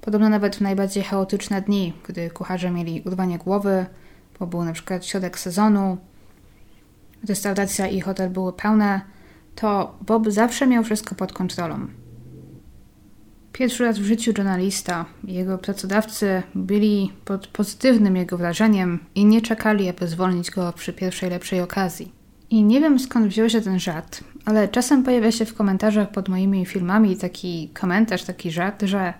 Podobno nawet w najbardziej chaotyczne dni, gdy kucharze mieli urwanie głowy, bo był na przykład środek sezonu, restauracja i hotel były pełne, to Bob zawsze miał wszystko pod kontrolą. Pierwszy raz w życiu journalista jego pracodawcy byli pod pozytywnym jego wrażeniem i nie czekali, aby zwolnić go przy pierwszej lepszej okazji. I nie wiem skąd wziął się ten żart, ale czasem pojawia się w komentarzach pod moimi filmami taki komentarz, taki żart, że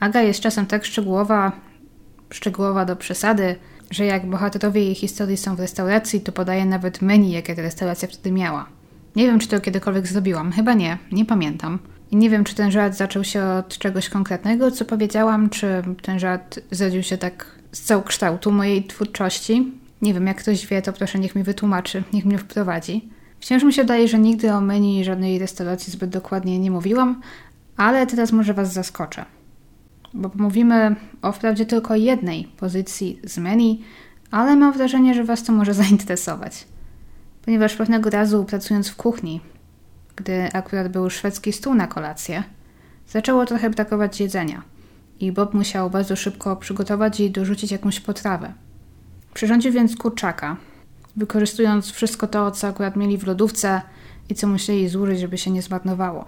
Aga jest czasem tak szczegółowa, szczegółowa do przesady, że jak bohaterowie jej historii są w restauracji, to podaje nawet menu, jakie ta restauracja wtedy miała. Nie wiem, czy to kiedykolwiek zrobiłam. Chyba nie, nie pamiętam. I nie wiem, czy ten żart zaczął się od czegoś konkretnego, co powiedziałam, czy ten żart zrodził się tak z całokształtu mojej twórczości. Nie wiem, jak ktoś wie, to proszę niech mi wytłumaczy, niech mnie wprowadzi. Wciąż mi się wydaje, że nigdy o menu żadnej restauracji zbyt dokładnie nie mówiłam, ale teraz może Was zaskoczę. Bo mówimy o wprawdzie tylko jednej pozycji z menu, ale mam wrażenie, że Was to może (laughs) zainteresować. Ponieważ pewnego razu pracując w kuchni gdy akurat był szwedzki stół na kolację, zaczęło trochę brakować jedzenia i Bob musiał bardzo szybko przygotować i dorzucić jakąś potrawę. Przyrządził więc kurczaka, wykorzystując wszystko to, co akurat mieli w lodówce i co musieli zużyć, żeby się nie zmarnowało.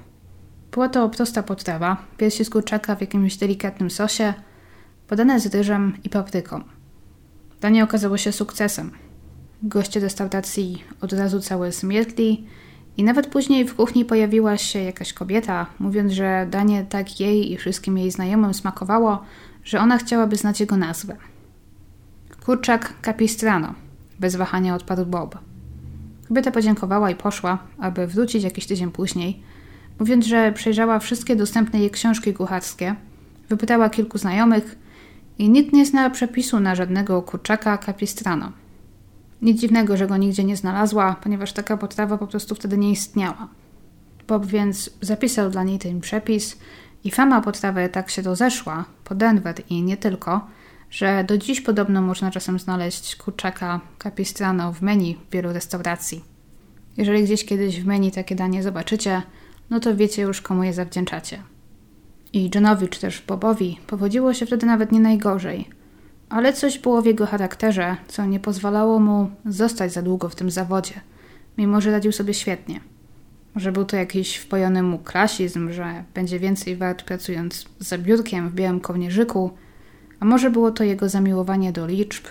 Była to prosta potrawa, piersi z kurczaka w jakimś delikatnym sosie, podane z ryżem i papryką. Danie okazało się sukcesem. Goście restauracji od razu całe zmierkli i nawet później w kuchni pojawiła się jakaś kobieta, mówiąc, że danie tak jej i wszystkim jej znajomym smakowało, że ona chciałaby znać jego nazwę. Kurczak Capistrano, bez wahania odparł Bob. Kobieta podziękowała i poszła, aby wrócić jakiś tydzień później, mówiąc, że przejrzała wszystkie dostępne jej książki kucharskie, wypytała kilku znajomych i nikt nie zna przepisu na żadnego kurczaka Capistrano. Nic dziwnego, że go nigdzie nie znalazła, ponieważ taka potrawa po prostu wtedy nie istniała. Bob więc zapisał dla niej ten przepis i fama potrawy tak się rozeszła po Denver i nie tylko, że do dziś podobno można czasem znaleźć kurczaka capistrano w menu wielu restauracji. Jeżeli gdzieś kiedyś w menu takie danie zobaczycie, no to wiecie już komu je zawdzięczacie. I Johnowi czy też Bobowi powodziło się wtedy nawet nie najgorzej – ale coś było w jego charakterze, co nie pozwalało mu zostać za długo w tym zawodzie, mimo że radził sobie świetnie. Może był to jakiś wpojony mu klasizm, że będzie więcej wart pracując za biurkiem w białym kołnierzyku, a może było to jego zamiłowanie do liczb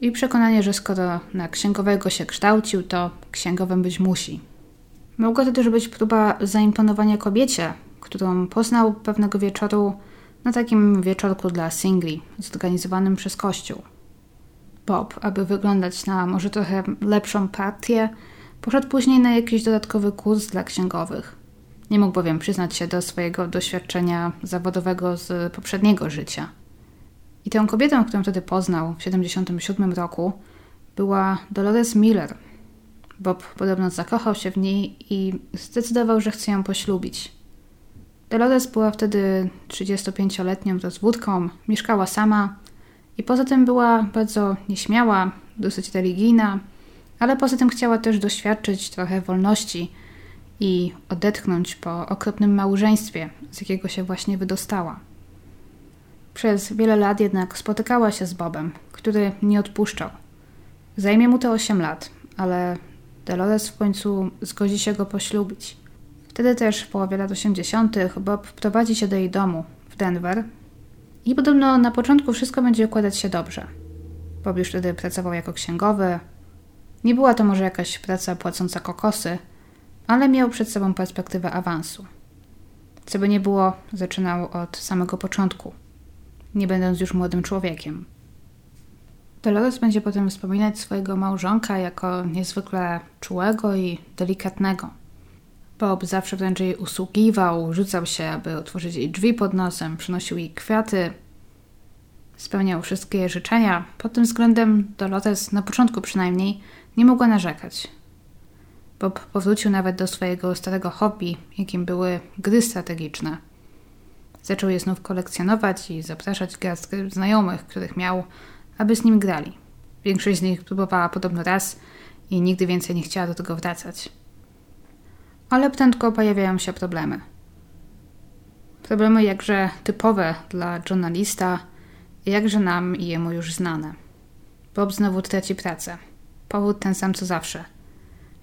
i przekonanie, że skoro na księgowego się kształcił, to księgowym być musi. Mogła to też być próba zaimponowania kobiecie, którą poznał pewnego wieczoru na takim wieczorku dla singli zorganizowanym przez Kościół. Bob, aby wyglądać na może trochę lepszą partię, poszedł później na jakiś dodatkowy kurs dla księgowych. Nie mógł bowiem przyznać się do swojego doświadczenia zawodowego z poprzedniego życia. I tą kobietą, którą wtedy poznał w 1977 roku, była Dolores Miller. Bob podobno zakochał się w niej i zdecydował, że chce ją poślubić. Dolores była wtedy 35-letnią rozwódką, mieszkała sama i poza tym była bardzo nieśmiała, dosyć religijna, ale poza tym chciała też doświadczyć trochę wolności i odetchnąć po okropnym małżeństwie, z jakiego się właśnie wydostała. Przez wiele lat jednak spotykała się z Bobem, który nie odpuszczał. Zajmie mu to 8 lat, ale Dolores w końcu zgodzi się go poślubić. Wtedy też w połowie lat 80. Bob prowadzi się do jej domu w Denver i podobno na początku wszystko będzie układać się dobrze. Bob już wtedy pracował jako księgowy. Nie była to może jakaś praca płacąca kokosy, ale miał przed sobą perspektywę awansu. Co by nie było, zaczynał od samego początku, nie będąc już młodym człowiekiem. Dolores będzie potem wspominać swojego małżonka jako niezwykle czułego i delikatnego. Bob zawsze wręcz jej usługiwał, rzucał się, aby otworzyć jej drzwi pod nosem, przynosił jej kwiaty, spełniał wszystkie jej życzenia. Pod tym względem Dolores, na początku przynajmniej, nie mogła narzekać. Bob powrócił nawet do swojego starego hobby, jakim były gry strategiczne. Zaczął je znów kolekcjonować i zapraszać garstkę znajomych, których miał, aby z nim grali. Większość z nich próbowała podobno raz i nigdy więcej nie chciała do tego wracać. Ale prędko pojawiają się problemy. Problemy jakże typowe dla journalista, jakże nam i jemu już znane. Bob znowu traci pracę. Powód ten sam co zawsze.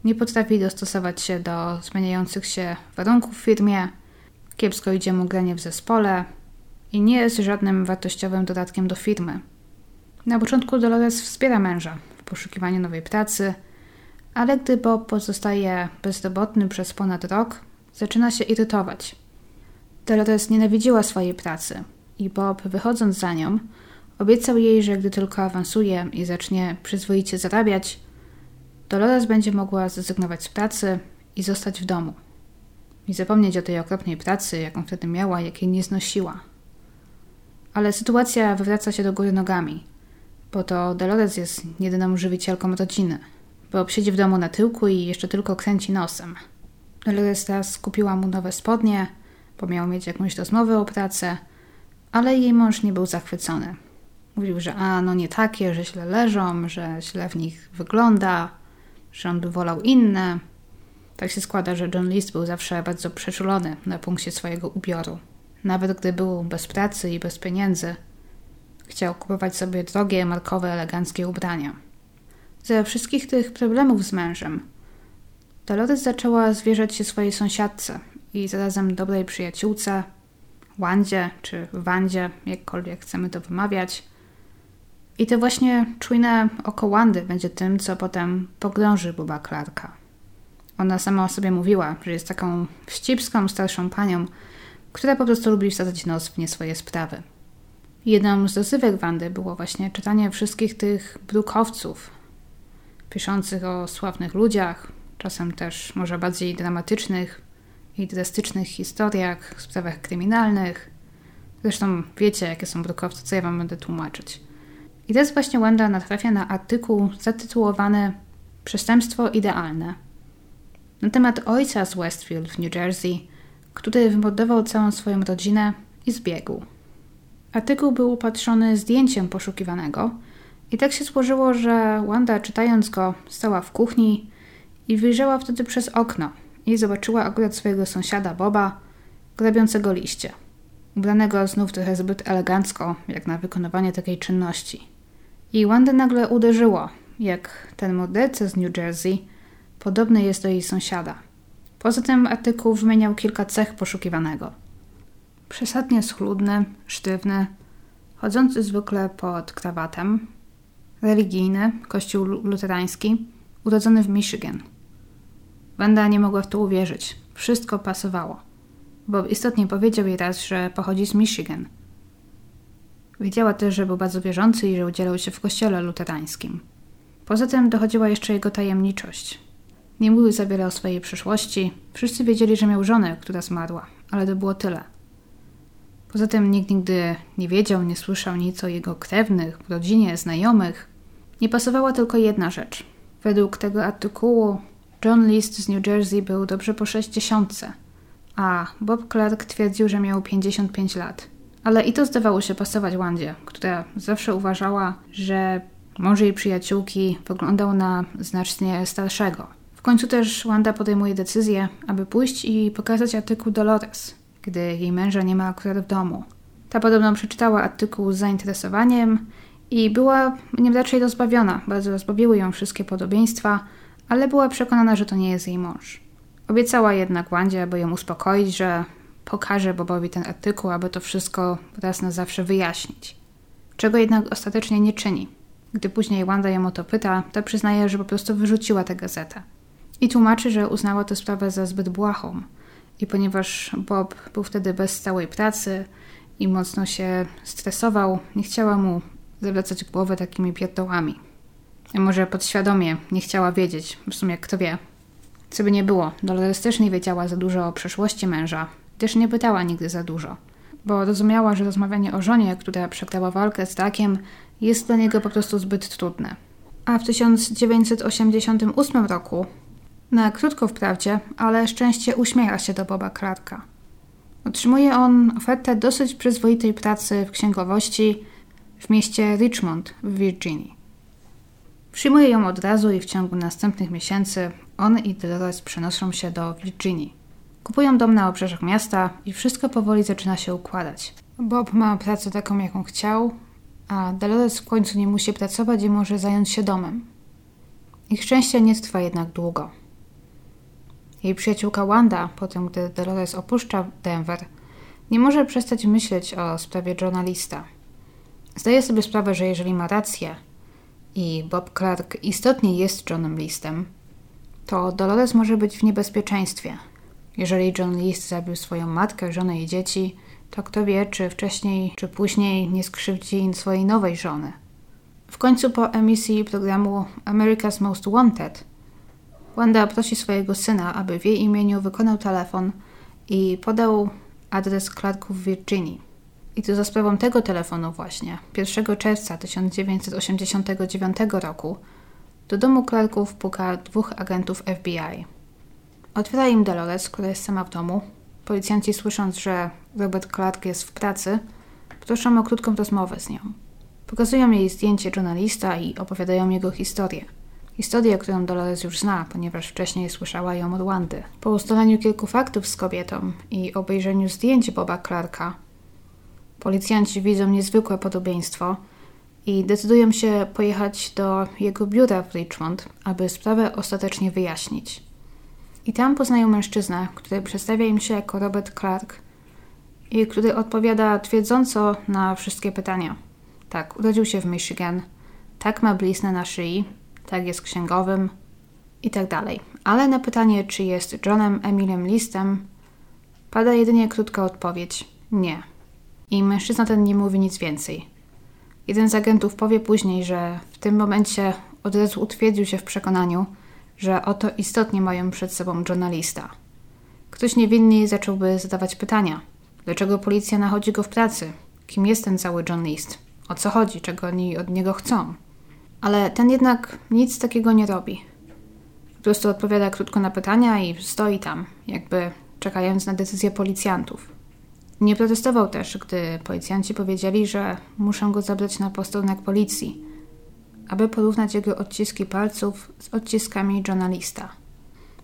Nie potrafi dostosować się do zmieniających się warunków w firmie, kiepsko idzie mu granie w zespole i nie jest żadnym wartościowym dodatkiem do firmy. Na początku Dolores wspiera męża w poszukiwaniu nowej pracy, ale gdy Bob pozostaje bezrobotny przez ponad rok, zaczyna się irytować. Dolores nienawidziła swojej pracy i Bob, wychodząc za nią, obiecał jej, że gdy tylko awansuje i zacznie przyzwoicie zarabiać, Dolores będzie mogła zrezygnować z pracy i zostać w domu. I zapomnieć o tej okropnej pracy, jaką wtedy miała, jakiej nie znosiła. Ale sytuacja wywraca się do góry nogami – bo to Dolores jest jedyną żywicielką rodziny. Bob siedzi w domu na tyłku i jeszcze tylko kręci nosem. Dolores teraz kupiła mu nowe spodnie, bo miał mieć jakąś rozmowę o pracę, ale jej mąż nie był zachwycony. Mówił, że a, no nie takie, że źle leżą, że źle w nich wygląda, że on by wolał inne. Tak się składa, że John List był zawsze bardzo przeczulony na punkcie swojego ubioru. Nawet gdy był bez pracy i bez pieniędzy – Chciał kupować sobie drogie, markowe, eleganckie ubrania. Ze wszystkich tych problemów z mężem, Dolores zaczęła zwierzać się swojej sąsiadce i zarazem dobrej przyjaciółce, Wandzie czy Wandzie, jakkolwiek chcemy to wymawiać. I to właśnie czujne oko Wandy będzie tym, co potem pogrąży Boba Clarka. Ona sama o sobie mówiła, że jest taką wścibską, starszą panią, która po prostu lubi wsadzać nos w nie swoje sprawy. Jedną z rozrywek Wandy było właśnie czytanie wszystkich tych brukowców piszących o sławnych ludziach, czasem też może bardziej dramatycznych i drastycznych historiach, sprawach kryminalnych. Zresztą wiecie, jakie są brukowce, co ja wam będę tłumaczyć. I teraz właśnie Wanda natrafia na artykuł zatytułowany Przestępstwo idealne na temat ojca z Westfield w New Jersey, który wymordował całą swoją rodzinę i zbiegł. Artykuł był upatrzony zdjęciem poszukiwanego i tak się złożyło, że Wanda czytając go stała w kuchni i wyjrzała wtedy przez okno i zobaczyła akurat swojego sąsiada Boba grabiącego liście, ubranego znów trochę zbyt elegancko, jak na wykonywanie takiej czynności. I Wanda nagle uderzyło, jak ten morderca z New Jersey podobny jest do jej sąsiada. Poza tym artykuł wymieniał kilka cech poszukiwanego – przesadnie schludny, sztywny, chodzący zwykle pod krawatem, religijny, kościół luterański, urodzony w Michigan. Wanda nie mogła w to uwierzyć. Wszystko pasowało. Bob istotnie powiedział jej raz, że pochodzi z Michigan. Wiedziała też, że był bardzo wierzący i że udzielał się w kościele luterańskim. Poza tym dochodziła jeszcze jego tajemniczość. Nie mówił za wiele o swojej przyszłości. Wszyscy wiedzieli, że miał żonę, która zmarła, ale to było tyle. Poza tym nikt nigdy nie wiedział, nie słyszał nic o jego krewnych, rodzinie, znajomych. Nie pasowała tylko jedna rzecz. Według tego artykułu John List z New Jersey był dobrze po 60, a Bob Clark twierdził, że miał 55 lat. Ale i to zdawało się pasować Wandzie, która zawsze uważała, że mąż jej przyjaciółki wyglądał na znacznie starszego. W końcu też Wanda podejmuje decyzję, aby pójść i pokazać artykuł Dolores, gdy jej męża nie ma akurat w domu. Ta podobno przeczytała artykuł z zainteresowaniem i była nim raczej rozbawiona. Bardzo rozbawiły ją wszystkie podobieństwa, ale była przekonana, że to nie jest jej mąż. Obiecała jednak Wandzie, aby ją uspokoić, że pokaże Bobowi ten artykuł, aby to wszystko raz na zawsze wyjaśnić. Czego jednak ostatecznie nie czyni. Gdy później Wanda ją o to pyta, ta przyznaje, że po prostu wyrzuciła tę gazetę. I tłumaczy, że uznała tę sprawę za zbyt błahą. I ponieważ Bob był wtedy bez stałej pracy i mocno się stresował, nie chciała mu zawracać głowę takimi pierdołami. A może podświadomie nie chciała wiedzieć, w sumie kto wie. Co by nie było, Dolores też nie wiedziała za dużo o przeszłości męża, też nie pytała nigdy za dużo, bo rozumiała, że rozmawianie o żonie, która przegrała walkę z Dakiem, jest dla niego po prostu zbyt trudne. A w 1988 roku, na krótko wprawdzie, ale szczęście uśmiecha się do Boba Clarka. Otrzymuje on ofertę dosyć przyzwoitej pracy w księgowości w mieście Richmond w Virginii. Przyjmuje ją od razu i w ciągu następnych miesięcy on i Dolores przenoszą się do Virginii. Kupują dom na obrzeżach miasta i wszystko powoli zaczyna się układać. Bob ma pracę taką, jaką chciał, a Dolores w końcu nie musi pracować i może zająć się domem. Ich szczęście nie trwa jednak długo. Jej przyjaciółka Wanda, potem gdy Dolores opuszcza Denver, nie może przestać myśleć o sprawie journalista. Zdaje sobie sprawę, że jeżeli ma rację i Bob Clark istotnie jest Johnem Listem, to Dolores może być w niebezpieczeństwie. Jeżeli John List zabił swoją matkę, żonę i dzieci, to kto wie, czy wcześniej, czy później nie skrzywdzi swojej nowej żony. W końcu po emisji programu America's Most Wanted Wanda prosi swojego syna, aby w jej imieniu wykonał telefon i podał adres Clarków w Virginii. I to za sprawą tego telefonu właśnie, 1 czerwca 1989 roku, do domu Clarków puka dwóch agentów FBI. Otwiera im Dolores, która jest sama w domu. Policjanci słysząc, że Robert Clark jest w pracy, proszą o krótką rozmowę z nią. Pokazują jej zdjęcie journalista i opowiadają jego historię. Historię, którą Dolores już zna, ponieważ wcześniej słyszała ją od Wandy. Po ustaleniu kilku faktów z kobietą i obejrzeniu zdjęć Boba Clarka, policjanci widzą niezwykłe podobieństwo i decydują się pojechać do jego biura w Richmond, aby sprawę ostatecznie wyjaśnić. I tam poznają mężczyznę, który przedstawia im się jako Robert Clark i który odpowiada twierdząco na wszystkie pytania. Tak, urodził się w Michigan, tak ma bliznę na szyi, tak jest księgowym i dalej. Ale na pytanie, czy jest Johnem Emilem Listem, pada jedynie krótka odpowiedź: nie. I mężczyzna ten nie mówi nic więcej. Jeden z agentów powie później, że w tym momencie od razu utwierdził się w przekonaniu, że oto istotnie mają przed sobą journalista. Ktoś niewinny zacząłby zadawać pytania. Dlaczego policja nachodzi go w pracy? Kim jest ten cały John List? O co chodzi? Czego oni od niego chcą? Ale ten jednak nic takiego nie robi. Po prostu odpowiada krótko na pytania i stoi tam, jakby czekając na decyzję policjantów. Nie protestował też, gdy policjanci powiedzieli, że muszą go zabrać na posterunek policji, aby porównać jego odciski palców z odciskami journalista.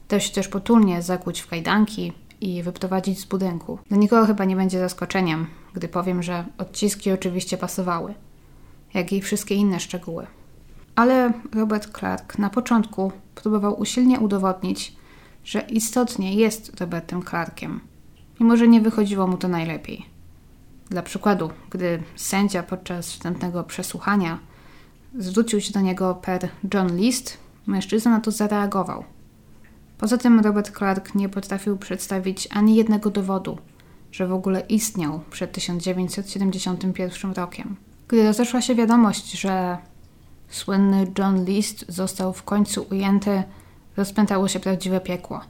Dość też potulnie zakłuć w kajdanki i wyprowadzić z budynku. Dla nikogo chyba nie będzie zaskoczeniem, gdy powiem, że odciski oczywiście pasowały, jak i wszystkie inne szczegóły. Ale Robert Clark na początku próbował usilnie udowodnić, że istotnie jest Robertem Clarkiem, mimo że nie wychodziło mu to najlepiej. Dla przykładu, gdy sędzia podczas wstępnego przesłuchania zwrócił się do niego per John List, mężczyzna na to zareagował. Poza tym Robert Clark nie potrafił przedstawić ani jednego dowodu, że w ogóle istniał przed 1971 rokiem. Gdy rozeszła się wiadomość, że Słynny John List został w końcu ujęty, rozpętało się prawdziwe piekło.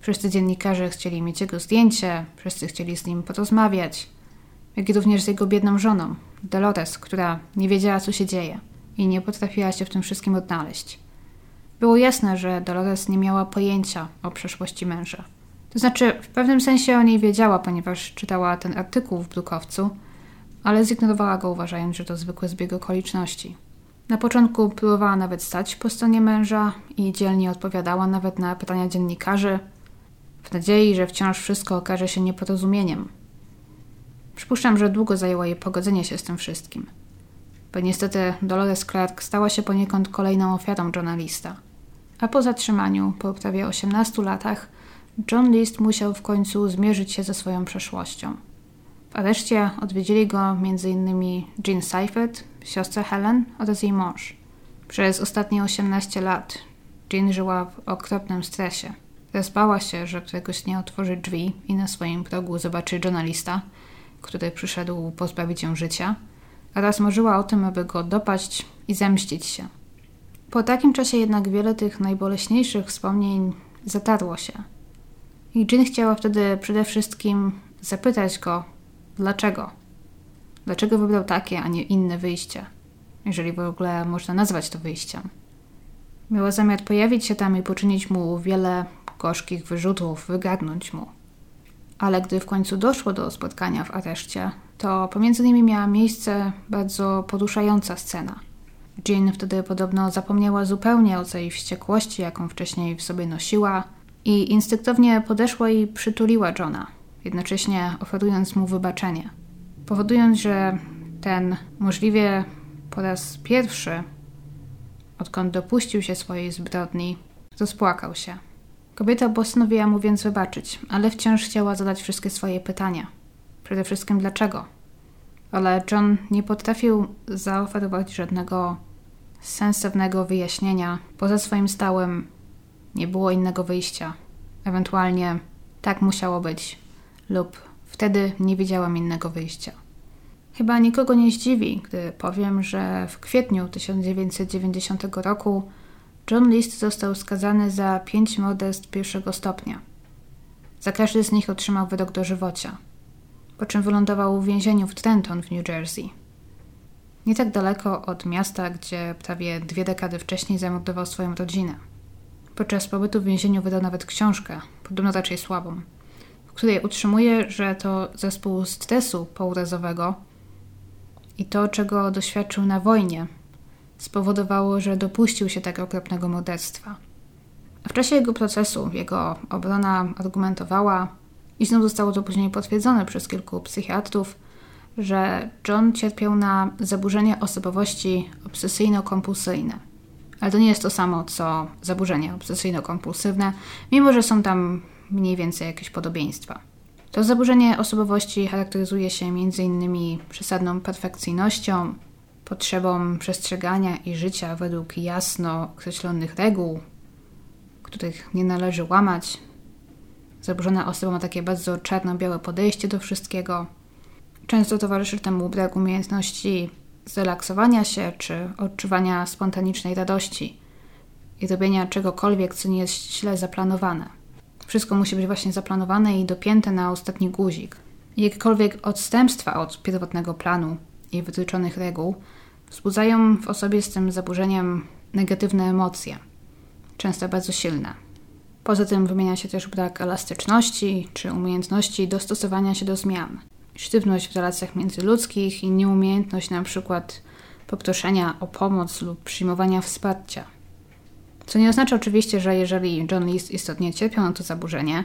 Wszyscy dziennikarze chcieli mieć jego zdjęcie, wszyscy chcieli z nim porozmawiać, jak i również z jego biedną żoną, Dolores, która nie wiedziała, co się dzieje i nie potrafiła się w tym wszystkim odnaleźć. Było jasne, że Dolores nie miała pojęcia o przeszłości męża. To znaczy, w pewnym sensie o niej wiedziała, ponieważ czytała ten artykuł w drukowcu, ale zignorowała go, uważając, że to zwykły zbieg okoliczności. Na początku próbowała nawet stać po stronie męża i dzielnie odpowiadała nawet na pytania dziennikarzy, w nadziei, że wciąż wszystko okaże się nieporozumieniem. Przypuszczam, że długo zajęło jej pogodzenie się z tym wszystkim. Bo niestety Dolores Clark stała się poniekąd kolejną ofiarą Johna Lista. A po zatrzymaniu, po prawie 18 latach, John List musiał w końcu zmierzyć się ze swoją przeszłością. W areszcie odwiedzili go m.in. Jean Seifert, siostra Helen oraz jej mąż. Przez ostatnie 18 lat Jean żyła w okropnym stresie. Rozbała się, że któregoś dnia otworzy drzwi i na swoim progu zobaczy journalista, który przyszedł pozbawić ją życia, oraz marzyła o tym, aby go dopaść i zemścić się. Po takim czasie jednak wiele tych najboleśniejszych wspomnień zatarło się. I Jean chciała wtedy przede wszystkim zapytać go, dlaczego. Dlaczego wybrał takie, a nie inne wyjście, jeżeli w ogóle można nazwać to wyjściem. Miała zamiar pojawić się tam i poczynić mu wiele gorzkich wyrzutów, wygadnąć mu. Ale gdy w końcu doszło do spotkania w areszcie, to pomiędzy nimi miała miejsce bardzo poruszająca scena. Jean wtedy podobno zapomniała zupełnie o tej wściekłości, jaką wcześniej w sobie nosiła, i instynktownie podeszła i przytuliła Johna, jednocześnie oferując mu wybaczenie, powodując, że ten możliwie po raz pierwszy, odkąd dopuścił się swojej zbrodni, rozpłakał się. Kobieta postanowiła mu więc wybaczyć, ale wciąż chciała zadać wszystkie swoje pytania. Przede wszystkim dlaczego? Ale John nie potrafił zaoferować żadnego sensownego wyjaśnienia. Poza swoim stałym nie było innego wyjścia. Ewentualnie tak musiało być, lub wtedy nie widziałam innego wyjścia. Chyba nikogo nie zdziwi, gdy powiem, że w kwietniu 1990 roku John List został skazany za pięć morderstw pierwszego stopnia. Za każdy z nich otrzymał wyrok dożywocia, po czym wylądował w więzieniu w Trenton w New Jersey. Nie tak daleko od miasta, gdzie prawie dwie dekady wcześniej zamordował swoją rodzinę. Podczas pobytu w więzieniu wydał nawet książkę, podobno raczej słabą, w której utrzymuje, że to zespół stresu pourazowego i to, czego doświadczył na wojnie, spowodowało, że dopuścił się tego okropnego morderstwa. W czasie jego procesu jego obrona argumentowała, i znów zostało to później potwierdzone przez kilku psychiatrów, że John cierpiał na zaburzenie osobowości obsesyjno-kompulsyjne. Ale to nie jest to samo, co zaburzenie obsesyjno-kompulsywne, mimo że są tam mniej więcej jakieś podobieństwa. To zaburzenie osobowości charakteryzuje się m.in. przesadną perfekcyjnością, potrzebą przestrzegania i życia według jasno określonych reguł, których nie należy łamać. Zaburzona osoba ma takie bardzo czarno-białe podejście do wszystkiego. Często towarzyszy temu brak umiejętności zrelaksowania się czy odczuwania spontanicznej radości i robienia czegokolwiek, co nie jest źle zaplanowane. Wszystko musi być właśnie zaplanowane i dopięte na ostatni guzik. Jakiekolwiek odstępstwa od pierwotnego planu i wytyczonych reguł wzbudzają w osobie z tym zaburzeniem negatywne emocje, często bardzo silne. Poza tym wymienia się też brak elastyczności czy umiejętności dostosowania się do zmian, sztywność w relacjach międzyludzkich i nieumiejętność na przykład poproszenia o pomoc lub przyjmowania wsparcia. Co nie oznacza oczywiście, że jeżeli John List istotnie cierpiał na to zaburzenie,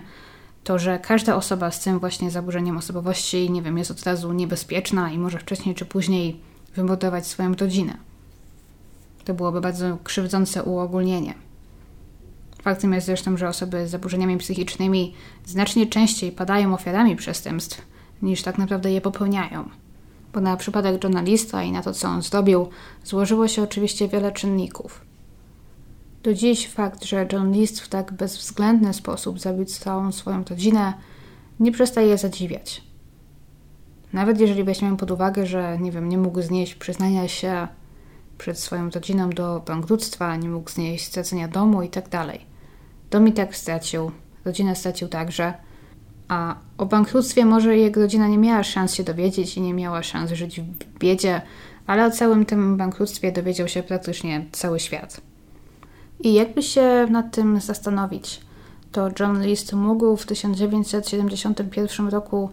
to że każda osoba z tym właśnie zaburzeniem osobowości, nie wiem, jest od razu niebezpieczna i może wcześniej czy później wymordować swoją rodzinę. To byłoby bardzo krzywdzące uogólnienie. Faktem jest zresztą, że osoby z zaburzeniami psychicznymi znacznie częściej padają ofiarami przestępstw, niż tak naprawdę je popełniają. Bo na przypadek journalista i na to, co on zrobił, złożyło się oczywiście wiele czynników. Do dziś fakt, że John List w tak bezwzględny sposób zabił całą swoją rodzinę, nie przestaje zadziwiać. Nawet jeżeli weźmiemy pod uwagę, że nie wiem, nie mógł znieść przyznania się przed swoją rodziną do bankructwa, nie mógł znieść stracenia domu i tak dalej. Dom i tak stracił, rodzinę stracił także, a o bankructwie może jego rodzina nie miała szans się dowiedzieć i nie miała szans żyć w biedzie, ale o całym tym bankructwie dowiedział się praktycznie cały świat. I jakby się nad tym zastanowić, to John List mógł w 1971 roku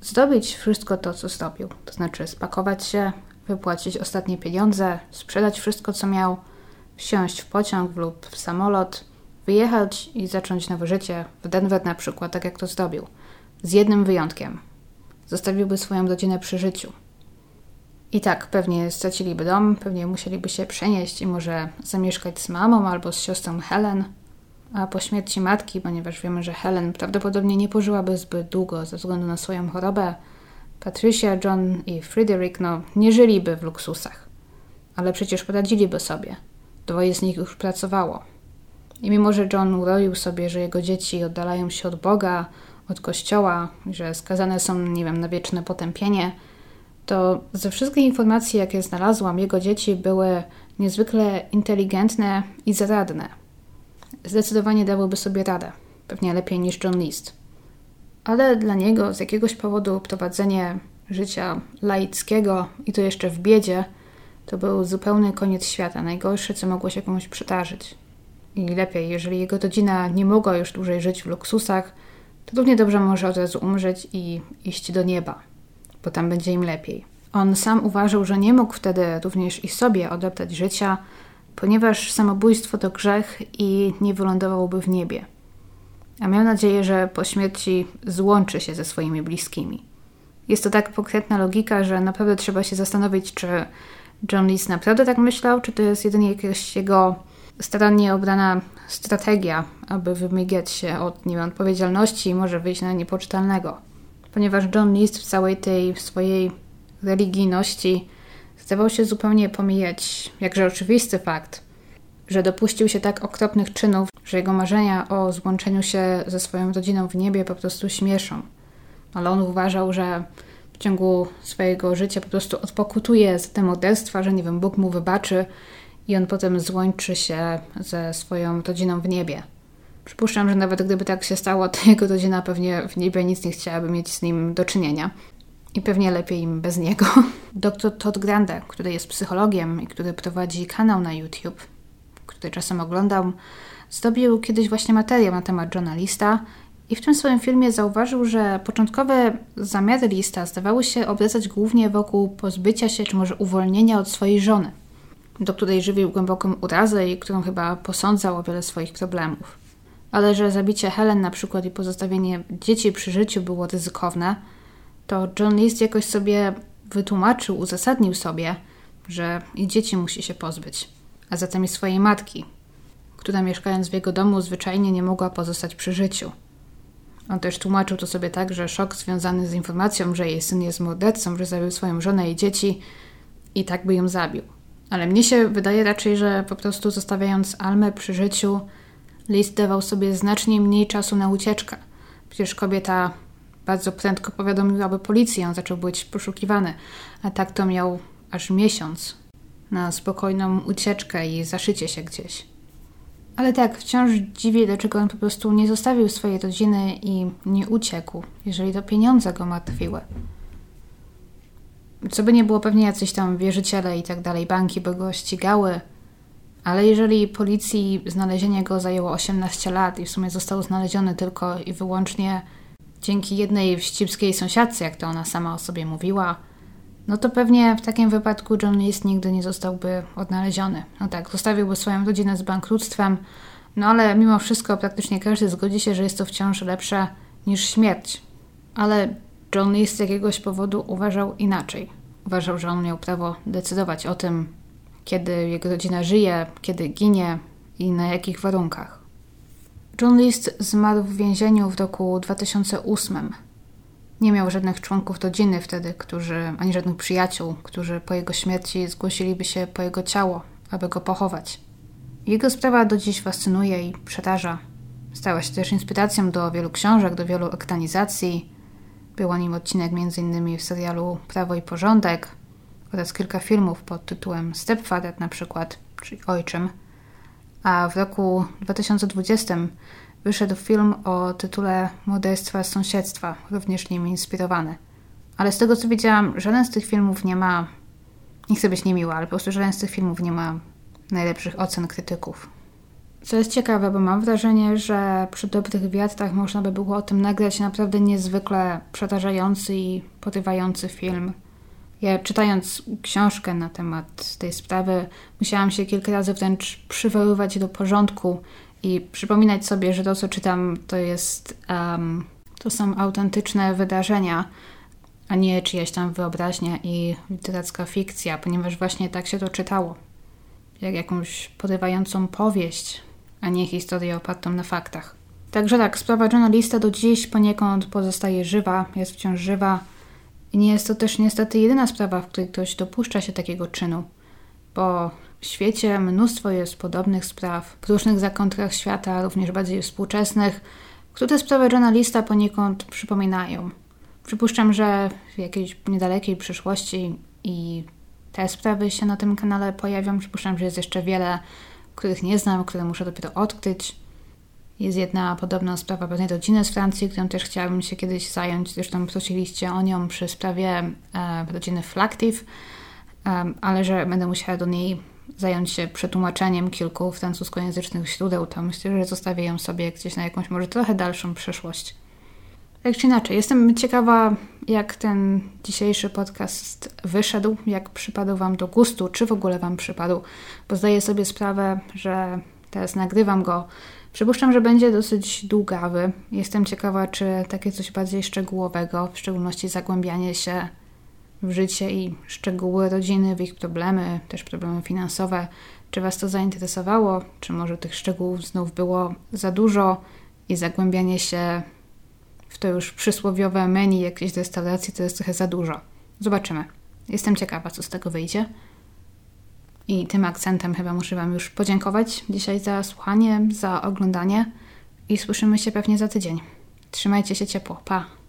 zrobić wszystko to, co zrobił. To znaczy spakować się, wypłacić ostatnie pieniądze, sprzedać wszystko, co miał, wsiąść w pociąg lub w samolot, wyjechać i zacząć nowe życie w Denver na przykład, tak jak to zrobił. Z jednym wyjątkiem. Zostawiłby swoją rodzinę przy życiu. I tak, pewnie straciliby dom, pewnie musieliby się przenieść i może zamieszkać z mamą albo z siostrą Helen. A po śmierci matki, ponieważ wiemy, że Helen prawdopodobnie nie pożyłaby zbyt długo ze względu na swoją chorobę, Patricia, John i Frederick no, nie żyliby w luksusach. Ale przecież poradziliby sobie. Dwoje z nich już pracowało. I mimo, że John uroił sobie, że jego dzieci oddalają się od Boga, od Kościoła, że skazane są, nie wiem, na wieczne potępienie, to ze wszystkich informacji, jakie znalazłam, jego dzieci były niezwykle inteligentne i zaradne. Zdecydowanie dałyby sobie radę, pewnie lepiej niż John List. Ale dla niego z jakiegoś powodu prowadzenie życia laickiego i to jeszcze w biedzie to był zupełny koniec świata, najgorsze, co mogło się komuś przydarzyć. I lepiej, jeżeli jego rodzina nie mogła już dłużej żyć w luksusach, to równie dobrze może od razu umrzeć i iść do nieba, bo tam będzie im lepiej. On sam uważał, że nie mógł wtedy również i sobie odebrać życia, ponieważ samobójstwo to grzech i nie wylądowałby w niebie. A miał nadzieję, że po śmierci złączy się ze swoimi bliskimi. Jest to tak pokrętna logika, że naprawdę trzeba się zastanowić, czy John Lees naprawdę tak myślał, czy to jest jedynie jakaś jego starannie obrana strategia, aby wymigać się od nieodpowiedzialności i może wyjść na niepoczytalnego. Ponieważ John List w całej tej swojej religijności zdawał się zupełnie pomijać jakże oczywisty fakt, że dopuścił się tak okropnych czynów, że jego marzenia o złączeniu się ze swoją rodziną w niebie po prostu śmieszą. Ale on uważał, że w ciągu swojego życia po prostu odpokutuje za te morderstwa, że nie wiem, Bóg mu wybaczy i on potem złączy się ze swoją rodziną w niebie. Przypuszczam, że nawet gdyby tak się stało, to jego rodzina pewnie w niebie nic nie chciałaby mieć z nim do czynienia. I pewnie lepiej im bez niego. (laughs) Dr Todd Grande, który jest psychologiem i który prowadzi kanał na YouTube, który czasem oglądam, zdobił kiedyś właśnie materiał na temat Johna Lista i w tym swoim filmie zauważył, że początkowe zamiary Lista zdawały się obracać głównie wokół pozbycia się czy może uwolnienia od swojej żony do której żywił głęboką urazę i którą chyba posądzał o wiele swoich problemów. Ale że zabicie Helen na przykład i pozostawienie dzieci przy życiu było ryzykowne, to John List jakoś sobie wytłumaczył, uzasadnił sobie, że i dzieci musi się pozbyć, a zatem i swojej matki, która mieszkając w jego domu zwyczajnie nie mogła pozostać przy życiu. On też tłumaczył to sobie tak, że szok związany z informacją, że jej syn jest mordercą, że zabił swoją żonę i dzieci i tak by ją zabił. Ale mnie się wydaje raczej, że po prostu zostawiając Almę przy życiu, List dawał sobie znacznie mniej czasu na ucieczkę. Przecież kobieta bardzo prędko powiadomiłaby policję, on zaczął być poszukiwany, a tak to miał aż miesiąc na spokojną ucieczkę i zaszycie się gdzieś. Ale tak, wciąż dziwię, dlaczego on po prostu nie zostawił swojej rodziny i nie uciekł, jeżeli to pieniądze go martwiły co by nie było, pewnie jacyś tam wierzyciele i tak dalej, banki by go ścigały, ale jeżeli policji znalezienie go zajęło 18 lat i w sumie został znaleziony tylko i wyłącznie dzięki jednej wścibskiej sąsiadce, jak to ona sama o sobie mówiła, no to pewnie w takim wypadku John List nigdy nie zostałby odnaleziony. No tak, zostawiłby swoją rodzinę z bankructwem, no ale mimo wszystko praktycznie każdy zgodzi się, że jest to wciąż lepsze niż śmierć. Ale John Lee z jakiegoś powodu uważał inaczej. Uważał, że on miał prawo decydować o tym, kiedy jego rodzina żyje, kiedy ginie i na jakich warunkach. John List zmarł w więzieniu w roku 2008. Nie miał żadnych członków rodziny wtedy, którzy, ani żadnych przyjaciół, którzy po jego śmierci zgłosiliby się po jego ciało, aby go pochować. Jego sprawa do dziś fascynuje i przeraża. Stała się też inspiracją do wielu książek, do wielu ekranizacji, był o nim odcinek m.in. w serialu Prawo i Porządek oraz kilka filmów pod tytułem Stepfather na przykład, czyli Ojczym. A w roku 2020 wyszedł film o tytule Morderstwa sąsiedztwa, również nim inspirowany. Ale z tego co widziałam, żaden z tych filmów nie ma, nie chcę być niemiła, ale po prostu żaden z tych filmów nie ma najlepszych ocen krytyków. Co jest ciekawe, bo mam wrażenie, że przy dobrych wiatrach można by było o tym nagrać naprawdę niezwykle przerażający i porywający film. Ja czytając książkę na temat tej sprawy, musiałam się kilka razy wręcz przywoływać do porządku i przypominać sobie, że to, co czytam, to jest um, to są autentyczne wydarzenia, a nie czyjaś tam wyobraźnia i literacka fikcja, ponieważ właśnie tak się to czytało. Jak jakąś porywającą powieść, a nie historię opartą na faktach. Także tak, sprawa journalista do dziś poniekąd pozostaje żywa, jest wciąż żywa i nie jest to też niestety jedyna sprawa, w której ktoś dopuszcza się takiego czynu, bo w świecie mnóstwo jest podobnych spraw, w różnych zakątkach świata, również bardziej współczesnych, które sprawę journalista poniekąd przypominają. Przypuszczam, że w jakiejś niedalekiej przyszłości i te sprawy się na tym kanale pojawią. Przypuszczam, że jest jeszcze wiele, których nie znam, które muszę dopiero odkryć. Jest jedna podobna sprawa pewnej rodziny z Francji, którą też chciałabym się kiedyś zająć. Zresztą prosiliście o nią przy sprawie e, rodziny Flactive, ale że będę musiała do niej zająć się przetłumaczeniem kilku francuskojęzycznych źródeł, to myślę, że zostawię ją sobie gdzieś na jakąś może trochę dalszą przyszłość. Tak czy inaczej, jestem ciekawa, jak ten dzisiejszy podcast wyszedł, jak przypadł Wam do gustu, czy w ogóle Wam przypadł, bo zdaję sobie sprawę, że teraz nagrywam go. Przypuszczam, że będzie dosyć długawy. Jestem ciekawa, czy takie coś bardziej szczegółowego, w szczególności zagłębianie się w życie i szczegóły rodziny, w ich problemy, też problemy finansowe. Czy Was to zainteresowało? Czy może tych szczegółów znów było za dużo i zagłębianie się w to już przysłowiowe menu jakiejś restauracji to jest trochę za dużo. Zobaczymy. Jestem ciekawa, co z tego wyjdzie. I tym akcentem chyba muszę Wam już podziękować dzisiaj za słuchanie, za oglądanie i słyszymy się pewnie za tydzień. Trzymajcie się ciepło. Pa!